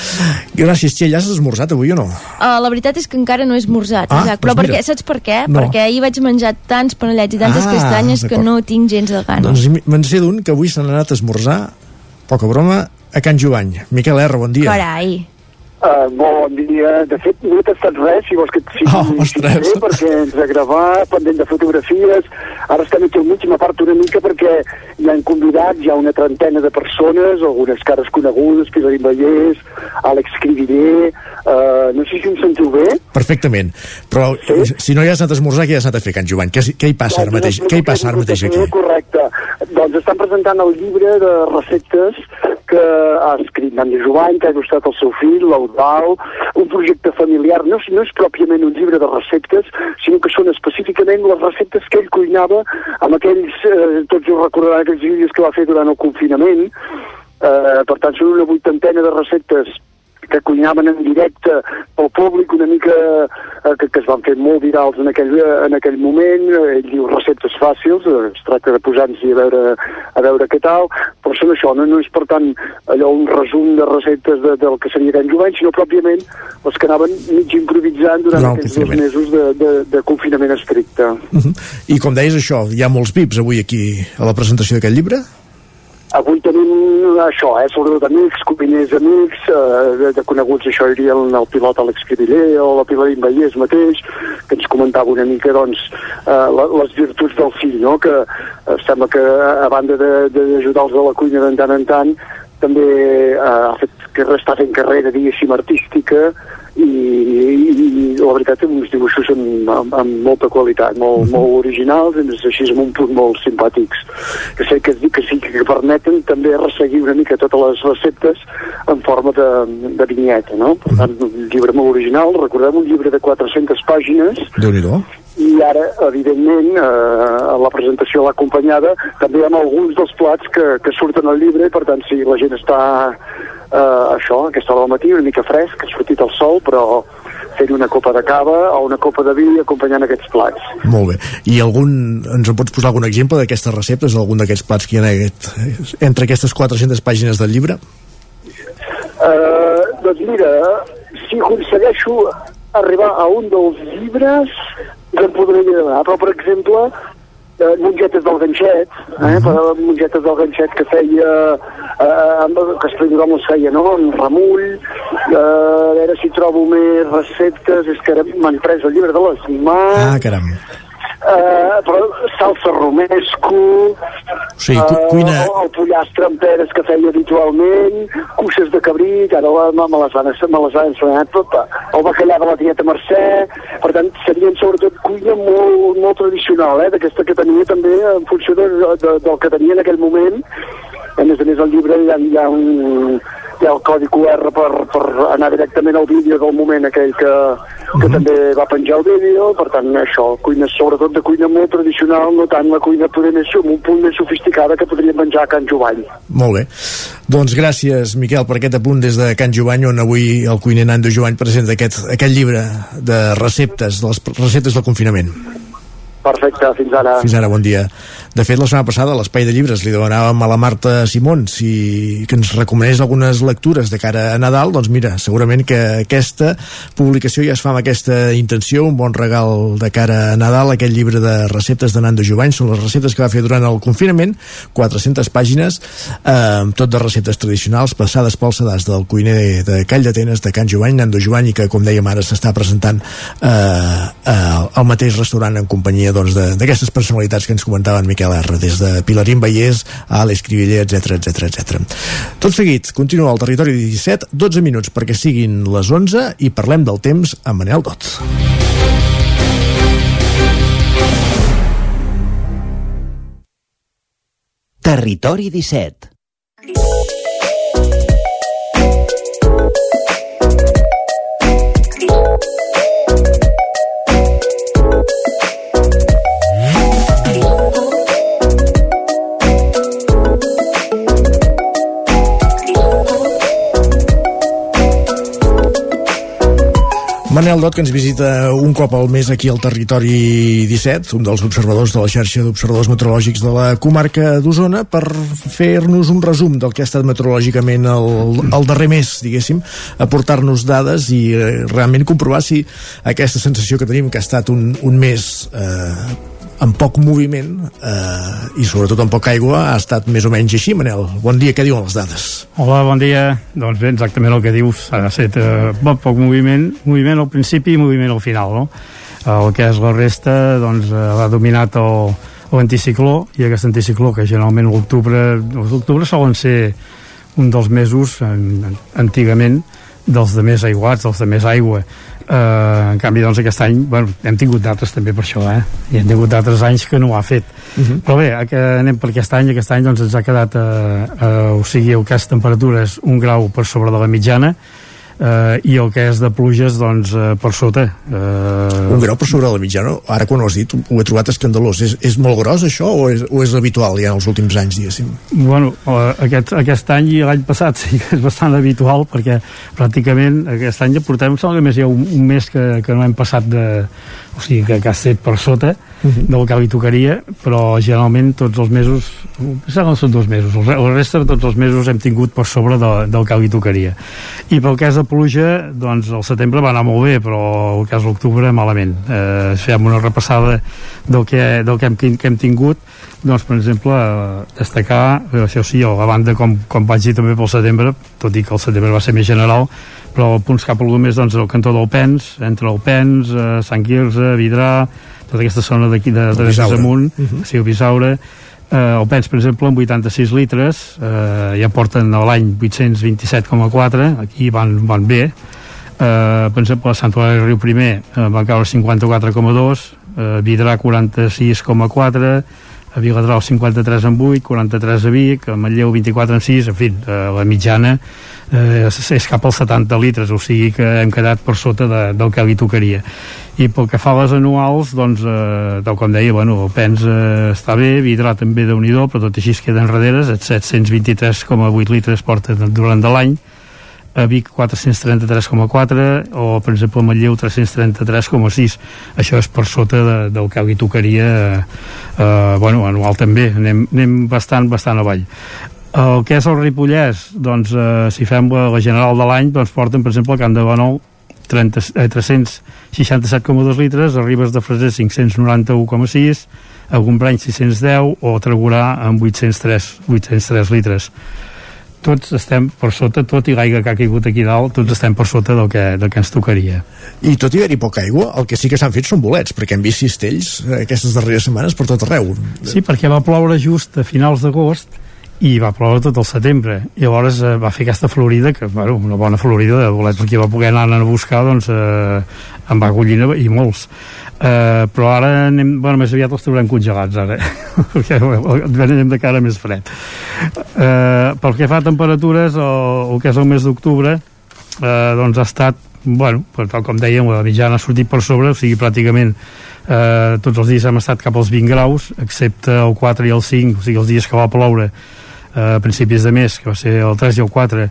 Gràcies, Txell, has esmorzat avui o no? Uh, la veritat és que encara no he esmorzat, ah, exacte. però doncs perquè, mira. saps per què? No. Perquè ahir vaig menjar tants panellets i tantes Ah, castanyes que no tinc gens de gana. Doncs me'n sé d'un que avui s'han anat a esmorzar, poca broma, a Can Jovany. Miquel R, bon dia. Carai. Uh, bon dia. De fet, no he tastat res, si vols que et sigui Oh, ostres. bé, perquè ens ha gravat, pendent de fotografies. Ara estem aquí al mig i m'aparto una mica perquè hi han convidats, hi ha una trentena de persones, algunes cares conegudes, Pilarín Vallès, Àlex Cribiller... Uh, no sé si em sentiu bé. Perfectament. Però sí? si no hi has anat a esmorzar, què has anat a fer, Can Jovany? Què, què hi passa ara mateix? Què hi passa ara mateix aquí? Correcte. Doncs estan presentant el llibre de receptes que ha escrit Nandi Jovany, que ha il·lustrat el seu fill, l'Eudal, un projecte familiar. No, és- no és pròpiament un llibre de receptes, sinó que són específicament les receptes que ell cuinava amb aquells, eh, tots ho recordaran, aquells vídeos que va fer durant el confinament. Eh, per tant, són una vuitantena de receptes que cuinaven en directe pel públic, una mica eh, que, que es van fer molt virals en aquell, en aquell moment, ell diu receptes fàcils, eh, es tracta de posar-nos-hi a veure, a veure què tal, però són això, no, no és per tant allò un resum de receptes de, del que seria Can Jovany, sinó pròpiament els que anaven mig improvisant durant el aquests dos mesos de, de, de confinament estricte. Uh -huh. I com deies això, hi ha molts VIPs avui aquí a la presentació d'aquest llibre? Avui tenim això, eh, sobretot amics, cuiners amics, eh, de, de coneguts, això havia el, el pilot Àlex Cribiller o la Pilarín Vallès mateix, que ens comentava una mica, doncs, eh, les virtuts del fill, no?, que eh, sembla que a banda d'ajudar-los a la cuina de tant en tant, també eh, ha fet que està fent carrera, diguéssim, artística, i, i, i la veritat uns dibuixos amb, amb, amb molta qualitat, molt, molt originals, i així amb un punt molt simpàtics, que sé que, que sí que permeten també resseguir una mica totes les receptes en forma de, de vinyeta, no? Per tant, un llibre molt original, recordem un llibre de 400 pàgines, déu nhi i ara, evidentment, eh, la presentació l'ha acompanyada també amb alguns dels plats que, que surten al llibre, per tant, si la gent està eh, això, a aquesta hora del matí, una mica fresc, ha sortit el sol, però fent una copa de cava o una copa de vi acompanyant aquests plats. Molt bé. I algun, ens en pots posar algun exemple d'aquestes receptes, d'algun d'aquests plats que hi ha aquest, entre aquestes 400 pàgines del llibre? Eh, doncs mira, si aconsegueixo arribar a un dels llibres, en podré donar, però per exemple, eh, mongetes del ganxet, eh, per mongetes del ganxet que feia, eh, amb, que es feia les feia, no?, amb remull, eh, a veure si trobo més receptes, és que m'han pres el llibre de les mans, Ah, caram. Eh, però salsa romesco, O sigui, cu cuina... el, el pollastre amb peres que feia habitualment, cuixes de cabrit, ara me, me les van, me les van ensenyar tot, el bacallà de la tieta Mercè, per tant, serien sobretot cuina molt, molt tradicional, eh, d'aquesta que tenia també en funció de, de, del que tenia en aquell moment, a més a més al llibre hi ha, hi ha un hi ha el codi QR per, per anar directament al vídeo del moment aquell que, que també va penjar el vídeo, per tant això, cuina sobretot de cuina molt tradicional, no tant la cuina poder més, un punt més sofisticada que podríem menjar a Can Jovany. Molt bé. Doncs gràcies, Miquel, per aquest apunt des de Can Jovany, on avui el cuiner Nando Jovany presenta aquest, aquest llibre de receptes, de les receptes del confinament. Perfecte, fins ara. Fins ara, bon dia. De fet, la setmana passada, a l'Espai de Llibres, li demanàvem a la Marta Simón si, que ens recomanés algunes lectures de cara a Nadal, doncs mira, segurament que aquesta publicació ja es fa amb aquesta intenció, un bon regal de cara a Nadal, aquest llibre de receptes de Nando Jovany, són les receptes que va fer durant el confinament, 400 pàgines, eh, tot de receptes tradicionals, passades pel sedàs del cuiner de, Call d'Atenes, de Can Jovany, Nando Jovany, que, com dèiem ara, s'està presentant eh, eh, al mateix restaurant en companyia doncs, d'aquestes personalitats que ens comentava en Miquel R, des de Pilarín Vallès a Àlex etc etc etc. Tot seguit, continua el territori 17, 12 minuts perquè siguin les 11 i parlem del temps amb Manel Dot. Territori 17. Manel Dot, que ens visita un cop al mes aquí al territori 17, un dels observadors de la xarxa d'observadors meteorològics de la comarca d'Osona, per fer-nos un resum del que ha estat meteorològicament el, el darrer mes, diguéssim, aportar-nos dades i eh, realment comprovar si aquesta sensació que tenim que ha estat un, un mes eh, amb poc moviment eh, i sobretot amb poca aigua ha estat més o menys així, Manel. Bon dia, què diuen les dades? Hola, bon dia. Doncs bé, exactament el que dius. Ha estat eh, poc moviment, moviment al principi i moviment al final, no? El que és la resta, doncs, eh, ha dominat el, l'anticicló i aquest anticicló que generalment l'octubre l'octubre solen ser un dels mesos en, antigament dels de més aiguats, dels de més aigua eh, en canvi doncs aquest any bueno, hem tingut d'altres també per això eh? i hem tingut d'altres anys que no ho ha fet uh -huh. però bé, que anem per aquest any aquest any doncs ens ha quedat eh, eh, o sigui, el cas temperatures un grau per sobre de la mitjana eh, i el que és de pluges doncs eh, per sota eh... un grau per sobre la mitjana ara quan ho has dit ho he trobat escandalós és, és molt gros això o és, o és habitual ja en els últims anys diguéssim bueno, eh, aquest, aquest any i l'any passat <laughs> sí que és bastant habitual perquè pràcticament aquest any ja portem sembla que més hi ha un, un mes que, que no hem passat de o sigui que, que ha estat per sota uh mhm. -huh. del que li tocaria però generalment tots els mesos sembla que són dos mesos el, el resta de tots els mesos hem tingut per sobre de, del que li tocaria i pel cas de pluja doncs el setembre va anar molt bé però el cas de l'octubre malament eh, fem una repassada del que, del que, hem, que hem tingut doncs per exemple destacar això sí, a banda com, com vaig dir també pel setembre tot i que el setembre va ser més general però punts cap al més doncs, el cantó del Pens, entre el Pens, eh, Sant Quirze, Vidrà, tota aquesta zona d'aquí de, de, de amunt, uh -huh. sí, el Bisaure, eh, el Pens, per exemple, amb 86 litres, eh, ja porten a l'any 827,4, aquí van, van bé, eh, per exemple, a Sant Olari Riu Primer eh, van caure 54,2, eh, Vidrà 46,4, a Viladrau 53 en 8, 43 a Vic, a Manlleu 24 en 6, en fi, eh, la mitjana eh, és cap als 70 litres, o sigui que hem quedat per sota de, del que li tocaria. I pel que fa a les anuals, doncs, eh, tal com deia, bueno, el PENS eh, està bé, Vidrà també de nhi però tot així es queden darreres, 723,8 litres porta durant de l'any, a Vic 433,4 o per exemple a Matlleu 333,6 això és per sota de, del que li tocaria eh, eh, bueno, anual també. Anem, anem bastant, bastant avall. El que és el Ripollès doncs eh, si fem la, la general de l'any doncs porten per exemple el Camp de Benol 30, eh, 367,2 litres a Ribes de Freser 591,6 a Gombrany 610 o a Tregurà amb 803, 803 litres tots estem per sota, tot i l'aigua que ha caigut aquí dalt, tots estem per sota del que, del que ens tocaria. I tot i haver-hi poca aigua, el que sí que s'han fet són bolets, perquè hem vist cistells eh, aquestes darreres setmanes per tot arreu. Sí, perquè va ploure just a finals d'agost i va ploure tot el setembre. I llavors eh, va fer aquesta florida que, bueno, una bona florida de bolets perquè va poder anar a buscar doncs eh, en acollir i molts. Eh, però ara anem, bueno, més aviat els trobarem congelats ara. <laughs> Perquè anem de cara més fred. Eh, pel que fa a temperatures el, el que és el mes d'octubre eh, doncs ha estat bueno, tal com dèiem, la mitjana ha sortit per sobre, o sigui, pràcticament eh, tots els dies hem estat cap als 20 graus, excepte el 4 i el 5, o sigui, els dies que va ploure a principis de mes, que va ser el 3 i el 4, eh,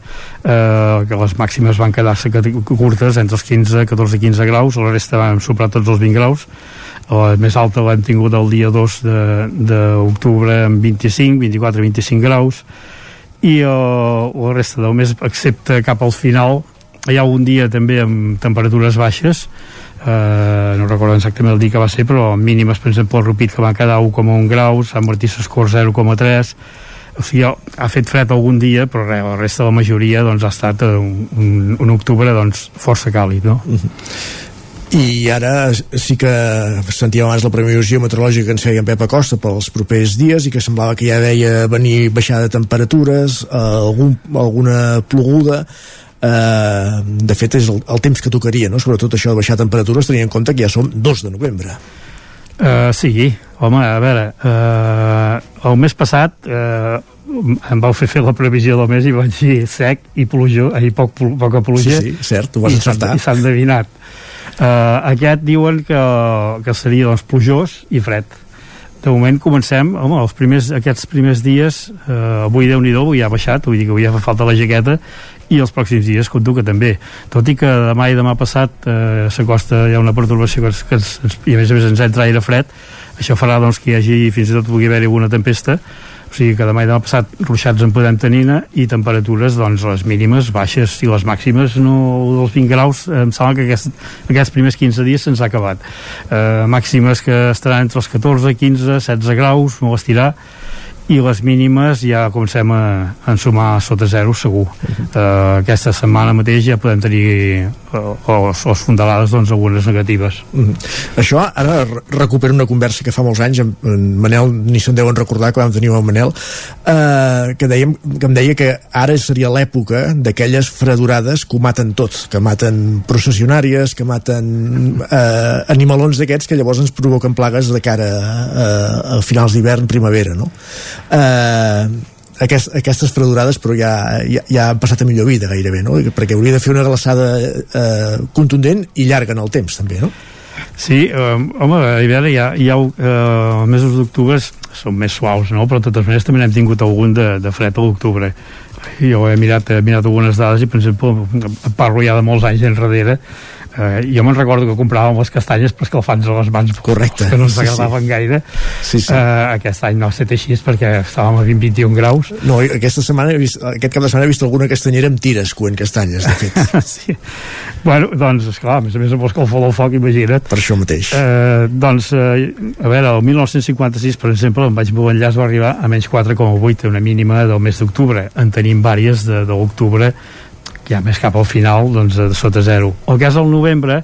que les màximes van quedar-se curtes, entre els 15, 14 i 15 graus, la resta vam superar tots els 20 graus, la més alta l'hem tingut el dia 2 d'octubre amb 25, 24, 25 graus, i el, la resta del mes, excepte cap al final, hi ha un dia també amb temperatures baixes, eh, no recordo exactament el dia que va ser, però mínimes, per exemple, el Rupit que van quedar 1,1 graus, Sant Martí Sescor 0,3, o sigui, ha fet fred algun dia però res, la resta de la majoria doncs, ha estat un, un, un octubre doncs, força càlid no? -huh. I ara sí que sentíem abans la previsió meteorològica que ens feia en Pep Acosta pels propers dies i que semblava que ja deia venir baixada de temperatures, eh, algun, alguna ploguda, eh, de fet és el, el temps que tocaria, no? sobretot això de baixar temperatures, tenint en compte que ja som 2 de novembre. Uh, sí, home, a veure, uh, el mes passat uh, em vau fer fer la previsió del mes i vaig dir sec i pluja, i poc, poca pluja. Sí, sí, cert, ho vas encertar. I s'ha endevinat. Uh, aquest diuen que, que seria doncs, plujós i fred. De moment comencem, home, els primers, aquests primers dies, uh, avui déu nhi avui ha baixat, vull dir que avui ja fa falta la jaqueta, i els pròxims dies compto que també. Tot i que demà i demà passat eh, s'acosta ha una perturbació que, que ens, i a més a més ens entra aire fred això farà doncs, que hi hagi fins i tot pugui haver-hi alguna tempesta. O sigui que demà i demà passat ruixats en podem tenir i temperatures doncs les mínimes baixes i les màximes no dels 20 graus em sembla que aquest, aquests primers 15 dies se'ns ha acabat. Eh, màximes que estaran entre els 14, 15, 16 graus no estirar i les mínimes ja comencem a, a sumar sota zero segur uh -huh. uh, aquesta setmana mateix ja podem tenir uh, o, o fondalades doncs algunes negatives uh -huh. Això ara recupero una conversa que fa molts anys en, en Manel ni se'n deuen recordar que vam tenir amb Manel uh, que, dèiem, que em deia que ara seria l'època d'aquelles fredurades que ho maten tot, que maten processionàries, que maten uh, animalons d'aquests que llavors ens provoquen plagues de cara a, a finals d'hivern, primavera no? Eh, aquest, aquestes fredurades però ja, ja, ja han passat a millor vida gairebé, no? perquè hauria de fer una glaçada eh, contundent i llarga en el temps també, no? Sí, eh, home, a l'hivern ja, ja eh, mesos d'octubre són més suaus, no? però de totes maneres també n'hem tingut algun de, de fred a l'octubre jo he mirat, he mirat algunes dades i per exemple parlo ja de molts anys enrere eh, jo me'n recordo que compràvem les castanyes per escalfar-nos les mans correcte. que no ens agradaven sí. gaire. Sí, sí. Eh, aquest any no ha estat així perquè estàvem a 20-21 graus. No, aquesta setmana he vist, aquest cap de setmana he vist alguna castanyera amb tires coent castanyes de fet. <laughs> Sí. bueno, doncs esclar, a més a més amb l'escalfor del foc imagina't. Per això mateix. Eh, doncs, eh, a veure, el 1956 per exemple, en vaig enllaç va arribar a menys 4,8 una mínima del mes d'octubre. En tenim vàries de, de l'octubre ja més cap al final doncs, sota zero. El cas del novembre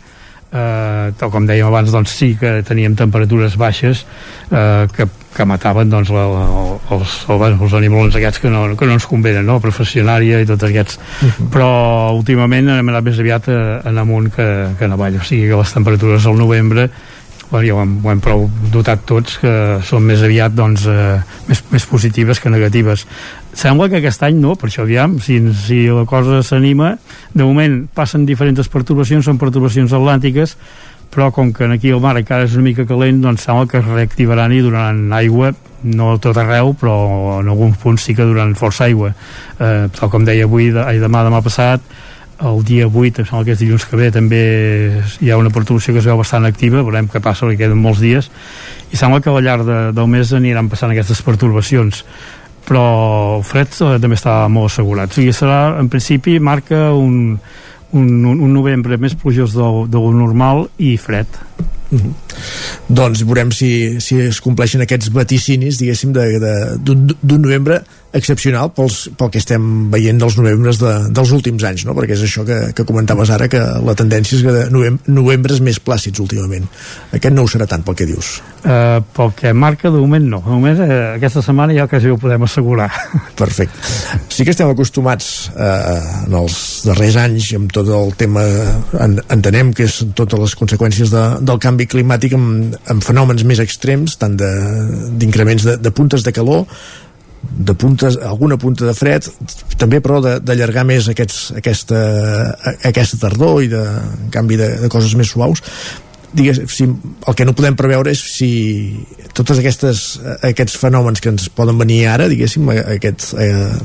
eh, tal com dèiem abans doncs sí que teníem temperatures baixes eh, que, que mataven doncs, la, la, els, el, els animals aquests que no, que no ens convenen, no? professionària i tots aquests, uh -huh. però últimament hem anat més aviat eh, en amunt que, que en avall, o sigui que les temperatures al novembre bueno, ja ho hem, ho hem prou dotat tots que són més aviat doncs, eh, més, més positives que negatives. Sembla que aquest any no, per això aviam si, si la cosa s'anima. De moment passen diferents perturbacions són perturbacions atlàntiques però com que aquí el mar encara és una mica calent doncs sembla que es reactivaran i donaran aigua no tot arreu però en alguns punts sí que donaran força aigua. Eh, tal com deia avui, de, ai, demà, demà passat el dia 8, em sembla que és dilluns que ve també hi ha una perturbació que es veu bastant activa veurem què passa, perquè queden molts dies i sembla que al llarg de, del mes aniran passant aquestes perturbacions però el fred eh, també està molt assegurat o sigui, serà, en principi marca un, un, un novembre més plujós del, del normal i fred Mm -hmm. Doncs veurem si, si es compleixen aquests vaticinis, diguéssim, d'un novembre excepcional pels, pel que estem veient dels novembres de, dels últims anys, no? perquè és això que, que comentaves ara, que la tendència és que novem, novembres més plàcids últimament. Aquest no ho serà tant pel que dius. Uh, pel que marca, de moment no. De moment, uh, aquesta setmana ja quasi ho podem assegurar. <laughs> Perfecte. Sí que estem acostumats uh, en els darrers anys amb tot el tema, en, entenem que és totes les conseqüències de, del canvi climàtic amb, amb fenòmens més extrems, tant d'increments de, de, de puntes de calor, de puntes, alguna punta de fred també però d'allargar més aquests, aquesta, aquesta tardor i de en canvi de, de coses més suaus digues, si, el que no podem preveure és si totes aquestes aquests fenòmens que ens poden venir ara diguéssim, aquest, eh,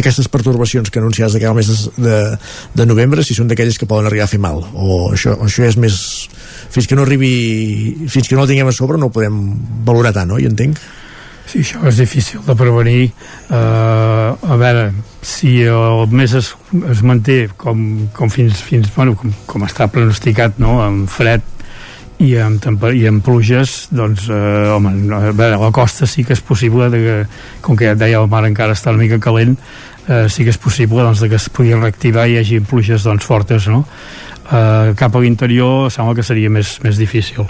aquestes pertorbacions que anunciades de cada mes de, de novembre si són d'aquelles que poden arribar a fer mal o això, això és més fins que no arribi fins que no el tinguem a sobre no ho podem valorar tant, no? I entenc Sí, això és difícil de prevenir. Uh, a veure, si el mes es, es manté com, com fins, fins bueno, com, com està pronosticat, no?, amb fred i amb, i amb pluges, doncs, eh, home, a veure, la costa sí que és possible, de que, com que ja et deia, el mar encara està una mica calent, eh, sí que és possible doncs, que es pugui reactivar i hi hagi pluges doncs, fortes, no? Eh, cap a l'interior sembla que seria més, més difícil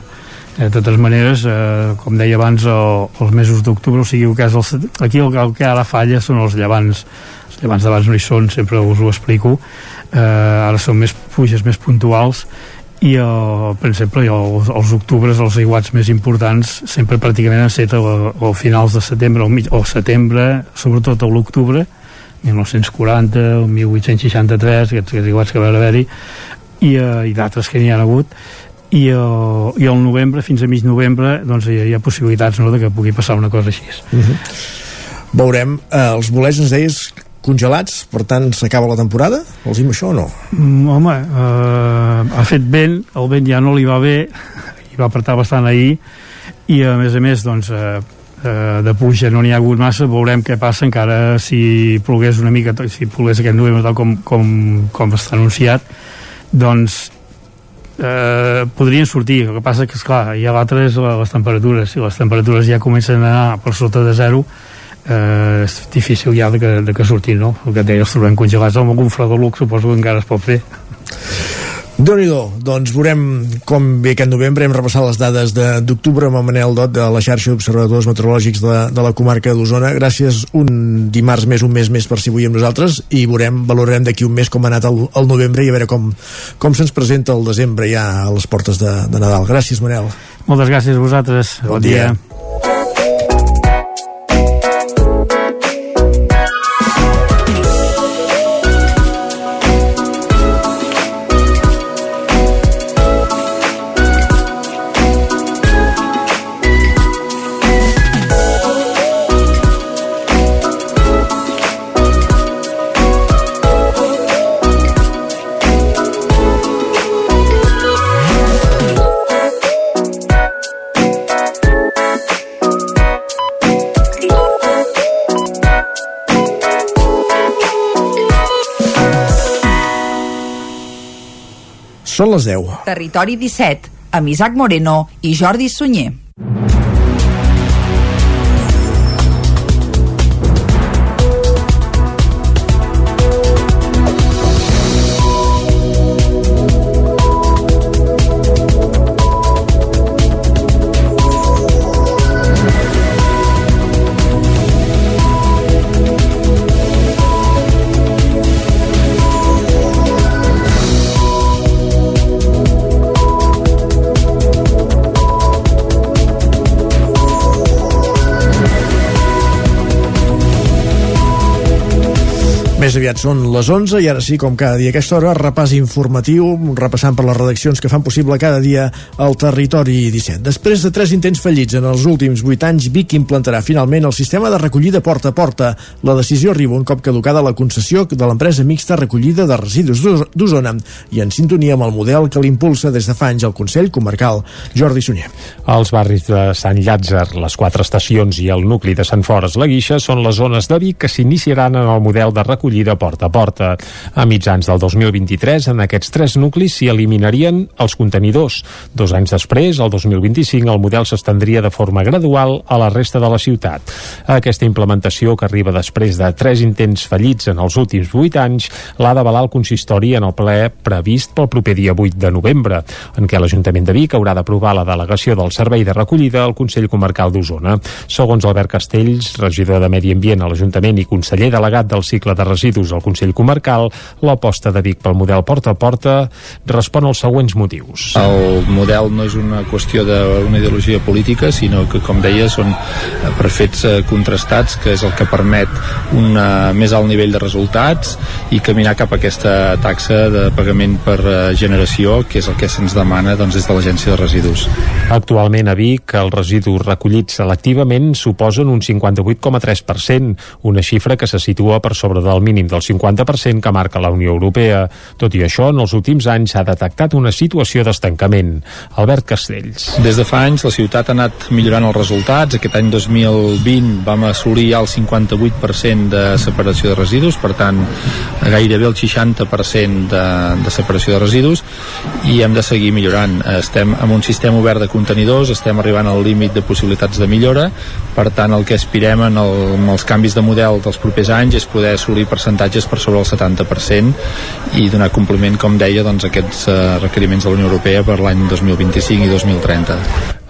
de totes maneres, eh, com deia abans el, els mesos d'octubre, o sigui que és el, aquí el, el que ara falla són els llevants. Els llevants d'abans no hi són, sempre us ho explico. Eh, ara són més puges més puntuals i el, per exemple els, els octubres, els aiguats més importants sempre pràcticament han estat a, finals de setembre o, o setembre sobretot a l'octubre 1940 o 1863 aquests, aquests aiguats que va haver-hi i, eh, i d'altres que n'hi ha hagut i el, i el novembre, fins a mig novembre doncs hi ha, hi ha possibilitats no, de que pugui passar una cosa així uh mhm. -huh. veurem, eh, els bolets ens deies congelats, per tant s'acaba la temporada els diu això o no? Mm, home, eh, ha fet vent el vent ja no li va bé i va apretar bastant ahir i a més a més doncs, eh, eh, de pluja no n'hi ha hagut massa veurem què passa encara si plogués una mica si plogués aquest novembre tal com, com, com està anunciat doncs eh, podrien sortir. El que passa que esclar, ha l'altre és les temperatures. Si les temperatures ja comencen a anar per sota de zero eh, és difícil ja de que, de que surtin no? el que deia, els trobem congelats amb algun fredoluc suposo que encara es pot fer déu nhi doncs veurem com ve aquest novembre. Hem repassat les dades d'octubre amb el Manel Dot de la xarxa d'observadors meteorològics de, de la comarca d'Osona. Gràcies un dimarts més, un mes més per si avui amb nosaltres i veurem, valorarem d'aquí un mes com ha anat el, el novembre i a veure com, com se'ns presenta el desembre ja a les portes de, de Nadal. Gràcies, Manel. Moltes gràcies a vosaltres. Bon, bon dia. dia. Són les 10. Territori 17, amb Isaac Moreno i Jordi Sunyer. Més aviat són les 11 i ara sí, com cada dia a aquesta hora, repàs informatiu, repassant per les redaccions que fan possible cada dia el territori 17. Després de tres intents fallits en els últims 8 anys, Vic implantarà finalment el sistema de recollida porta a porta. La decisió arriba un cop caducada la concessió de l'empresa mixta recollida de residus d'Osona i en sintonia amb el model que l'impulsa des de fa anys el Consell Comarcal. Jordi Sunyer. Els barris de Sant Llàtzer, les quatre estacions i el nucli de Sant Fores la Guixa són les zones de Vic que s'iniciaran en el model de recollida recollida porta a porta. A mitjans del 2023, en aquests tres nuclis s'hi eliminarien els contenidors. Dos anys després, el 2025, el model s'estendria de forma gradual a la resta de la ciutat. Aquesta implementació, que arriba després de tres intents fallits en els últims vuit anys, l'ha d'avalar el consistori en el ple previst pel proper dia 8 de novembre, en què l'Ajuntament de Vic haurà d'aprovar la delegació del servei de recollida al Consell Comarcal d'Osona. Segons Albert Castells, regidor de Medi Ambient a l'Ajuntament i conseller delegat del cicle de residus al Consell Comarcal, l'aposta de Vic pel model porta a porta respon als següents motius. El model no és una qüestió d'una ideologia política, sinó que, com deia, són per fets eh, contrastats, que és el que permet un més alt nivell de resultats i caminar cap a aquesta taxa de pagament per eh, generació, que és el que se'ns demana doncs, des de l'Agència de Residus. Actualment a Vic, els residus recollits selectivament suposen un 58,3%, una xifra que se situa per sobre del mínim del 50% que marca la Unió Europea. Tot i això, en els últims anys s'ha detectat una situació d'estancament. Albert Castells. Des de fa anys la ciutat ha anat millorant els resultats. Aquest any 2020 vam assolir el 58% de separació de residus, per tant, gairebé el 60% de, de separació de residus i hem de seguir millorant. Estem amb un sistema obert de contenidors, estem arribant al límit de possibilitats de millora, per tant, el que aspirem en, el, en els canvis de model dels propers anys és poder assolir percentatges per sobre el 70% i donar compliment, com deia, doncs, aquests uh, requeriments de la Unió Europea per l'any 2025 i 2030.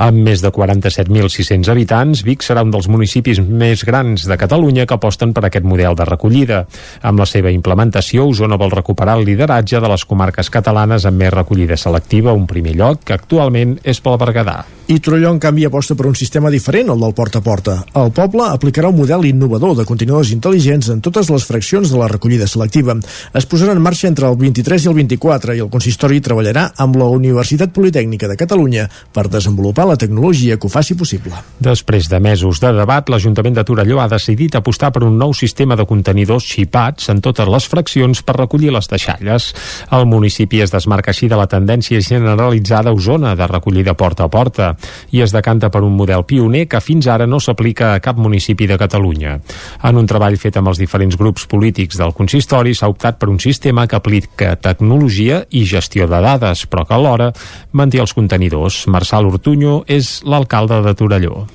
Amb més de 47.600 habitants, Vic serà un dels municipis més grans de Catalunya que aposten per aquest model de recollida. Amb la seva implementació, Osona vol recuperar el lideratge de les comarques catalanes amb més recollida selectiva, un primer lloc que actualment és pel Berguedà. I Torelló, en canvi, aposta per un sistema diferent al del porta a porta. El poble aplicarà un model innovador de contenidors intel·ligents en totes les fraccions de la recollida selectiva. Es posarà en marxa entre el 23 i el 24 i el consistori treballarà amb la Universitat Politècnica de Catalunya per desenvolupar la tecnologia que ho faci possible. Després de mesos de debat, l'Ajuntament de Torelló ha decidit apostar per un nou sistema de contenidors xipats en totes les fraccions per recollir les deixalles. El municipi es desmarca així de la tendència generalitzada a Osona de recollida porta a porta i es decanta per un model pioner que fins ara no s'aplica a cap municipi de Catalunya. En un treball fet amb els diferents grups polítics del consistori s'ha optat per un sistema que aplica tecnologia i gestió de dades, però que alhora manté els contenidors. Marçal Ortuño és l'alcalde de Torelló.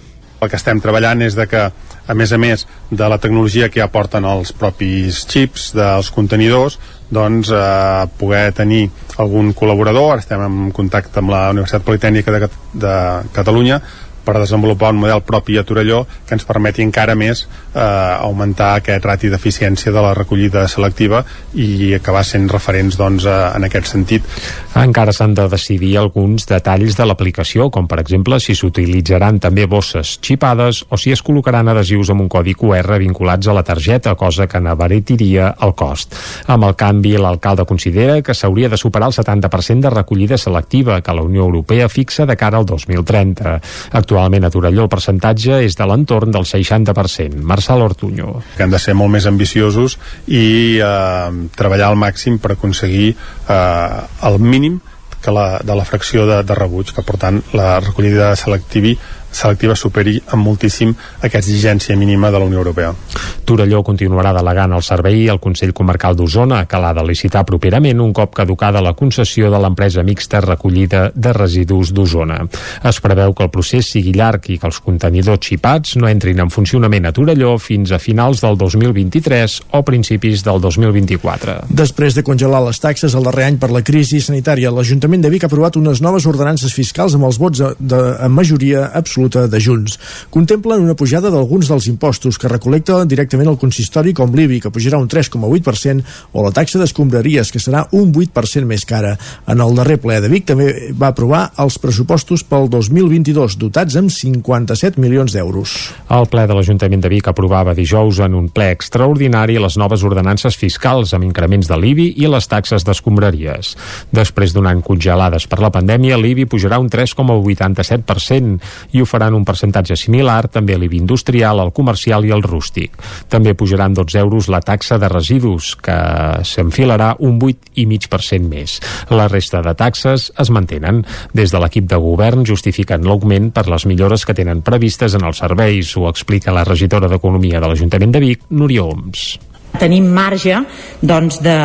El que estem treballant és de que, a més a més de la tecnologia que ja porten els propis xips dels contenidors, doncs eh, poder tenir algun col·laborador, estem en contacte amb la Universitat Politècnica de, de Catalunya, per desenvolupar un model propi a Torelló que ens permeti encara més eh, augmentar aquest rati d'eficiència de la recollida selectiva i acabar sent referents doncs, eh, en aquest sentit. Encara s'han de decidir alguns detalls de l'aplicació, com per exemple si s'utilitzaran també bosses xipades o si es col·locaran adhesius amb un codi QR vinculats a la targeta, cosa que n'abaretiria el cost. Amb el canvi, l'alcalde considera que s'hauria de superar el 70% de recollida selectiva que la Unió Europea fixa de cara al 2030. Actualment a Torelló el percentatge és de l'entorn del 60%. Marçal Ortuño. Que han de ser molt més ambiciosos i eh, treballar al màxim per aconseguir eh, el mínim que la, de la fracció de, de rebuig, que per tant la recollida selectivi selectiva superi en moltíssim aquesta exigència mínima de la Unió Europea. Torelló continuarà delegant el servei al Consell Comarcal d'Osona, que l'ha de licitar properament un cop caducada la concessió de l'empresa mixta recollida de residus d'Osona. Es preveu que el procés sigui llarg i que els contenidors xipats no entrin en funcionament a Torelló fins a finals del 2023 o principis del 2024. Després de congelar les taxes el darrer any per la crisi sanitària, l'Ajuntament de Vic ha aprovat unes noves ordenances fiscals amb els vots de, de, majoria absoluta de Junts. Contemplen una pujada d'alguns dels impostos que recolecta directament el consistori com l'IBI, que pujarà un 3,8%, o la taxa d'escombraries, que serà un 8% més cara. En el darrer ple de Vic també va aprovar els pressupostos pel 2022, dotats amb 57 milions d'euros. El ple de l'Ajuntament de Vic aprovava dijous en un ple extraordinari les noves ordenances fiscals amb increments de l'IBI i les taxes d'escombraries. Després d'un any congelades per la pandèmia, l'IBI pujarà un 3,87% i ho faran un percentatge similar també a l'IBI industrial, al comercial i al rústic. També pujaran 12 euros la taxa de residus, que s'enfilarà un 8,5% més. La resta de taxes es mantenen. Des de l'equip de govern justifiquen l'augment per les millores que tenen previstes en els serveis, ho explica la regidora d'Economia de l'Ajuntament de Vic, Núria Oms tenim marge doncs, de,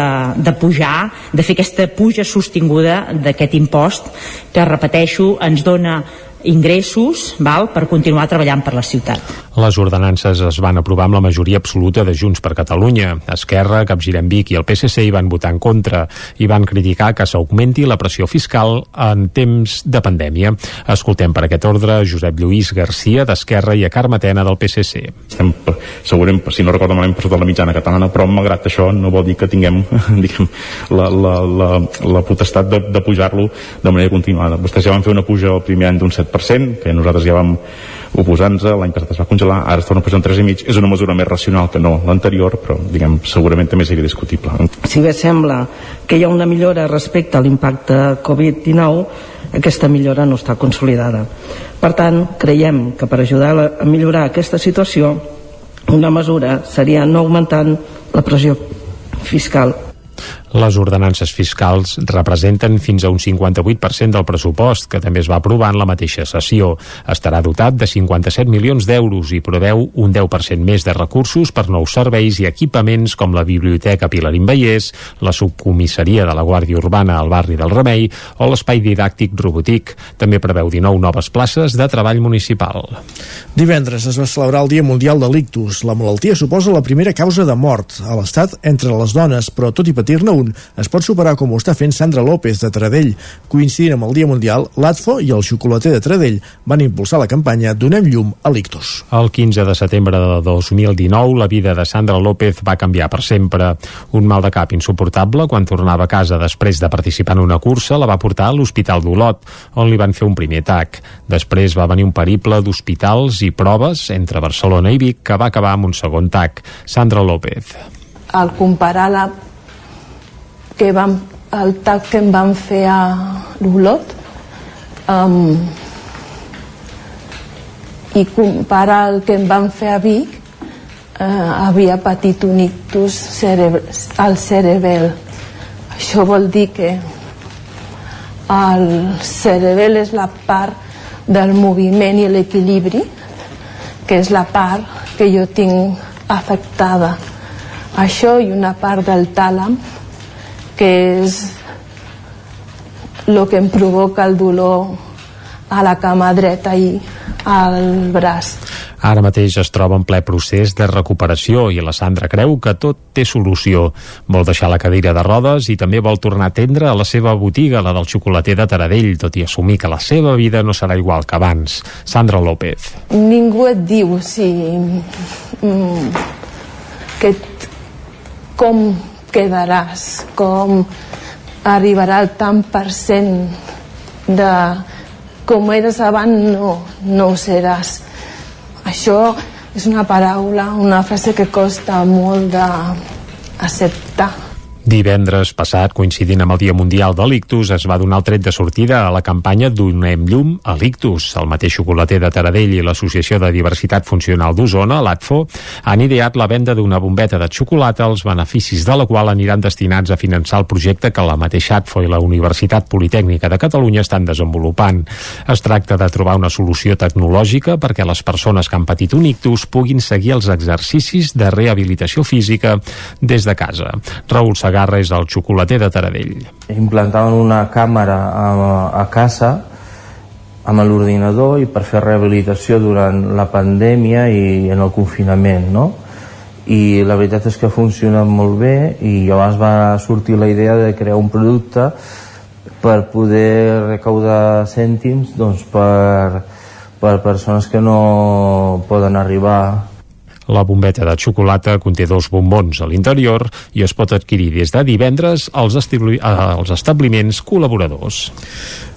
de pujar, de fer aquesta puja sostinguda d'aquest impost que, repeteixo, ens dona ingressos val, per continuar treballant per la ciutat. Les ordenances es van aprovar amb la majoria absoluta de Junts per Catalunya. Esquerra, Capgirem Vic i el PSC hi van votar en contra i van criticar que s'augmenti la pressió fiscal en temps de pandèmia. Escoltem per aquest ordre Josep Lluís Garcia d'Esquerra i a Carme Tena del PSC. Estem, segurament, si no recordo malament, per sota la mitjana catalana, però malgrat això no vol dir que tinguem <laughs> diguem, la, la, la, la potestat de, de pujar-lo de manera continuada. Vostès ja van fer una puja el primer any d'un 7 7%, que nosaltres ja vam oposar-nos, l'any passat es va congelar, ara es torna a pujar un 3,5%, és una mesura més racional que no l'anterior, però diguem, segurament també seria discutible. Si bé sembla que hi ha una millora respecte a l'impacte Covid-19, aquesta millora no està consolidada. Per tant, creiem que per ajudar a millorar aquesta situació, una mesura seria no augmentant la pressió fiscal les ordenances fiscals representen fins a un 58% del pressupost, que també es va aprovar en la mateixa sessió. Estarà dotat de 57 milions d'euros i preveu un 10% més de recursos per nous serveis i equipaments com la Biblioteca Pilarín Vallès, la subcomissaria de la Guàrdia Urbana al barri del Remei o l'espai didàctic Robotic. També preveu 19 noves places de treball municipal. Divendres es va celebrar el Dia Mundial de l'Ictus. La malaltia suposa la primera causa de mort a l'Estat entre les dones, però tot i patir-ne un es pot superar com ho està fent Sandra López de Tradell. Coincidint amb el Dia Mundial, l'ATFO i el xocolater de Tradell van impulsar la campanya Donem llum a l'ictus. El 15 de setembre de 2019, la vida de Sandra López va canviar per sempre. Un mal de cap insuportable, quan tornava a casa després de participar en una cursa, la va portar a l'Hospital d'Olot, on li van fer un primer tac. Després va venir un periple d'hospitals i proves entre Barcelona i Vic que va acabar amb un segon tac. Sandra López. Al comparar la que vam, el tac que em van fer a l'Olot um, i comparar el que em van fer a Vic eh, havia patit un ictus cerebe al cerebel. Això vol dir que el cerebel és la part del moviment i l'equilibri que és la part que jo tinc afectada. Això i una part del tàlam que és el que em provoca el dolor a la cama dreta i al braç. Ara mateix es troba en ple procés de recuperació i la Sandra creu que tot té solució. Vol deixar la cadira de rodes i també vol tornar a atendre a la seva botiga, la del xocolater de Taradell, tot i assumir que la seva vida no serà igual que abans. Sandra López. Ningú et diu si... Mm, que com quedaràs, com arribarà el tant per cent de com eres abans no, no ho seràs. Això és una paraula, una frase que costa molt d'acceptar Divendres passat, coincidint amb el Dia Mundial de l'Ictus, es va donar el tret de sortida a la campanya Donem llum a l'Ictus. El mateix xocolater de Taradell i l'Associació de Diversitat Funcional d'Osona, l'ATFO, han ideat la venda d'una bombeta de xocolata, els beneficis de la qual aniran destinats a finançar el projecte que la mateixa ATFO i la Universitat Politècnica de Catalunya estan desenvolupant. Es tracta de trobar una solució tecnològica perquè les persones que han patit un ictus puguin seguir els exercicis de rehabilitació física des de casa. Raül Sagar Segarra és el xocolater de Taradell. Implantaven una càmera a, a casa amb l'ordinador i per fer rehabilitació durant la pandèmia i en el confinament, no? I la veritat és que ha funcionat molt bé i llavors va sortir la idea de crear un producte per poder recaudar cèntims doncs, per, per persones que no poden arribar la bombeta de xocolata conté dos bombons a l'interior i es pot adquirir des de divendres als, als establiments col·laboradors.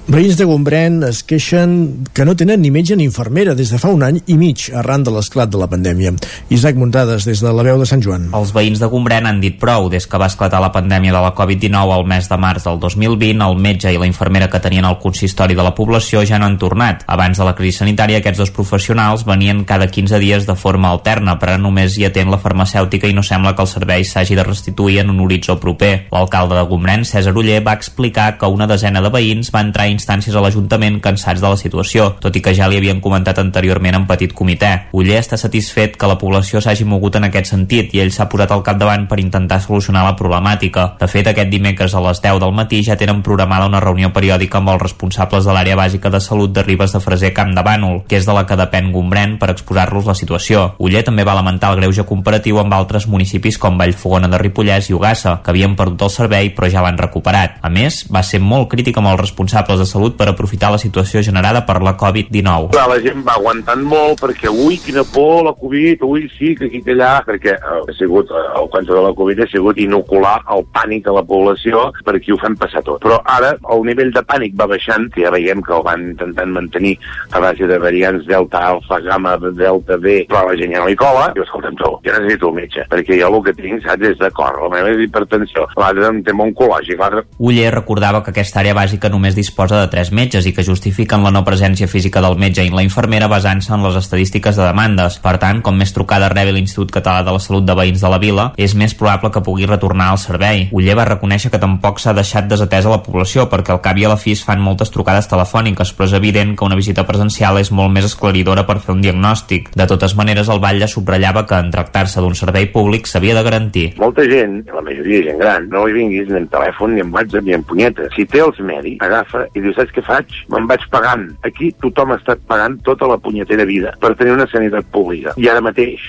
Veïns de Gombrèn es queixen que no tenen ni metge ni infermera des de fa un any i mig arran de l'esclat de la pandèmia. Isaac Muntades, des de la veu de Sant Joan. Els veïns de Gombrèn han dit prou. Des que va esclatar la pandèmia de la Covid-19 al mes de març del 2020, el metge i la infermera que tenien el consistori de la població ja no han tornat. Abans de la crisi sanitària, aquests dos professionals venien cada 15 dies de forma alterna, però només hi atén la farmacèutica i no sembla que el servei s'hagi de restituir en un horitzó proper. L'alcalde de Gombrèn, César Uller, va explicar que una desena de veïns va entrar instàncies a l'Ajuntament cansats de la situació, tot i que ja li havien comentat anteriorment en petit comitè. Uller està satisfet que la població s'hagi mogut en aquest sentit i ell s'ha posat al capdavant per intentar solucionar la problemàtica. De fet, aquest dimecres a les 10 del matí ja tenen programada una reunió periòdica amb els responsables de l'àrea bàsica de salut de Ribes de Freser Camp de Bànol, que és de la que depèn Gombrèn, per exposar-los la situació. Uller també va lamentar el greuge comparatiu amb altres municipis com Vallfogona de Ripollès i Ugassa, que havien perdut el servei però ja l'han recuperat. A més, va ser molt crític amb els responsables de salut per aprofitar la situació generada per la Covid-19. La gent va aguantant molt perquè, ui, quina por, la Covid, ui, sí, que aquí que allà, perquè eh, ha sigut, eh, el contra de la Covid ha sigut inocular el pànic a la població per aquí ho fem passar tot. Però ara el nivell de pànic va baixant, que ja veiem que el van intentant mantenir a base de variants Delta, Alfa, Gamma, Delta, B, però la gent ja no hi cola, i escolta'm tu, jo necessito un metge, perquè jo el que tinc, saps, és de cor, la meva és hipertensió, l'altre un tema oncològic, l'altre... Uller recordava que aquesta àrea bàsica només disposa de tres metges i que justifiquen la no presència física del metge i la infermera basant-se en les estadístiques de demandes. Per tant, com més trucada rebi l'Institut Català de la Salut de Veïns de la Vila, és més probable que pugui retornar al servei. Uller va reconèixer que tampoc s'ha deixat desatesa la població, perquè al cap i a la fi es fan moltes trucades telefòniques, però és evident que una visita presencial és molt més esclaridora per fer un diagnòstic. De totes maneres, el Batlle subratllava que en tractar-se d'un servei públic s'havia de garantir. Molta gent, la majoria de gent gran, no hi vinguis ni en telèfon, ni en WhatsApp, ni en punyetes. Si té els medis, agafa i diu, saps què faig? Me'n vaig pagant. Aquí tothom ha estat pagant tota la punyetera vida per tenir una sanitat pública. I ara mateix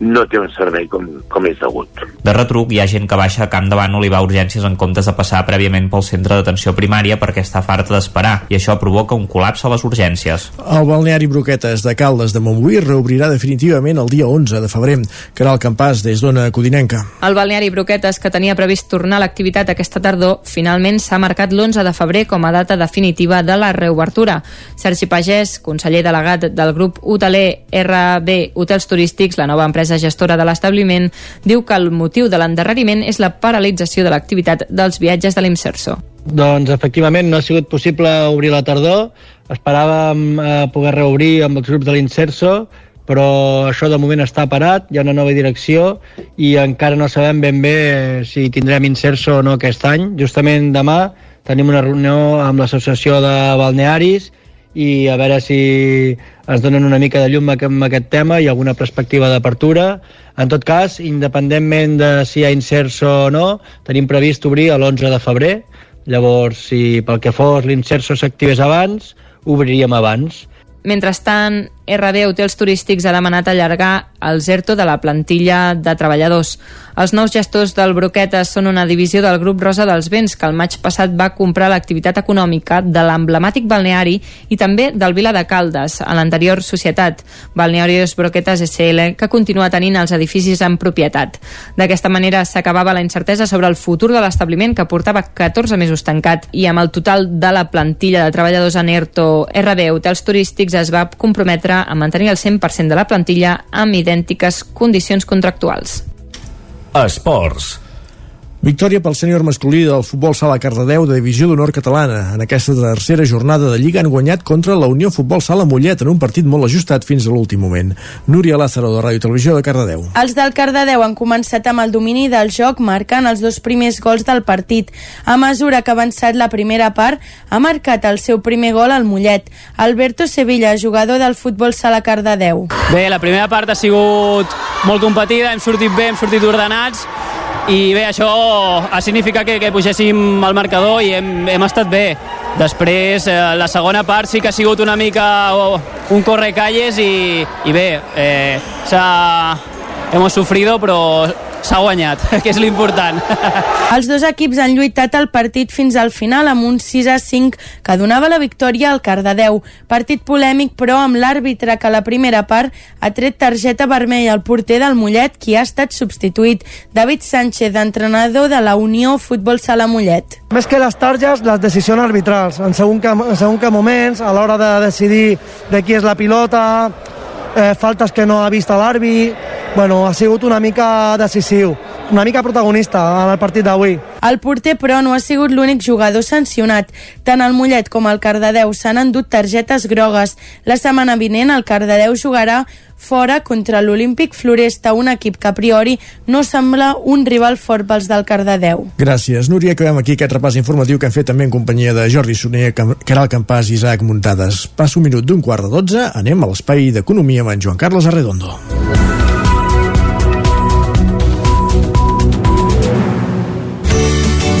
no té un servei com, com és degut. De retruc, hi ha gent que baixa a Camp de Bànol i va a urgències en comptes de passar prèviament pel centre d'atenció primària perquè està farta d'esperar i això provoca un col·lapse a les urgències. El balneari Broquetes de Caldes de Montbui reobrirà definitivament el dia 11 de febrer. Caral Campàs, des d'Ona Codinenca. El balneari Broquetes, que tenia previst tornar a l'activitat aquesta tardor, finalment s'ha marcat l'11 de febrer com a data definitiva de la reobertura. Sergi Pagès, conseller delegat del grup hoteler RB Hotels Turístics, la nova empresa gestora de l'establiment, diu que el motiu de l'endarreriment és la paralització de l'activitat dels viatges de l'Imserso. Doncs efectivament no ha sigut possible obrir la tardor. Esperàvem eh, poder reobrir amb els grups de l'Inserso, però això de moment està parat, hi ha una nova direcció i encara no sabem ben bé si tindrem Inserso o no aquest any. Justament demà tenim una reunió amb l'Associació de Balnearis i a veure si es donen una mica de llum amb aquest tema i alguna perspectiva d'apertura. En tot cas, independentment de si hi ha Inserso o no, tenim previst obrir l'11 de febrer, Llavors, si pel que fos l'Inserso s'activés abans, obriríem abans. Mentrestant, RB Hotels Turístics ha demanat allargar el ZERTO de la plantilla de treballadors. Els nous gestors del Broquetes són una divisió del grup Rosa dels Vents, que el maig passat va comprar l'activitat econòmica de l'emblemàtic balneari i també del Vila de Caldes, a l'anterior societat, Balnearios Broquetes SL, que continua tenint els edificis en propietat. D'aquesta manera s'acabava la incertesa sobre el futur de l'establiment que portava 14 mesos tancat i amb el total de la plantilla de treballadors en ERTO RB Hotels Turístics es va comprometre a mantenir el 100% de la plantilla amb idèntiques condicions contractuals. Esports. Victòria pel sènior masculí del futbol sala Cardedeu de Divisió d'Honor Catalana. En aquesta tercera jornada de Lliga han guanyat contra la Unió Futbol Sala Mollet en un partit molt ajustat fins a l'últim moment. Núria Lázaro, de Ràdio Televisió de Cardedeu. Els del Cardedeu han començat amb el domini del joc, marcant els dos primers gols del partit. A mesura que ha avançat la primera part, ha marcat el seu primer gol al Mollet. Alberto Sevilla, jugador del futbol sala Cardedeu. Bé, la primera part ha sigut molt competida, hem sortit bé, hem sortit ordenats, i bé, això ha significat que, que pugéssim al marcador i hem, hem estat bé. Després, eh, la segona part sí que ha sigut una mica oh, un correcalles i, i bé, eh, hemos sufrido, però s'ha guanyat, <laughs> que és l'important. <laughs> Els dos equips han lluitat el partit fins al final amb un 6 a 5 que donava la victòria al Cardedeu. Partit polèmic, però amb l'àrbitre que a la primera part ha tret targeta vermella al porter del Mollet, qui ha estat substituït. David Sánchez, entrenador de la Unió Futbol Sala Mollet. Més que les targes, les decisions arbitrals. En segon que, en segon que moments, a l'hora de decidir de qui és la pilota, eh, faltes que no ha vist l'àrbit, bueno, ha sigut una mica decisiu, una mica protagonista en el partit d'avui. El porter, però, no ha sigut l'únic jugador sancionat. Tant el Mollet com el Cardedeu s'han endut targetes grogues. La setmana vinent el Cardedeu jugarà fora contra l'Olímpic Floresta, un equip que a priori no sembla un rival fort pels del Cardedeu. Gràcies, Núria. Acabem aquí aquest repàs informatiu que hem fet també en companyia de Jordi Soner, Caral Campàs i Isaac Muntades. Passa un minut d'un quart de dotze, anem a l'espai d'Economia amb en Joan Carles Arredondo.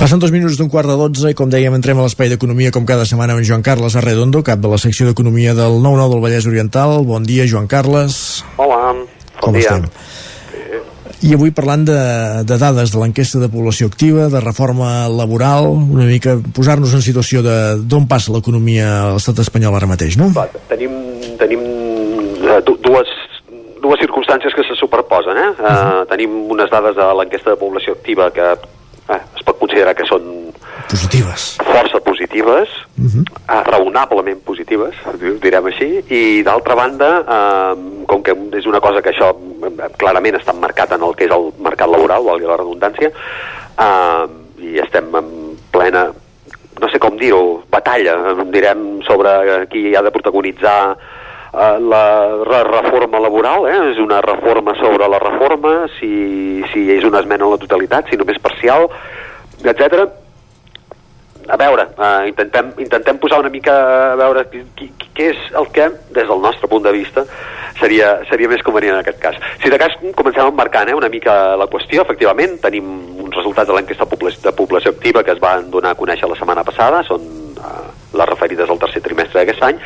Passen dos minuts d'un quart de dotze i com dèiem entrem a l'espai d'Economia com cada setmana amb Joan Carles Arredondo, cap de la secció d'Economia del 9-9 del Vallès Oriental. Bon dia, Joan Carles. Hola, com bon dia. estem? I avui parlant de, de dades de l'enquesta de població activa, de reforma laboral, una mica posar-nos en situació de d'on passa l'economia a l'estat espanyol ara mateix, no? Va, tenim, tenim eh, dues, dues circumstàncies que se superposen. Eh? Uh -huh. uh, tenim unes dades de l'enquesta de població activa que pot considerar que són positives força positives uh -huh. eh, raonablement positives direm així, i d'altra banda eh, com que és una cosa que això clarament està marcat en el que és el mercat laboral, valgui la redundància eh, i estem en plena no sé com dir-ho, batalla, direm, sobre qui ha de protagonitzar eh, la reforma laboral, eh? és una reforma sobre la reforma, si, si és una esmena a la totalitat, si només parcial, etc. a veure, uh, intentem, intentem posar una mica a veure què és el que, des del nostre punt de vista, seria, seria més convenient en aquest cas. Si de cas comencem emmarcant eh, una mica la qüestió, efectivament, tenim uns resultats de l'enquesta de població activa que es van donar a conèixer la setmana passada, són uh, les referides al tercer trimestre d'aquest any,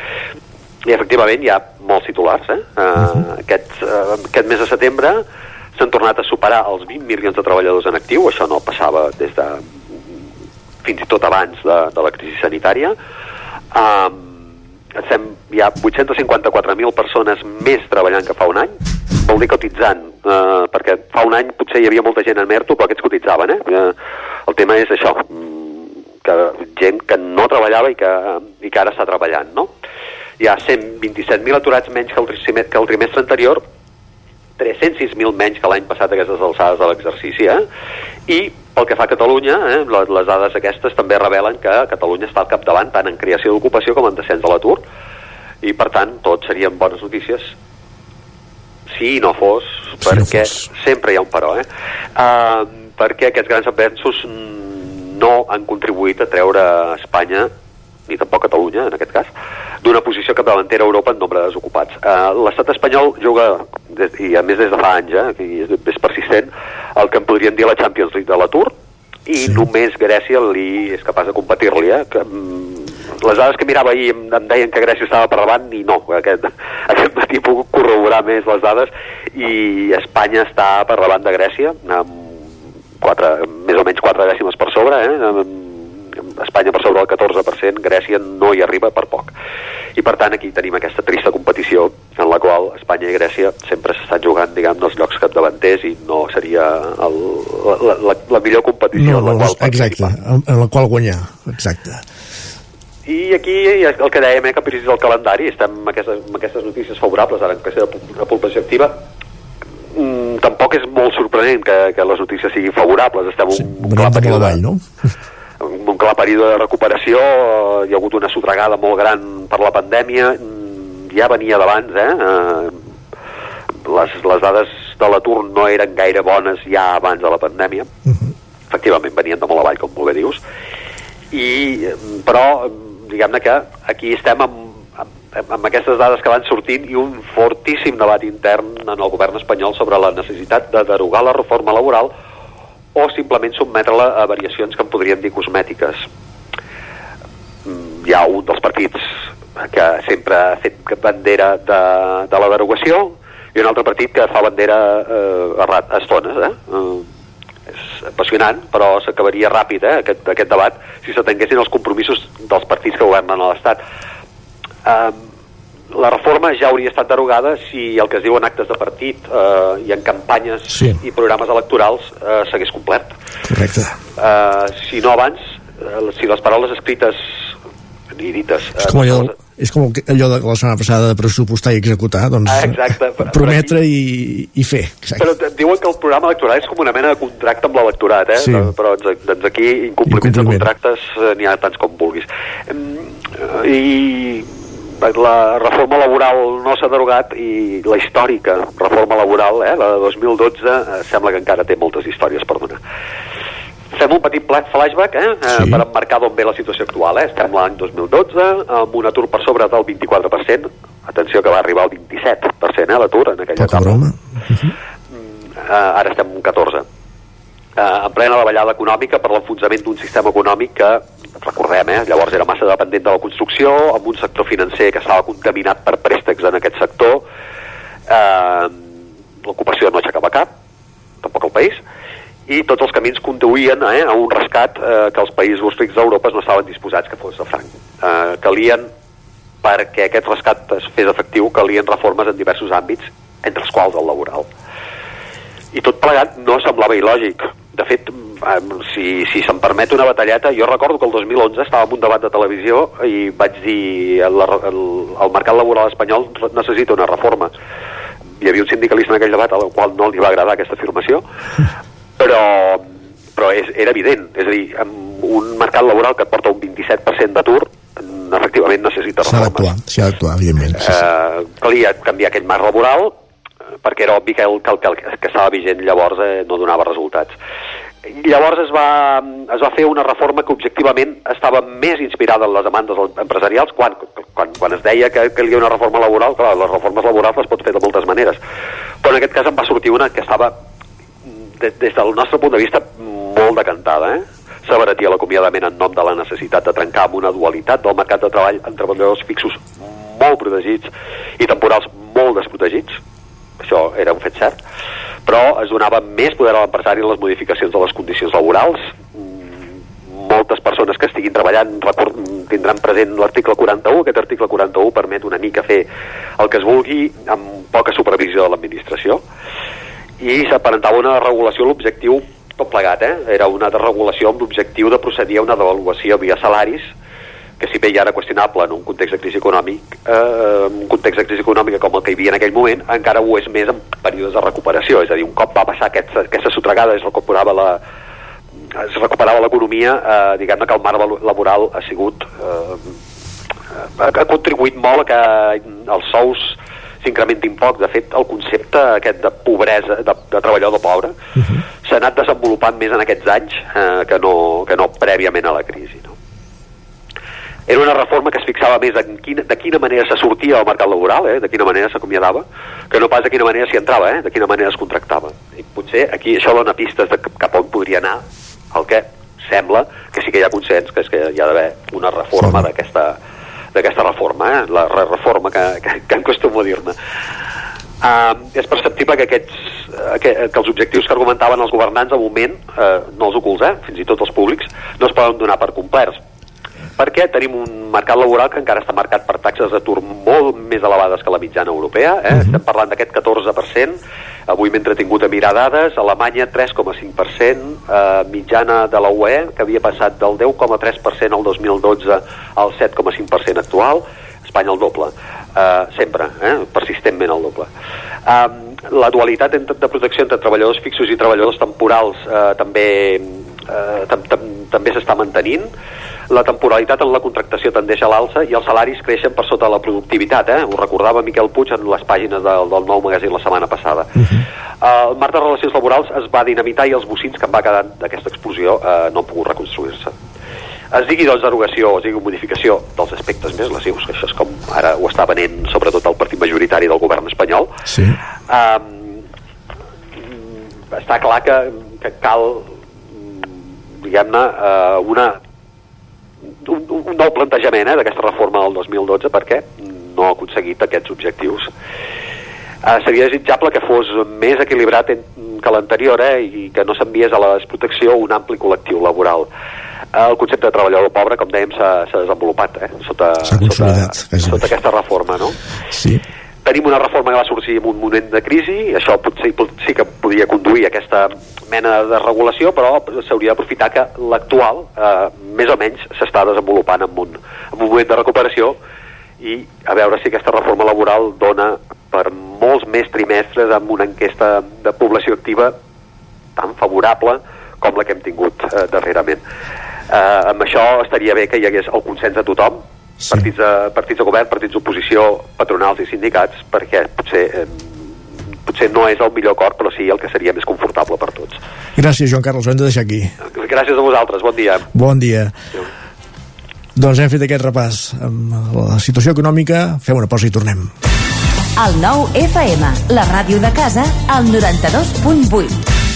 i efectivament hi ha molts titulars. Eh? Uh, uh -huh. aquest, uh, aquest mes de setembre s'han tornat a superar els 20 milions de treballadors en actiu, això no passava des de fins i tot abans de, de la crisi sanitària. Um, estem, hi ha 854.000 persones més treballant que fa un any, vol dir cotitzant, uh, perquè fa un any potser hi havia molta gent en Merto, però aquests cotitzaven, eh? Uh, el tema és això, que gent que no treballava i que, i que ara està treballant, no? Hi ha 127.000 aturats menys que el, que el trimestre anterior, 306.000 menys que l'any passat aquestes alçades de l'exercici, eh? I pel que fa a Catalunya, eh, les dades aquestes també revelen que Catalunya està al capdavant tant en creació d'ocupació com en descens de l'atur, i per tant tot serien bones notícies si no fos, si perquè no fos. sempre hi ha un però, eh? Uh, perquè aquests grans avenços no han contribuït a treure Espanya ni tampoc Catalunya, en aquest cas, d'una posició capdavantera a Europa en nombre de desocupats. Uh, L'estat espanyol juga, des, i a més des de fa anys, eh, i és, és persistent, el que en podrien dir la Champions League de l'atur, i sí. només Grècia li és capaç de competir-li. Eh? Que, mm, les dades que mirava ahir em, em deien que Grècia estava per davant i no, aquest, <laughs> aquest matí pogut corroborar més les dades i Espanya està per davant de Grècia amb quatre, més o menys quatre dècimes per sobre eh? Espanya per sobre del 14%, Grècia no hi arriba per poc. I per tant aquí tenim aquesta trista competició en la qual Espanya i Grècia sempre s'estan jugant, diguem, els llocs capdavanters i no seria el, la, la, la millor competició no, en la qual Exacte, en, la qual guanyar, exacte. I aquí el que dèiem, eh, que precis el calendari, estem amb aquestes, amb aquestes notícies favorables, ara en qüestió de població activa, mm, tampoc és molt sorprenent que, que les notícies siguin favorables, estem sí, un, un clar període... No? <laughs> un clar període de recuperació, hi ha hagut una sotregada molt gran per la pandèmia, mm, ja venia d'abans, eh? eh? Les, les dades de l'atur no eren gaire bones ja abans de la pandèmia, uh -huh. efectivament venien de molt avall, com molt bé dius, i, però diguem-ne que aquí estem amb, amb, amb aquestes dades que van sortint i un fortíssim debat intern en el govern espanyol sobre la necessitat de derogar la reforma laboral o simplement sotmetre-la a variacions que en podríem dir cosmètiques. Mm, hi ha un dels partits que sempre ha fet bandera de, de la derogació i un altre partit que fa bandera eh, a, a estones. Eh? Eh, és apassionant, però s'acabaria ràpid eh, aquest, aquest debat si s'atenguessin els compromisos dels partits que governen a l'Estat. Eh, la reforma ja hauria estat derogada si el que es diuen actes de partit eh, i en campanyes sí. i programes electorals eh, s'hagués complert. Correcte. Eh, si no abans, eh, si les paraules escrites i dites... Eh, és com allò, és com allò de la setmana passada de pressupostar i executar, doncs ah, exacte, <laughs> prometre i, i fer. Exacte. Però diuen que el programa electoral és com una mena de contracte amb l'electorat, eh? Sí. però doncs, doncs aquí incompliments Incompliment. de contractes eh, n'hi ha tants com vulguis. I la reforma laboral no s'ha derogat i la històrica reforma laboral, eh, la de 2012, eh, sembla que encara té moltes històries per donar. Fem un petit flashback eh, eh sí. per emmarcar d'on ve la situació actual. Eh? Estem l'any 2012 amb un atur per sobre del 24%, atenció que va arribar al 27% eh, l'atur en aquella Poca etapa. broma. Uh -huh. uh, ara estem en 14. Uh, en plena davallada econòmica per l'enfonsament d'un sistema econòmic que recordem, eh? llavors era massa dependent de la construcció, amb un sector financer que estava contaminat per préstecs en aquest sector, eh, l'ocupació no aixecava cap, tampoc el país, i tots els camins conduïen eh, a un rescat eh, que els països rics d'Europa no estaven disposats que fos de franc. Eh, calien, perquè aquest rescat es fes efectiu, calien reformes en diversos àmbits, entre els quals el laboral. I tot plegat no semblava il·lògic. De fet, si, si se'm permet una batalleta, jo recordo que el 2011 estava en un debat de televisió i vaig dir el, el, el mercat laboral espanyol necessita una reforma. Hi havia un sindicalista en aquell debat al qual no li va agradar aquesta afirmació, <laughs> però, però és, era evident. És a dir, amb un mercat laboral que et porta un 27% d'atur, efectivament necessita reformes. S'ha d'actuar, s'ha d'actuar, evidentment. Sí, sí. Eh, calia canviar aquell marc laboral perquè era obvi que el que, el, que, el que estava vigent llavors eh, no donava resultats. Llavors es va, es va fer una reforma que objectivament estava més inspirada en les demandes empresarials quan, quan, quan es deia que, hi havia una reforma laboral, clar, les reformes laborals les pot fer de moltes maneres, però en aquest cas en va sortir una que estava de, des del nostre punt de vista molt decantada, eh? s'abaratia l'acomiadament en nom de la necessitat de trencar amb una dualitat del mercat de treball en treballadors fixos molt protegits i temporals molt desprotegits, això era un fet cert, però es donava més poder a l'empresari en les modificacions de les condicions laborals, Mm, moltes persones que estiguin treballant tindran present l'article 41, aquest article 41 permet una mica fer el que es vulgui amb poca supervisió de l'administració. I s'aparentava una regulació l'objectiu tot plegat, eh? era una regulació amb l'objectiu de procedir a una devaluació via salaris que si bé ja era qüestionable en un context de crisi econòmic, eh, en un context de crisi econòmica com el que hi havia en aquell moment, encara ho és més en períodes de recuperació, és a dir, un cop va passar aquesta, aquesta sotregada, es recuperava la, es recuperava l'economia, eh, diguem-ne que el marc laboral ha sigut eh, ha, ha contribuït molt a que els sous s'incrementin poc. De fet, el concepte aquest de pobresa, de, de treballador pobre, uh -huh. s'ha anat desenvolupant més en aquests anys eh, que, no, que no prèviament a la crisi. No? Era una reforma que es fixava més en quina, de quina manera se sortia al mercat laboral, eh, de quina manera s'acomiadava, que no pas de quina manera s'hi entrava, eh, de quina manera es contractava. I potser aquí això dona pistes de cap on podria anar el que sembla que sí que hi ha consens, que és que hi ha d'haver una reforma d'aquesta d'aquesta reforma, eh? la re reforma que, que, que acostumo a dir-ne. Uh, és perceptible que, aquests, que, que els objectius que argumentaven els governants al moment, uh, no els ocults, eh, fins i tot els públics, no es poden donar per complerts perquè tenim un mercat laboral que encara està marcat per taxes d'atur molt més elevades que la mitjana europea, eh? Uh -huh. estem parlant d'aquest 14%, avui m'he entretingut a mirar dades, Alemanya 3,5%, eh, mitjana de la UE, que havia passat del 10,3% al 2012 al 7,5% actual, Espanya el doble, eh, sempre, eh, persistentment el doble. Eh, la dualitat entre, de protecció entre treballadors fixos i treballadors temporals eh, també, eh, tam, tam, també s'està mantenint, la temporalitat en la contractació tendeix a l'alça i els salaris creixen per sota la productivitat, eh? ho recordava Miquel Puig en les pàgines del, del nou magazín la setmana passada. Uh -huh. uh, el marc de relacions laborals es va dinamitar i els bocins que en va quedar d'aquesta explosió uh, no han pogut reconstruir-se. Es digui doncs derogació o es digui modificació dels aspectes més lesius, que això és com ara ho està venent sobretot el partit majoritari del govern espanyol, sí. um, està clar que, que cal diguem-ne, uh, una un, un nou plantejament eh, d'aquesta reforma del 2012 perquè no ha aconseguit aquests objectius. Eh, seria desitjable que fos més equilibrat en, que l'anterior eh, i que no s'enviés a la desprotecció un ampli col·lectiu laboral. Eh, el concepte de treballador pobre, com dèiem, s'ha desenvolupat eh, sota, sota, sota aquesta reforma. No? Sí tenim una reforma que va sorgir en un moment de crisi, i això potser sí que podria conduir aquesta mena de regulació, però s'hauria d'aprofitar que l'actual eh, més o menys s'està desenvolupant en un, en un moment de recuperació i a veure si aquesta reforma laboral dona per molts més trimestres amb una enquesta de població activa tan favorable com la que hem tingut eh, darrerament. Eh, amb això estaria bé que hi hagués el consens de tothom, sí. partits, de, partits de govern, partits d'oposició, patronals i sindicats, perquè potser, eh, potser no és el millor acord, però sí el que seria més confortable per tots. Gràcies, Joan Carles, ho hem de deixar aquí. Gràcies a vosaltres, bon dia. Bon dia. Adéu. Doncs hem fet aquest repàs amb la situació econòmica, fem una pausa i tornem. El nou FM, la ràdio de casa, al 92.8.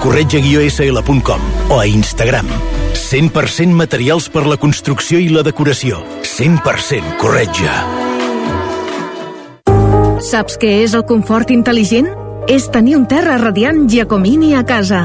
corretja-sl.com o a Instagram. 100% materials per la construcció i la decoració. 100% corretja. Saps què és el confort intel·ligent? És tenir un terra radiant Giacomini a casa.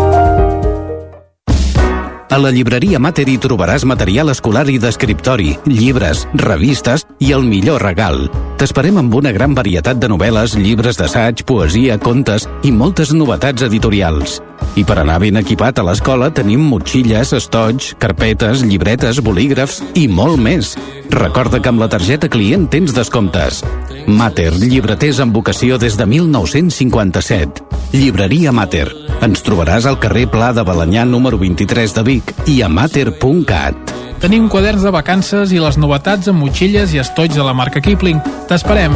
A la llibreria Mater hi trobaràs material escolar i d'escriptori, llibres, revistes i el millor regal. T'esperem amb una gran varietat de novel·les, llibres d'assaig, poesia, contes i moltes novetats editorials. I per anar ben equipat a l'escola tenim motxilles, estoig, carpetes, llibretes, bolígrafs i molt més. Recorda que amb la targeta client tens descomptes. Mater, llibreters amb vocació des de 1957. Llibreria Mater. Ens trobaràs al carrer Pla de Balanyà número 23 de Vic i a mater.cat. Tenim quaderns de vacances i les novetats amb motxilles i estoig de la marca Kipling. T'esperem.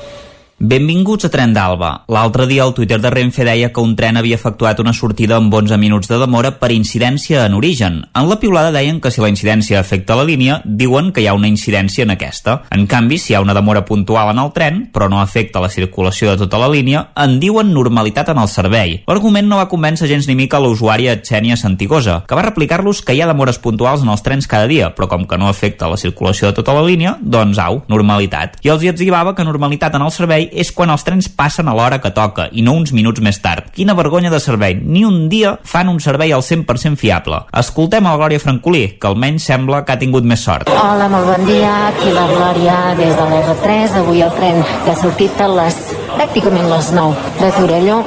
Benvinguts a Tren d'Alba. L'altre dia el Twitter de Renfe deia que un tren havia efectuat una sortida amb 11 minuts de demora per incidència en origen. En la piulada deien que si la incidència afecta la línia, diuen que hi ha una incidència en aquesta. En canvi, si hi ha una demora puntual en el tren, però no afecta la circulació de tota la línia, en diuen normalitat en el servei. L'argument no va convèncer gens ni mica l'usuària Xènia Santigosa, que va replicar-los que hi ha demores puntuals en els trens cada dia, però com que no afecta la circulació de tota la línia, doncs au, normalitat. I els hi etzivava que normalitat en el servei és quan els trens passen a l'hora que toca i no uns minuts més tard. Quina vergonya de servei. Ni un dia fan un servei al 100% fiable. Escoltem a la Glòria Francolí, que almenys sembla que ha tingut més sort. Hola, molt bon dia. Aquí la Glòria des de l'R3. Avui el tren que ha sortit a les pràcticament les 9 de Torelló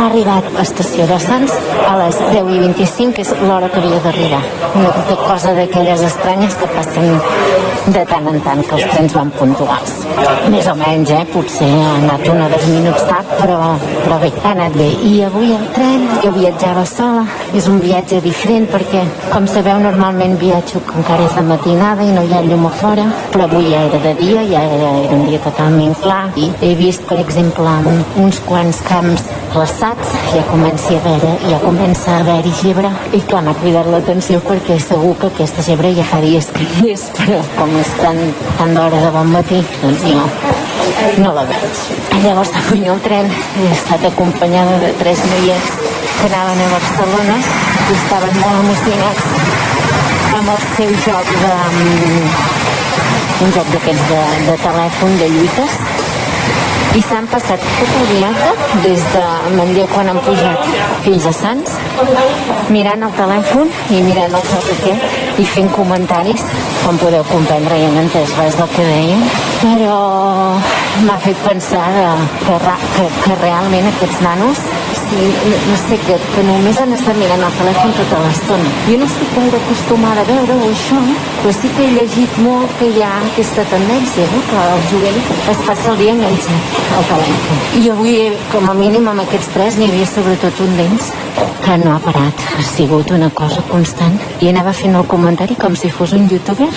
ha arribat a l'estació de Sants a les 10 i 25, que és l'hora que havia d'arribar. Una cosa d'aquelles estranyes que passen de tant en tant, que els trens van puntuals. Més o menys, eh? Potser ha anat un o dos minuts tard, però, però bé, ha anat bé. I avui el tren, jo viatjava sola, és un viatge diferent perquè, com sabeu, normalment viatjo que encara és de matinada i no hi ha llum a fora, però avui ja era de dia, ja era, era un dia totalment clar i he vist, per exemple, uns quants camps glaçats, ja comença a veure, ja comença a haver-hi gebre i clar, m'ha cridat l'atenció perquè segur que aquesta gebre ja fa dies que hi és, però com és tan, tan d'hora de bon matí, doncs jo no la veig. Llavors avui el tren he estat acompanyada de tres noiets que anaven a Barcelona i estaven molt emocionats amb el seu joc de... un joc d'aquests de, de telèfon de lluites i s'han passat tot el viatge des de Manlleu quan han pujat fins a Sants mirant el telèfon i mirant el aquest i fent comentaris com podeu comprendre i han entès res del que deien. Però m'ha fet pensar que, que, que realment aquests nanos no, sé, que, que només han estat mirant el telèfon tota l'estona. Jo no estic gaire acostumada a veure-ho això, però sí que he llegit molt que hi ha aquesta tendència, no? que el jovent es passa el dia enganxat al telèfon. I avui, com a mínim, amb aquests tres, n'hi havia sobretot un d'ells que no ha parat. Ha sigut una cosa constant. I anava fent el comentari com si fos un youtuber,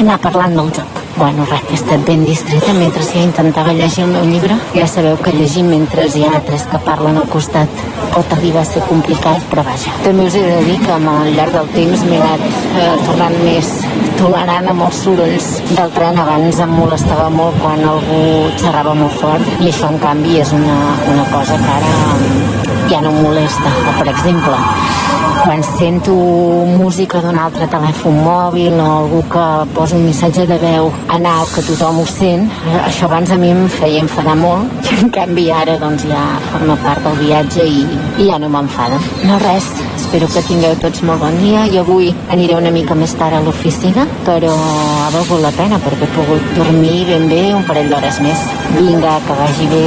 anar parlant del joc Bueno, res, he estat ben distreta mentre ja intentava llegir el meu llibre. Ja sabeu que llegir mentre hi ha tres que parlen al costat pot arribar a ser complicat, però vaja. També us he de dir que al llarg del temps m'he anat eh, tornant més tolerant amb els sorolls del tren. Abans em molestava molt quan algú xerrava molt fort i això, en canvi, és una, una cosa que ara ja no em molesta. Per exemple, quan sento música d'un altre telèfon mòbil o algú que posa un missatge de veu en alt que tothom ho sent, això abans a mi em feia enfadar molt i <laughs> en canvi ara doncs ja forma part del viatge i, i ja no m'enfada. No res, espero que tingueu tots molt bon dia i avui aniré una mica més tard a l'oficina però ha valgut la pena perquè he pogut dormir ben bé un parell d'hores més. Vinga, que vagi bé.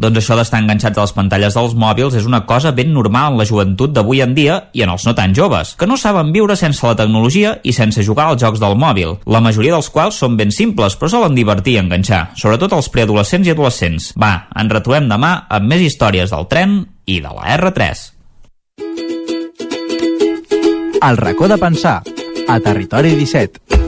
Doncs això d'estar enganxats a les pantalles dels mòbils és una cosa ben normal en la joventut d'avui en dia i en els no tan joves, que no saben viure sense la tecnologia i sense jugar als jocs del mòbil, la majoria dels quals són ben simples però solen divertir i enganxar, sobretot els preadolescents i adolescents. Va, ens retrobem demà amb més històries del tren i de la R3. El racó de pensar, a Territori 17.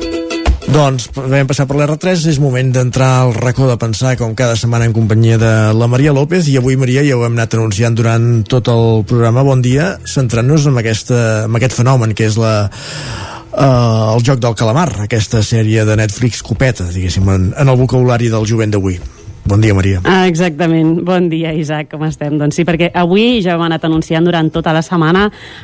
Doncs vam passar per l'R3, és moment d'entrar al racó de pensar, com cada setmana en companyia de la Maria López, i avui, Maria, ja ho hem anat anunciant durant tot el programa Bon Dia, centrant-nos en, aquesta, en aquest fenomen que és la, uh, el joc del calamar, aquesta sèrie de Netflix copeta, diguéssim, en, en el vocabulari del jovent d'avui. Bon dia, Maria. Ah, exactament. Bon dia, Isaac, com estem? Doncs sí, perquè avui ja ho hem anat anunciant durant tota la setmana.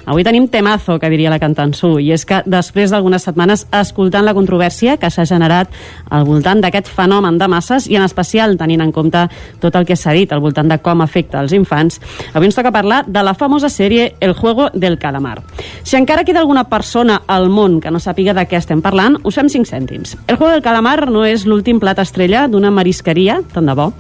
Avui tenim temazo, que diria la Cantansú, i és que després d'algunes setmanes escoltant la controvèrsia que s'ha generat al voltant d'aquest fenomen de masses i en especial tenint en compte tot el que s'ha dit al voltant de com afecta els infants, avui ens toca parlar de la famosa sèrie El juego del calamar. Si encara queda alguna persona al món que no sàpiga de què estem parlant, us fem 5 cèntims. El juego del calamar no és l'últim plat estrella d'una marisqueria, tant de bo.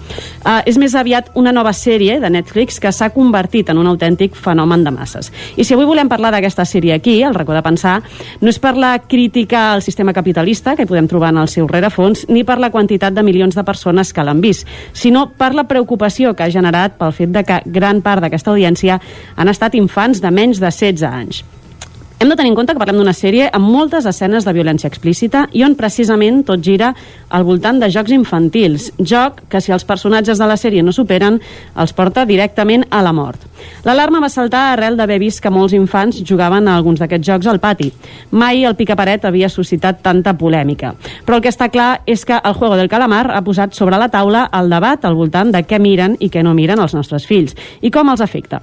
Uh, és més aviat una nova sèrie de Netflix que s'ha convertit en un autèntic fenomen de masses. I si avui volem parlar d'aquesta sèrie aquí, el racó de pensar, no és per la crítica al sistema capitalista que podem trobar en el seu rerefons, ni per la quantitat de milions de persones que l'han vist, sinó per la preocupació que ha generat pel fet de que gran part d'aquesta audiència han estat infants de menys de 16 anys. Hem de tenir en compte que parlem d'una sèrie amb moltes escenes de violència explícita i on precisament tot gira al voltant de jocs infantils, joc que si els personatges de la sèrie no superen els porta directament a la mort. L'alarma va saltar arrel d'haver vist que molts infants jugaven a alguns d'aquests jocs al pati. Mai el picaparet havia suscitat tanta polèmica. Però el que està clar és que el Juego del Calamar ha posat sobre la taula el debat al voltant de què miren i què no miren els nostres fills i com els afecta.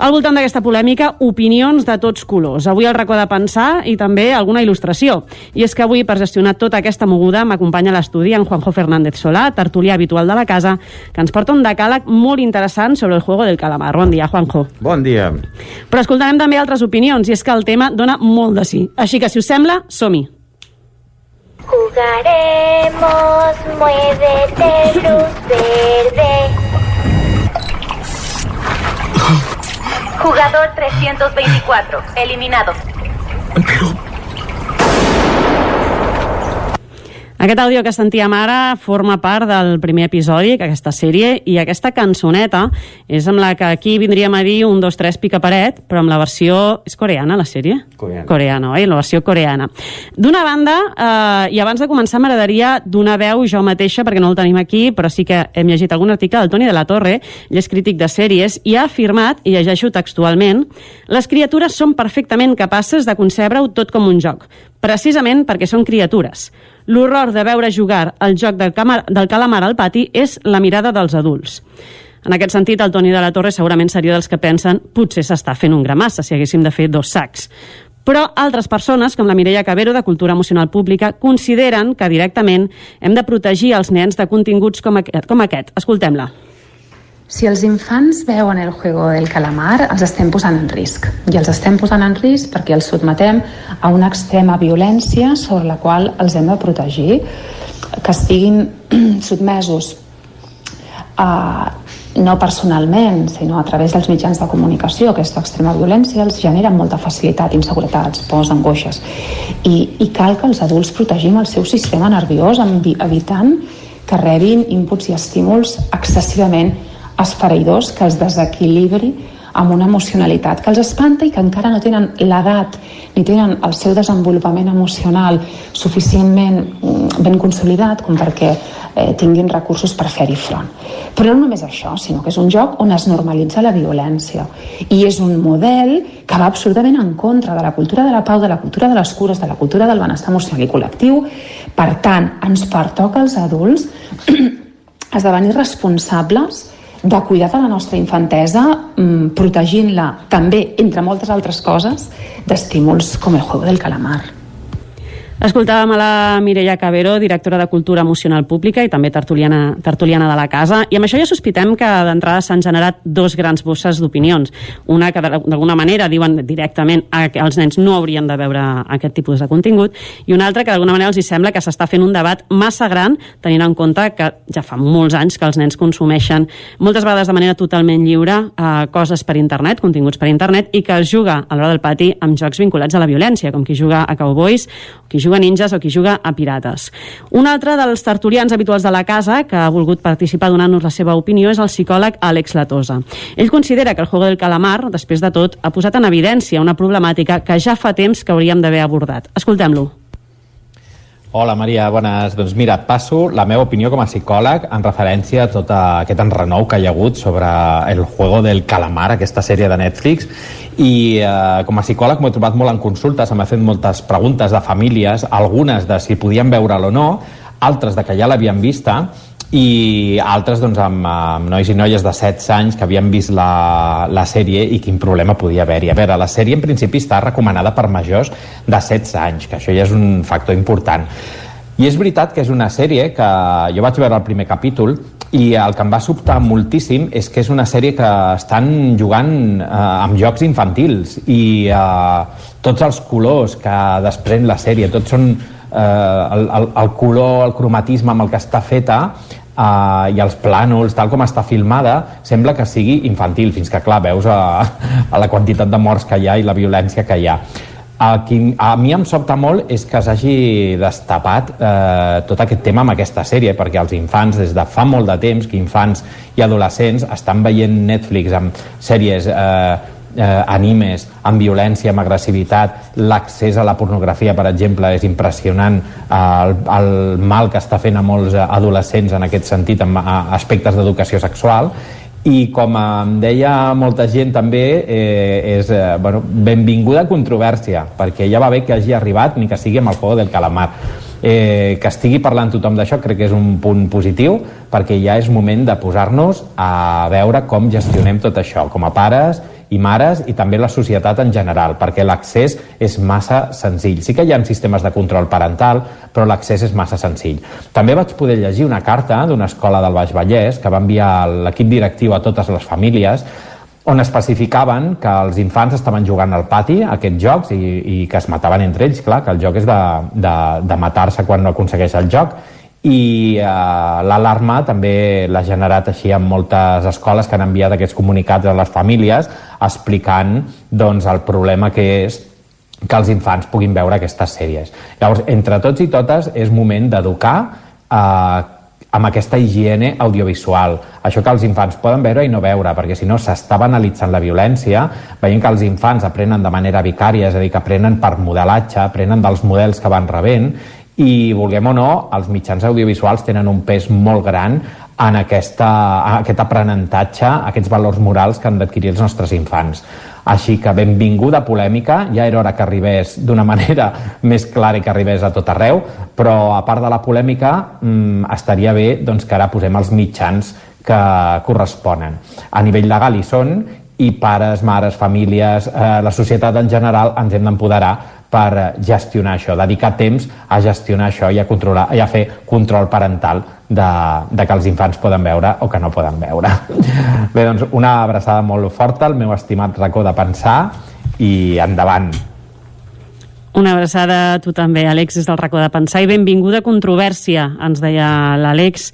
Al voltant d'aquesta polèmica, opinions de tots colors. Avui el racó de pensar i també alguna il·lustració. I és que avui, per gestionar tota aquesta moguda, m'acompanya a l'estudi en Juanjo Fernández Solà, tertulià habitual de la casa, que ens porta un decàleg molt interessant sobre el juego del calamar. Bon dia, Juanjo. Bon dia. Però escoltarem també altres opinions, i és que el tema dona molt de sí. Així que, si us sembla, som-hi. Jugaremos, muévete, luz verde. Jugador 324, eliminado. Aquest àudio que sentíem ara forma part del primer episodi d'aquesta sèrie i aquesta cançoneta és amb la que aquí vindríem a dir un, dos, tres, pica paret, però amb la versió... És coreana, la sèrie? Coreana. Coreana, oi? La versió coreana. D'una banda, eh, i abans de començar m'agradaria donar veu jo mateixa, perquè no el tenim aquí, però sí que hem llegit algun article del Toni de la Torre, ell és crític de sèries, i ha afirmat, i llegeixo textualment, les criatures són perfectament capaces de concebre-ho tot com un joc, precisament perquè són criatures. L'horror de veure jugar el joc del, camar, del calamar al pati és la mirada dels adults. En aquest sentit, el Toni de la Torre segurament seria dels que pensen potser s'està fent un gramassa si haguéssim de fer dos sacs. Però altres persones, com la Mireia Cabero, de Cultura Emocional Pública, consideren que directament hem de protegir els nens de continguts com aquest. Com aquest. Escoltem-la. Si els infants veuen el juego del calamar, els estem posant en risc. I els estem posant en risc perquè els sotmetem a una extrema violència sobre la qual els hem de protegir, que estiguin <clears throat> sotmesos a, no personalment, sinó a través dels mitjans de comunicació, aquesta extrema violència els genera molta facilitat, inseguretats, pors, angoixes. I, I cal que els adults protegim el seu sistema nerviós evitant que rebin inputs i estímuls excessivament esfereïdors que els desequilibri amb una emocionalitat que els espanta i que encara no tenen l'edat ni tenen el seu desenvolupament emocional suficientment mm, ben consolidat com perquè eh, tinguin recursos per fer-hi front. Però no només això, sinó que és un joc on es normalitza la violència i és un model que va absolutament en contra de la cultura de la pau, de la cultura de les cures, de la cultura del benestar emocional i col·lectiu. Per tant, ens pertoca als adults <clears throat> esdevenir responsables de cuidar de la nostra infantesa, mm, protegint-la també, entre moltes altres coses, d'estímuls com el juego del calamar. Escoltàvem a la Mireia Cabero, directora de Cultura Emocional Pública i també tertuliana, tertuliana de la casa, i amb això ja sospitem que d'entrada s'han generat dos grans bosses d'opinions. Una que d'alguna manera diuen directament que els nens no haurien de veure aquest tipus de contingut, i una altra que d'alguna manera els hi sembla que s'està fent un debat massa gran, tenint en compte que ja fa molts anys que els nens consumeixen moltes vegades de manera totalment lliure eh, coses per internet, continguts per internet, i que es juga a l'hora del pati amb jocs vinculats a la violència, com qui juga a cowboys, qui juga juga a ninjas o qui juga a pirates. Un altre dels tertulians habituals de la casa que ha volgut participar donant-nos la seva opinió és el psicòleg Àlex Latosa. Ell considera que el Juego del Calamar, després de tot, ha posat en evidència una problemàtica que ja fa temps que hauríem d'haver abordat. Escoltem-lo. Hola Maria, bones. Doncs mira, passo la meva opinió com a psicòleg en referència a tot aquest enrenou que hi ha hagut sobre el Juego del Calamar, aquesta sèrie de Netflix, i eh, com a psicòleg m'ho he trobat molt en consulta, se m'ha fet moltes preguntes de famílies, algunes de si podien veure'l o no, altres de que ja l'havien vista, i altres doncs, amb, amb nois i noies de 16 anys que havien vist la, la sèrie i quin problema podia haver-hi. A veure, la sèrie en principi està recomanada per majors de 16 anys, que això ja és un factor important. I és veritat que és una sèrie que jo vaig veure el primer capítol i el que em va sobtar moltíssim és que és una sèrie que estan jugant eh, amb jocs infantils i eh, tots els colors que desprèn la sèrie, tots són el, el, el color, el cromatisme amb el que està feta uh, i els plànols, tal com està filmada, sembla que sigui infantil, fins que, clar, veus a, a la quantitat de morts que hi ha i la violència que hi ha. A, qui, a mi em sobta molt és que s'hagi destapat eh, tot aquest tema amb aquesta sèrie, perquè els infants des de fa molt de temps, que infants i adolescents estan veient Netflix amb sèries eh, eh, animes amb violència, amb agressivitat, l'accés a la pornografia, per exemple, és impressionant eh, el, el mal que està fent a molts adolescents en aquest sentit, amb aspectes d'educació sexual, i com em deia molta gent també eh, és eh, bueno, benvinguda controvèrsia perquè ja va bé que hagi arribat ni que sigui amb el juego del calamar. Eh, que estigui parlant tothom d'això crec que és un punt positiu perquè ja és moment de posar-nos a veure com gestionem tot això com a pares i mares i també la societat en general, perquè l'accés és massa senzill. Sí que hi ha sistemes de control parental, però l'accés és massa senzill. També vaig poder llegir una carta d'una escola del Baix Vallès que va enviar l'equip directiu a totes les famílies on especificaven que els infants estaven jugant al pati aquests jocs i, i que es mataven entre ells, clar, que el joc és de, de, de matar-se quan no aconsegueix el joc i eh, l'alarma també l'ha generat així en moltes escoles que han enviat aquests comunicats a les famílies explicant doncs, el problema que és que els infants puguin veure aquestes sèries. Llavors, entre tots i totes, és moment d'educar eh, amb aquesta higiene audiovisual. Això que els infants poden veure i no veure, perquè si no s'està banalitzant la violència, veient que els infants aprenen de manera vicària, és a dir, que aprenen per modelatge, aprenen dels models que van rebent, i vulguem o no, els mitjans audiovisuals tenen un pes molt gran en aquesta, aquest aprenentatge, aquests valors morals que han d'adquirir els nostres infants. Així que benvinguda polèmica, ja era hora que arribés d'una <laughs> manera més clara i que arribés a tot arreu, però a part de la polèmica mmm, estaria bé doncs, que ara posem els mitjans que corresponen. A nivell legal hi són i pares, mares, famílies, eh, la societat en general ens hem d'empoderar per gestionar això, dedicar temps a gestionar això i a, controlar, i a fer control parental de, de que els infants poden veure o que no poden veure. <laughs> Bé, doncs una abraçada molt forta al meu estimat racó de pensar i endavant. Una abraçada a tu també, Àlex, des del racó de pensar i benvinguda controvèrsia, ens deia l'Àlex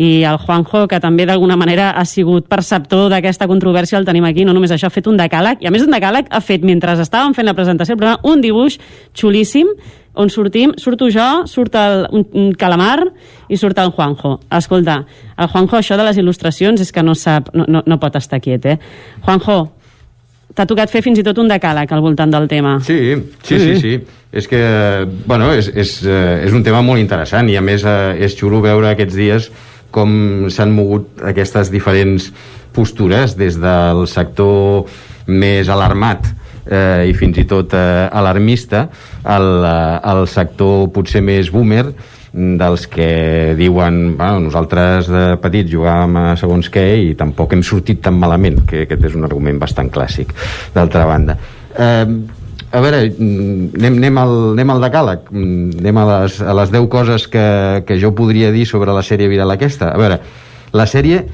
i el Juanjo, que també d'alguna manera ha sigut perceptor d'aquesta controvèrsia, el tenim aquí, no només això, ha fet un decàleg, i a més un decàleg ha fet, mentre estàvem fent la presentació programa, un dibuix xulíssim, on sortim, surto jo, surt el, un, un calamar i surt el Juanjo. Escolta, el Juanjo això de les il·lustracions és que no sap, no, no, no pot estar quiet, eh? Juanjo, t'ha tocat fer fins i tot un decàleg al voltant del tema. Sí, sí, sí, sí. És que, bueno, és, és, eh, és un tema molt interessant i a més eh, és xulo veure aquests dies com s'han mogut aquestes diferents postures des del sector més alarmat eh, i fins i tot eh, alarmista al, eh, al sector potser més boomer dels que diuen bueno, nosaltres de petits jugàvem a segons què i tampoc hem sortit tan malament que aquest és un argument bastant clàssic d'altra banda. Eh, a veure, mm, anem, anem, al, anem al decàleg. Mm, anem a les, a les 10 coses que, que jo podria dir sobre la sèrie viral aquesta. A veure, la sèrie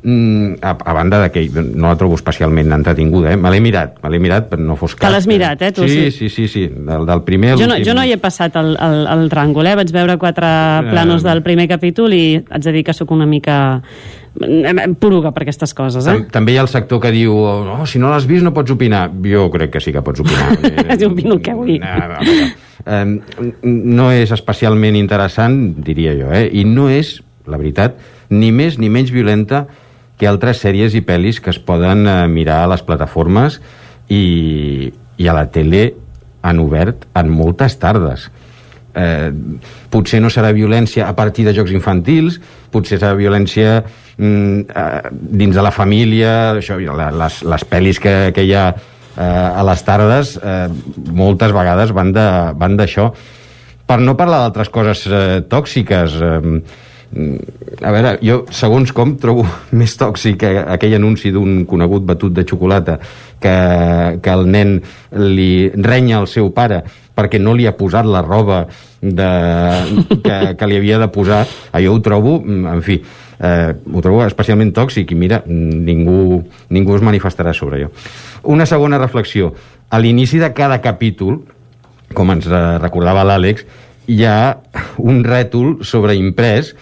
Mm, a, a banda de que no la trobo especialment entretinguda, eh? me l'he mirat, me l'he mirat, però no fos cas. Te l'has mirat, eh, tu? Sí, sí, sí, sí, del, del primer... Jo no, jo no hi he passat el, el, el tràngol, eh? Vaig veure quatre Eh. planos del primer capítol i haig de dir que sóc una mica eh, poruga per aquestes coses, eh? Tam també hi ha el sector que diu oh, si no l'has vist no pots opinar. Jo crec que sí que pots opinar. <laughs> Jo opino el que vull. eh, no és especialment interessant, diria jo, eh? i no és, la veritat, ni més ni menys violenta que altres sèries i pel·lis que es poden eh, mirar a les plataformes i, i a la tele han obert en moltes tardes. Eh, potser no serà violència a partir de jocs infantils, potser serà violència mm, eh, dins de la família, això, les, les pel·lis que, que hi ha eh, a les tardes eh, moltes vegades van de- van d'això. Per no parlar d'altres coses eh, tòxiques, eh, a veure, jo segons com trobo <laughs> més tòxic aquell anunci d'un conegut batut de xocolata que, que el nen li renya al seu pare perquè no li ha posat la roba de, que, que li havia de posar. Allò ho trobo, mm, en fi eh, ho trobo especialment tòxic i mira, ningú, ningú es manifestarà sobre allò. Una segona reflexió. A l'inici de cada capítol com ens recordava l'Àlex, hi ha un rètol sobreimprès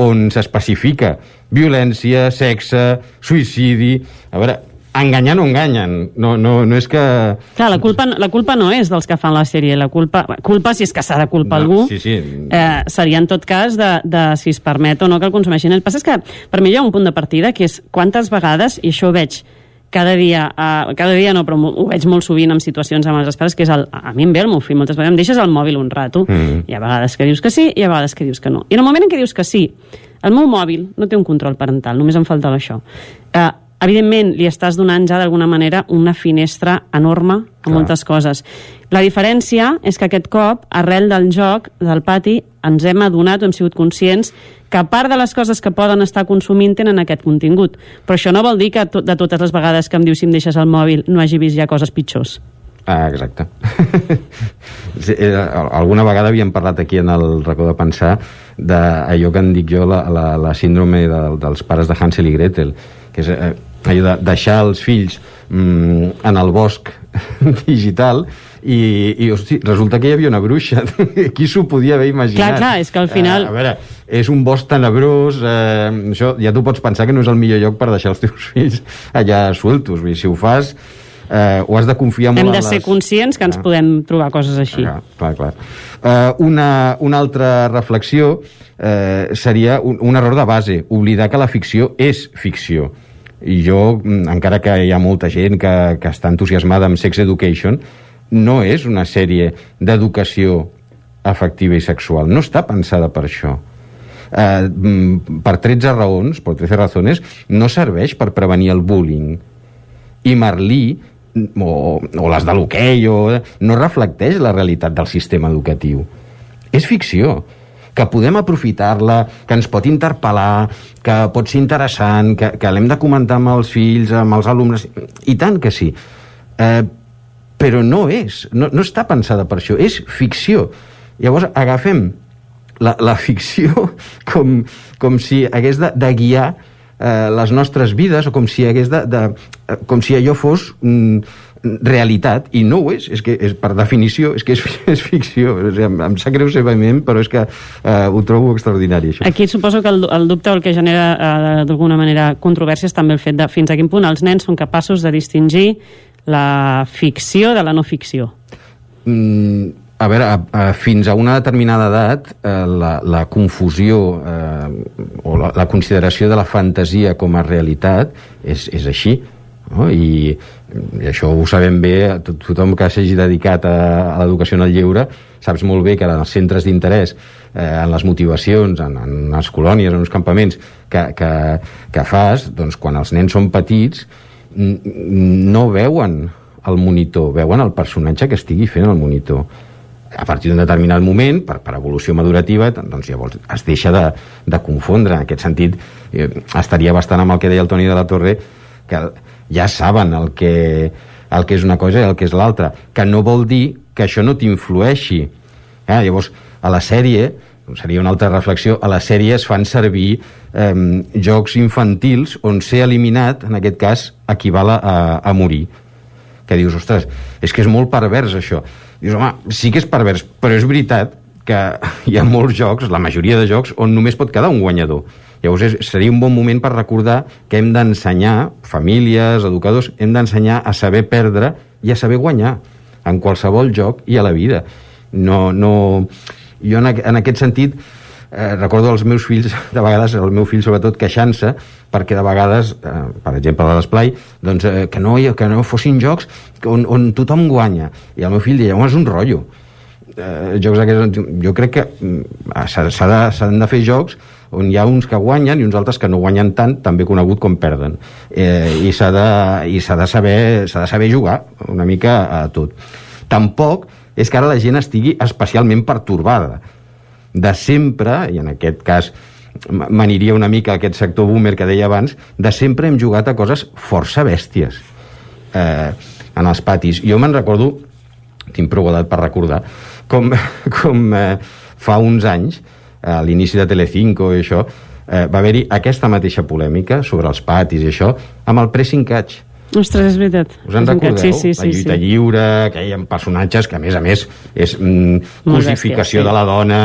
on s'especifica violència, sexe, suïcidi... A veure, enganyar no enganyen. No, no, no és que... Clar, la culpa, la culpa no és dels que fan la sèrie, la culpa, culpa si és que s'ha de culpar No, algú, sí, sí. eh, seria en tot cas de, de si es permet o no que el consumeixin. El que passa és que per mi hi ha un punt de partida que és quantes vegades, i això ho veig cada dia, uh, cada dia no, però ho veig molt sovint en situacions amb els pares, que és el, a mi em ve el meu fill moltes vegades, em deixes el mòbil un rato, Mm. hi ha vegades que dius que sí i ha vegades que dius que no. I en el moment en què dius que sí, el meu mòbil no té un control parental, només em faltava això. Uh, evidentment, li estàs donant ja d'alguna manera una finestra enorme a Clar. moltes coses. La diferència és que aquest cop, arrel del joc, del pati, ens hem adonat hem sigut conscients que part de les coses que poden estar consumint tenen aquest contingut. Però això no vol dir que de totes les vegades que em dius si em deixes el mòbil no hagi vist ja coses pitjors. Ah, exacte. <laughs> Sí, eh, alguna vegada havíem parlat aquí en el racó de pensar d'allò que en dic jo la, la, la síndrome de, dels pares de Hansel i Gretel que és eh, allò de deixar els fills mm, en el bosc <laughs> digital i, i hosti, resulta que hi havia una bruixa <laughs> qui s'ho podia haver imaginat Clar, clar, és que al final- eh, a veure, és un bosc tenebrós eh, això ja tu pots pensar que no és el millor lloc per deixar els teus <laughs> fills allà sueltos vull dir, si ho fas eh, ho has de confiar molt Hem de ser les... conscients que ens Ah. podem trobar coses així. Clar, clar, clar. Uh, una, una altra reflexió uh, seria un, un error de base, oblidar que la ficció és ficció. I jo, mm, encara que hi ha molta gent que, que està entusiasmada amb Sex Education, no és una sèrie d'educació afectiva i sexual. No està pensada per això. Uh, mm, per 13 raons, per 13 razones, no serveix per prevenir el bullying. I Marlí, o, o les de l'hoquei, no reflecteix la realitat del sistema educatiu. És ficció que podem aprofitar-la, que ens pot interpel·lar, que pot ser interessant, que, que l'hem de comentar amb els fills, amb els alumnes... I tant que sí. Eh, però no és, no, no està pensada per això, és ficció. Llavors agafem la, la ficció <laughs> com, com si hagués de, de guiar eh, les nostres vides o com si hagués de, de eh, com si allò fos mm, realitat i no ho és, és que és, per definició és que és, <laughs> és ficció o sigui, em, em sap greu ser vehement però és que eh, ho trobo extraordinari això. Aquí suposo que el, el dubte el que genera eh, d'alguna manera controvèrsia és també el fet de fins a quin punt els nens són capaços de distingir la ficció de la no ficció. Mm, a veure, a, a, fins a una determinada edat, eh, la, la confusió eh, o la, la consideració de la fantasia com a realitat és, és així. No? I i això ho sabem bé, tot, tothom que s'hagi dedicat a, a l'educació en el lleure saps molt bé que en els centres d'interès eh, en les motivacions, en, en les colònies, en els campaments que, que, que fas, doncs quan els nens són petits no veuen el monitor, veuen el personatge que estigui fent el monitor a partir d'un determinat moment, per, per evolució madurativa, doncs llavors es deixa de, de confondre. En aquest sentit, eh, estaria bastant amb el que deia el Toni de la Torre, que ja saben el que, el que és una cosa i el que és l'altra, que no vol dir que això no t'influeixi. Eh? Llavors, a la sèrie, seria una altra reflexió, a la sèrie es fan servir eh, jocs infantils on ser eliminat, en aquest cas, equival a, a morir. Que dius, ostres, és que és molt pervers això. Dius, home, sí que és pervers, però és veritat que hi ha molts jocs, la majoria de jocs, on només pot quedar un guanyador. Llavors és, seria un bon moment per recordar que hem d'ensenyar, famílies, educadors, hem d'ensenyar a saber perdre i a saber guanyar en qualsevol joc i a la vida. No, no... Jo en, en aquest sentit eh, recordo els meus fills, <laughs> de vegades, el meu fill sobretot, queixant-se perquè de vegades, eh, per exemple a l'esplai, doncs, eh, que, no, que no fossin jocs on, on tothom guanya. I el meu fill deia, home, és un rotllo. Eh, jocs aquests, jo crec que mm, s'han de, de fer jocs on hi ha uns que guanyen i uns altres que no guanyen tant, també conegut com perden. Eh, I s'ha de, i de, saber, de saber jugar una mica a tot. Tampoc és que ara la gent estigui especialment pertorbada. De sempre, i en aquest cas m'aniria una mica aquest sector boomer que deia abans, de sempre hem jugat a coses força bèsties eh, en els patis. Jo me'n recordo, tinc prou edat per recordar, com, <laughs> com eh, fa uns anys, a l'inici de Telecinco i això, eh, va haver-hi aquesta mateixa polèmica sobre els patis i això, amb el pressing catch. Ostres, és veritat. Us en recordeu? Sí, sí, sí, la lluita sí. lliure, que hi ha personatges que, a més a més, és mm, cosificació bèstia, sí. de la dona...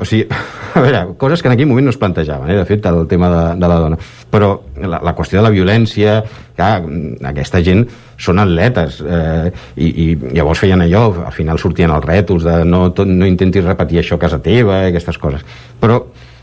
O sigui, <laughs> a veure, coses que en aquell moment no es plantejaven, eh, de fet, el tema de, de la dona. Però la, la qüestió de la violència, clar, mm, aquesta gent són atletes, eh, i, i llavors feien allò, al final sortien els rètols de no, tot, no intentis repetir això a casa teva, i aquestes coses. Però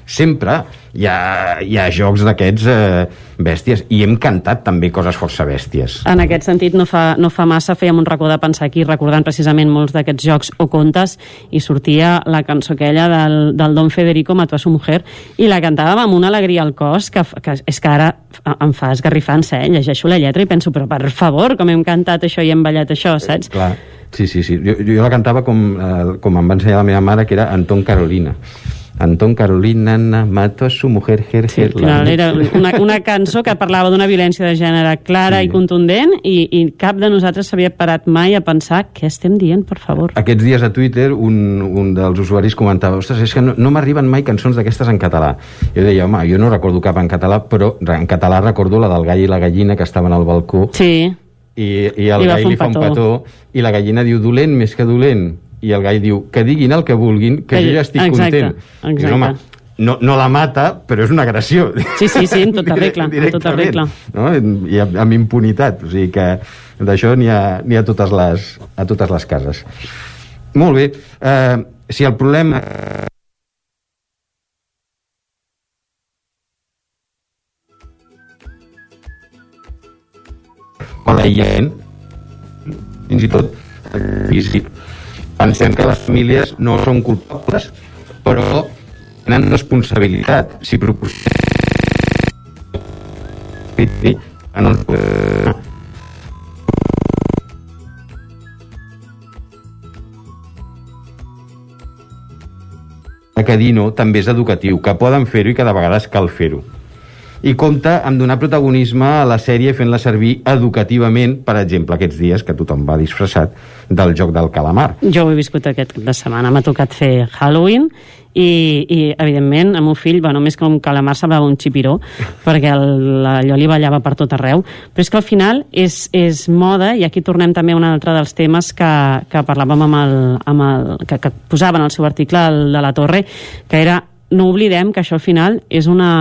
sempre hi ha, hi ha jocs d'aquests eh, bèsties i hem cantat també coses força bèsties En aquest sentit, no fa, no fa massa fèiem un racó de pensar aquí, recordant precisament molts d'aquests jocs o contes, i sortia la cançó aquella del, del Don Federico Mató a su mujer, i la cantàvem amb una alegria al cos, que, que és que ara em fa esgarrifar-se, eh? llegeixo la lletra i penso, però per favor, com hem cantat això i hem ballat això, saps? Clar, sí, sí, sí. Jo, jo la cantava com, eh, com em va ensenyar la meva mare, que era Anton Carolina. Anton Carolina Nana mató a su mujer Ger Sí, final era una, una cançó que parlava d'una violència de gènere clara sí. i contundent i, i cap de nosaltres s'havia parat mai a pensar què estem dient, per favor. Aquests dies a Twitter un, un dels usuaris comentava ostres, és que no, no m'arriben mai cançons d'aquestes en català. Jo deia, home, jo no recordo cap en català, però en català recordo la del gall i la gallina que estaven al balcó Sí. i, i el I gall li fa un petó. petó i la gallina diu dolent més que dolent i el gall diu que diguin el que vulguin que Que jo ja estic exacte, content exacte. Diu, home, no, no la mata però és una agressió Sí, sí, sí, en tota <laughs> regla, en tota regla. no? i amb, amb impunitat o sigui que d'això n'hi ha, ha a, totes les, a totes les cases molt bé eh, si el problema o l'aïllament fins i tot físic pensem que les famílies no són culpables però tenen responsabilitat si proposem en els que dir no també és educatiu, que poden fer-ho i que de vegades cal fer-ho. I compta amb donar protagonisme a la sèrie fent-la servir educativament, per exemple, aquests dies que tothom va disfressat del joc del calamar. Jo ho he viscut aquest cap de setmana, m'ha tocat fer Halloween i, i evidentment, el meu fill, bueno, més que un calamar semblava un xipiró, <laughs> perquè el, allò li ballava per tot arreu, però és que al final és, és moda, i aquí tornem també a un altre dels temes que, que parlàvem amb el, amb el, que, que posava en el seu article el de la Torre, que era, no oblidem que això al final és una,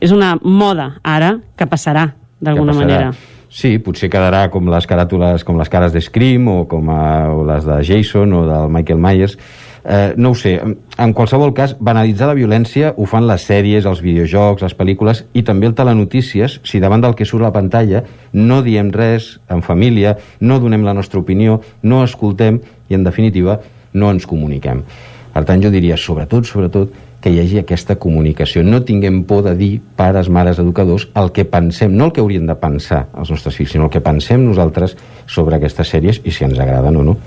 és una moda ara que passarà d'alguna manera. Sí, potser quedarà com les caràtules, com les cares de Scream o com a, o les de Jason o del Michael Myers, Eh, no ho sé, en, qualsevol cas, banalitzar la violència ho fan les sèries, els videojocs, les pel·lícules i també el telenotícies, si davant del que surt a la pantalla no diem res en família, no donem la nostra opinió, no escoltem i, en definitiva, no ens comuniquem. Per tant, jo diria, sobretot, sobretot, que hi hagi aquesta comunicació. No tinguem por de dir, pares, mares, educadors, el que pensem, no el que haurien de pensar els nostres fills, sinó el que pensem nosaltres sobre aquestes sèries i si ens agraden o no.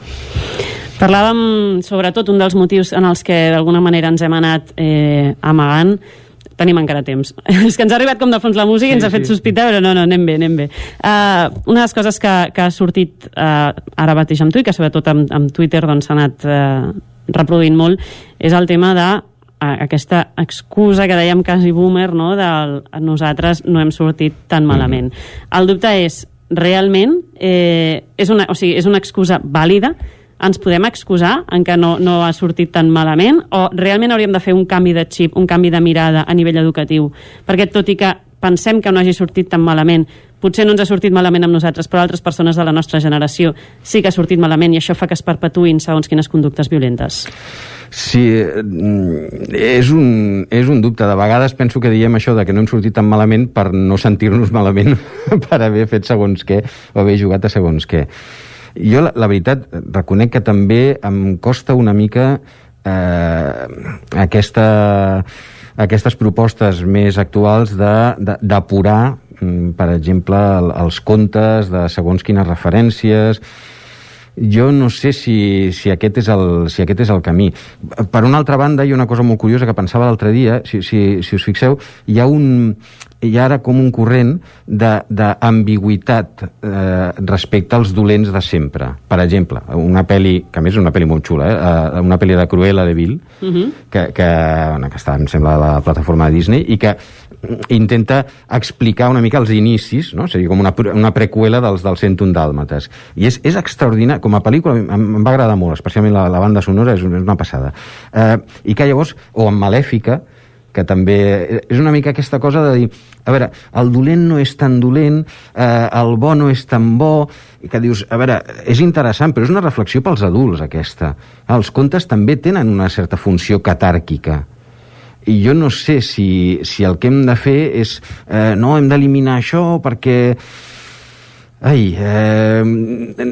Parlàvem, sobretot, un dels motius en els que d'alguna manera ens hem anat eh, amagant tenim encara temps. <laughs> És que ens ha arribat com de fons la música i ens Sí, ha fet sí. sospitar, però no, no, anem bé, anem bé. Uh, una de les coses que, que ha sortit uh, ara mateix amb tu i que sobretot amb, amb Twitter doncs, s'ha anat uh, reproduint molt és el tema de aquesta excusa que dèiem quasi boomer, no?, de nosaltres no hem sortit tan malament. El dubte és, realment, eh, és, una, o sigui, és una excusa vàlida? ens podem excusar en que no, no ha sortit tan malament o realment hauríem de fer un canvi de xip, un canvi de mirada a nivell educatiu? Perquè tot i que pensem que no hagi sortit tan malament, potser no ens ha sortit malament amb nosaltres, però altres persones de la nostra generació sí que ha sortit malament i això fa que es perpetuïn segons quines conductes violentes. Sí, mm, és un, és un dubte. De vegades penso que diem això de que no hem sortit tan malament per no sentir-nos malament <laughs> per haver fet segons què o haver jugat a segons què. Jo, la, la veritat, reconec que també em costa una mica eh, aquesta, aquestes propostes més actuals d'apurar, mm, per exemple, el, els contes de segons quines referències, jo no sé si, si, aquest és el, si aquest és el camí. Per una altra banda, hi ha una cosa molt curiosa que pensava l'altre dia, si, si, si us fixeu, hi ha un hi ha ara com un corrent d'ambigüitat eh, respecte als dolents de sempre. Per exemple, una pel·li, que a més és una pel·li molt xula, eh, eh, una pel·li de Cruella de Vil, Uh -huh. que, que, bueno, que està, em sembla, a la plataforma de Disney, i que intenta explicar una mica els inicis, no? seria com una, una preqüela dels, dels 101 dàlmates. I és, és extraordinari, com a pel·lícula em, em va agradar molt, especialment la, la banda sonora, és, una- és una passada. Eh, I que llavors, o en Malèfica, que també és una mica aquesta cosa de dir a veure, el dolent no és tan dolent eh, el bo no és tan bo i que dius, a veure, és interessant però és una reflexió pels adults aquesta. Els contes també tenen una certa funció catàrquica. I jo no sé si, si el que hem de fer és eh, no, hem d'eliminar això perquè Ai, eh,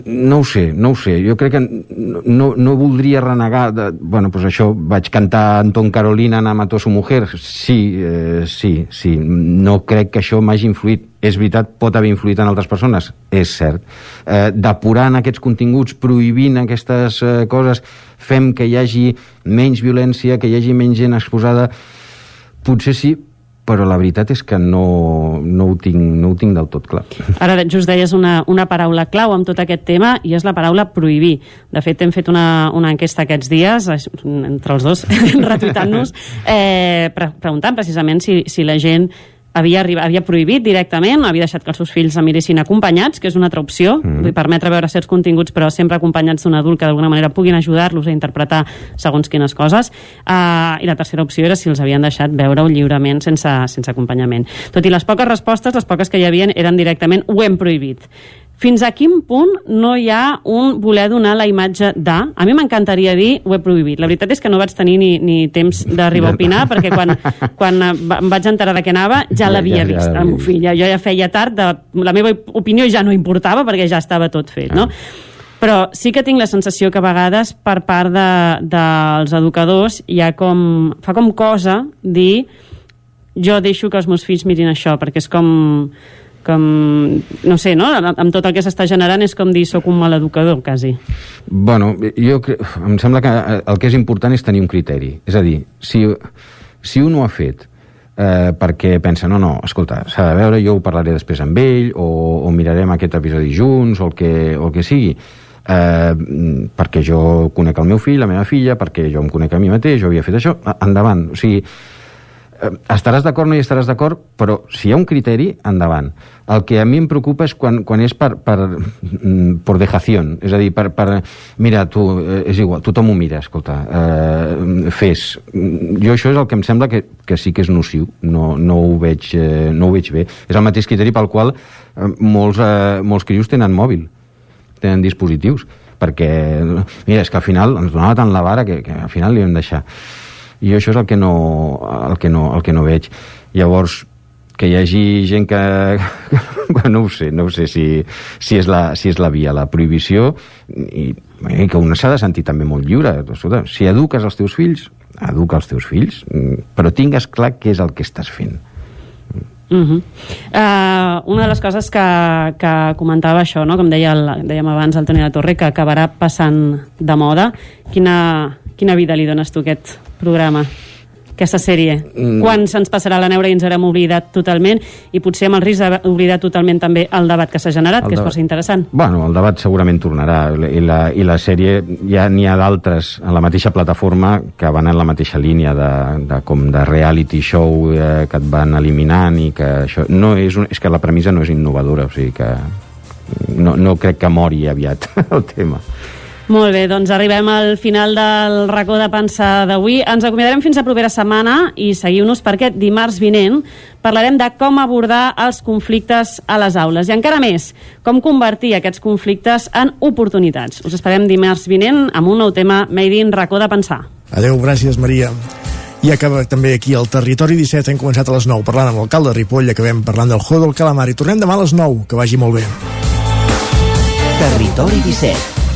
no ho sé, no ho sé. Jo crec que no, no voldria renegar... De, bueno, doncs això, vaig cantar Anton Carolina en Amató su mujer. Sí, eh, sí, sí. No crec que això m'hagi influït. És veritat, pot haver influït en altres persones? És cert. Eh, Depurant aquests continguts, prohibint aquestes eh, coses, fem que hi hagi menys violència, que hi hagi menys gent exposada... Potser sí, però la veritat és que no, no, ho, tinc, no ho tinc del tot clar. Ara just deies una, una paraula clau amb tot aquest tema i és la paraula prohibir. De fet, hem fet una, una enquesta aquests dies, entre els dos, <laughs> retuitant-nos, eh, pre preguntant precisament si, si la gent havia, arribat, havia prohibit directament, havia deixat que els seus fills la miressin acompanyats, que és una altra opció, mm. vull permetre veure certs continguts, però sempre acompanyats d'un adult que d'alguna manera puguin ajudar-los a interpretar segons quines coses. Uh, I la tercera opció era si els havien deixat veure-ho lliurement sense, sense acompanyament. Tot i les poques respostes, les poques que hi havia eren directament ho hem prohibit. Fins a quin punt no hi ha un voler donar la imatge de... A mi m'encantaria dir ho he prohibit. La veritat és que no vaig tenir ni, ni temps d'arribar a opinar perquè quan, quan eh, em vaig enterar de què anava ja Ja- l'havia ja- ja vist l'havia el meu fill. Jo ja feia tard, de, la meva opinió ja no importava perquè ja estava tot fet, no? Però sí que tinc la sensació que a vegades per part de, dels educadors hi ha com... fa com cosa dir jo deixo que els meus fills mirin això, perquè és com com, no sé, no? amb tot el que s'està generant és com dir sóc un mal educador, quasi. Bueno, jo cre... em sembla que eh, el que és important és tenir un criteri. És a dir, si, si un ho ha fet eh, perquè pensa, no, no, escolta, s'ha de veure, jo ho parlaré després amb ell, o, o mirarem aquest episodi junts, o el que, o el que sigui, eh, perquè jo conec el meu fill, la meva filla, perquè jo em conec a mi mateix, jo havia fet això, endavant. O sigui, eh, estaràs d'acord, no hi estaràs d'acord, però si hi ha un criteri, endavant. El que a mi em preocupa és quan, quan és per, per, mm, por dejación, és a dir, per, per mira, tu, eh, és igual, tothom ho mira, escolta, eh, fes. Mm, Jo això és el que em sembla que, que sí que és nociu, no, no, ho veig, eh, no ho veig bé. És el mateix criteri pel qual eh, molts, eh, molts crios tenen mòbil, tenen dispositius perquè, mira, és que al final ens donava tant la vara que, que al final li hem deixar. I jo això és el que no, el que no, el que no veig. Llavors, que hi hagi gent que... <laughs> no ho sé, no ho sé si, si, és la, si és la via, la prohibició, i, i que un s'ha de sentir també molt lliure. Escolta, si eduques els teus fills, educa els teus fills, però tingues clar què és el que estàs fent. Uh -huh. uh, una de les coses que, que comentava això, no? com deia el, dèiem abans el Toni de Torre, que acabarà passant de moda. Quina, quina vida li dones tu a aquest programa? aquesta sèrie? Mm. Quan se'ns passarà la neura i ens haurem oblidat totalment i potser amb el risc d'oblidar totalment també el debat que s'ha generat, el que és força interessant. Bueno, el debat segurament tornarà i la, i la sèrie ja n'hi ha d'altres en la mateixa plataforma que van en la mateixa línia de, de com de reality show eh, que et van eliminant i que això no és, un, és que la premissa no és innovadora, o sigui que no, no crec que mori aviat <laughs> el tema. Molt bé, doncs arribem al final del racó de pensar d'avui. Ens acomiadarem fins a propera setmana i seguiu-nos perquè dimarts vinent parlarem de com abordar els conflictes a les aules i encara més, com convertir aquests conflictes en oportunitats. Us esperem dimarts vinent amb un nou tema Made in racó de pensar. Adeu, gràcies Maria. I acaba també aquí al Territori 17. Hem començat a les 9 parlant amb l'alcalde de Ripoll, acabem parlant del juego del calamar i tornem demà a les 9. Que vagi molt bé. Territori 17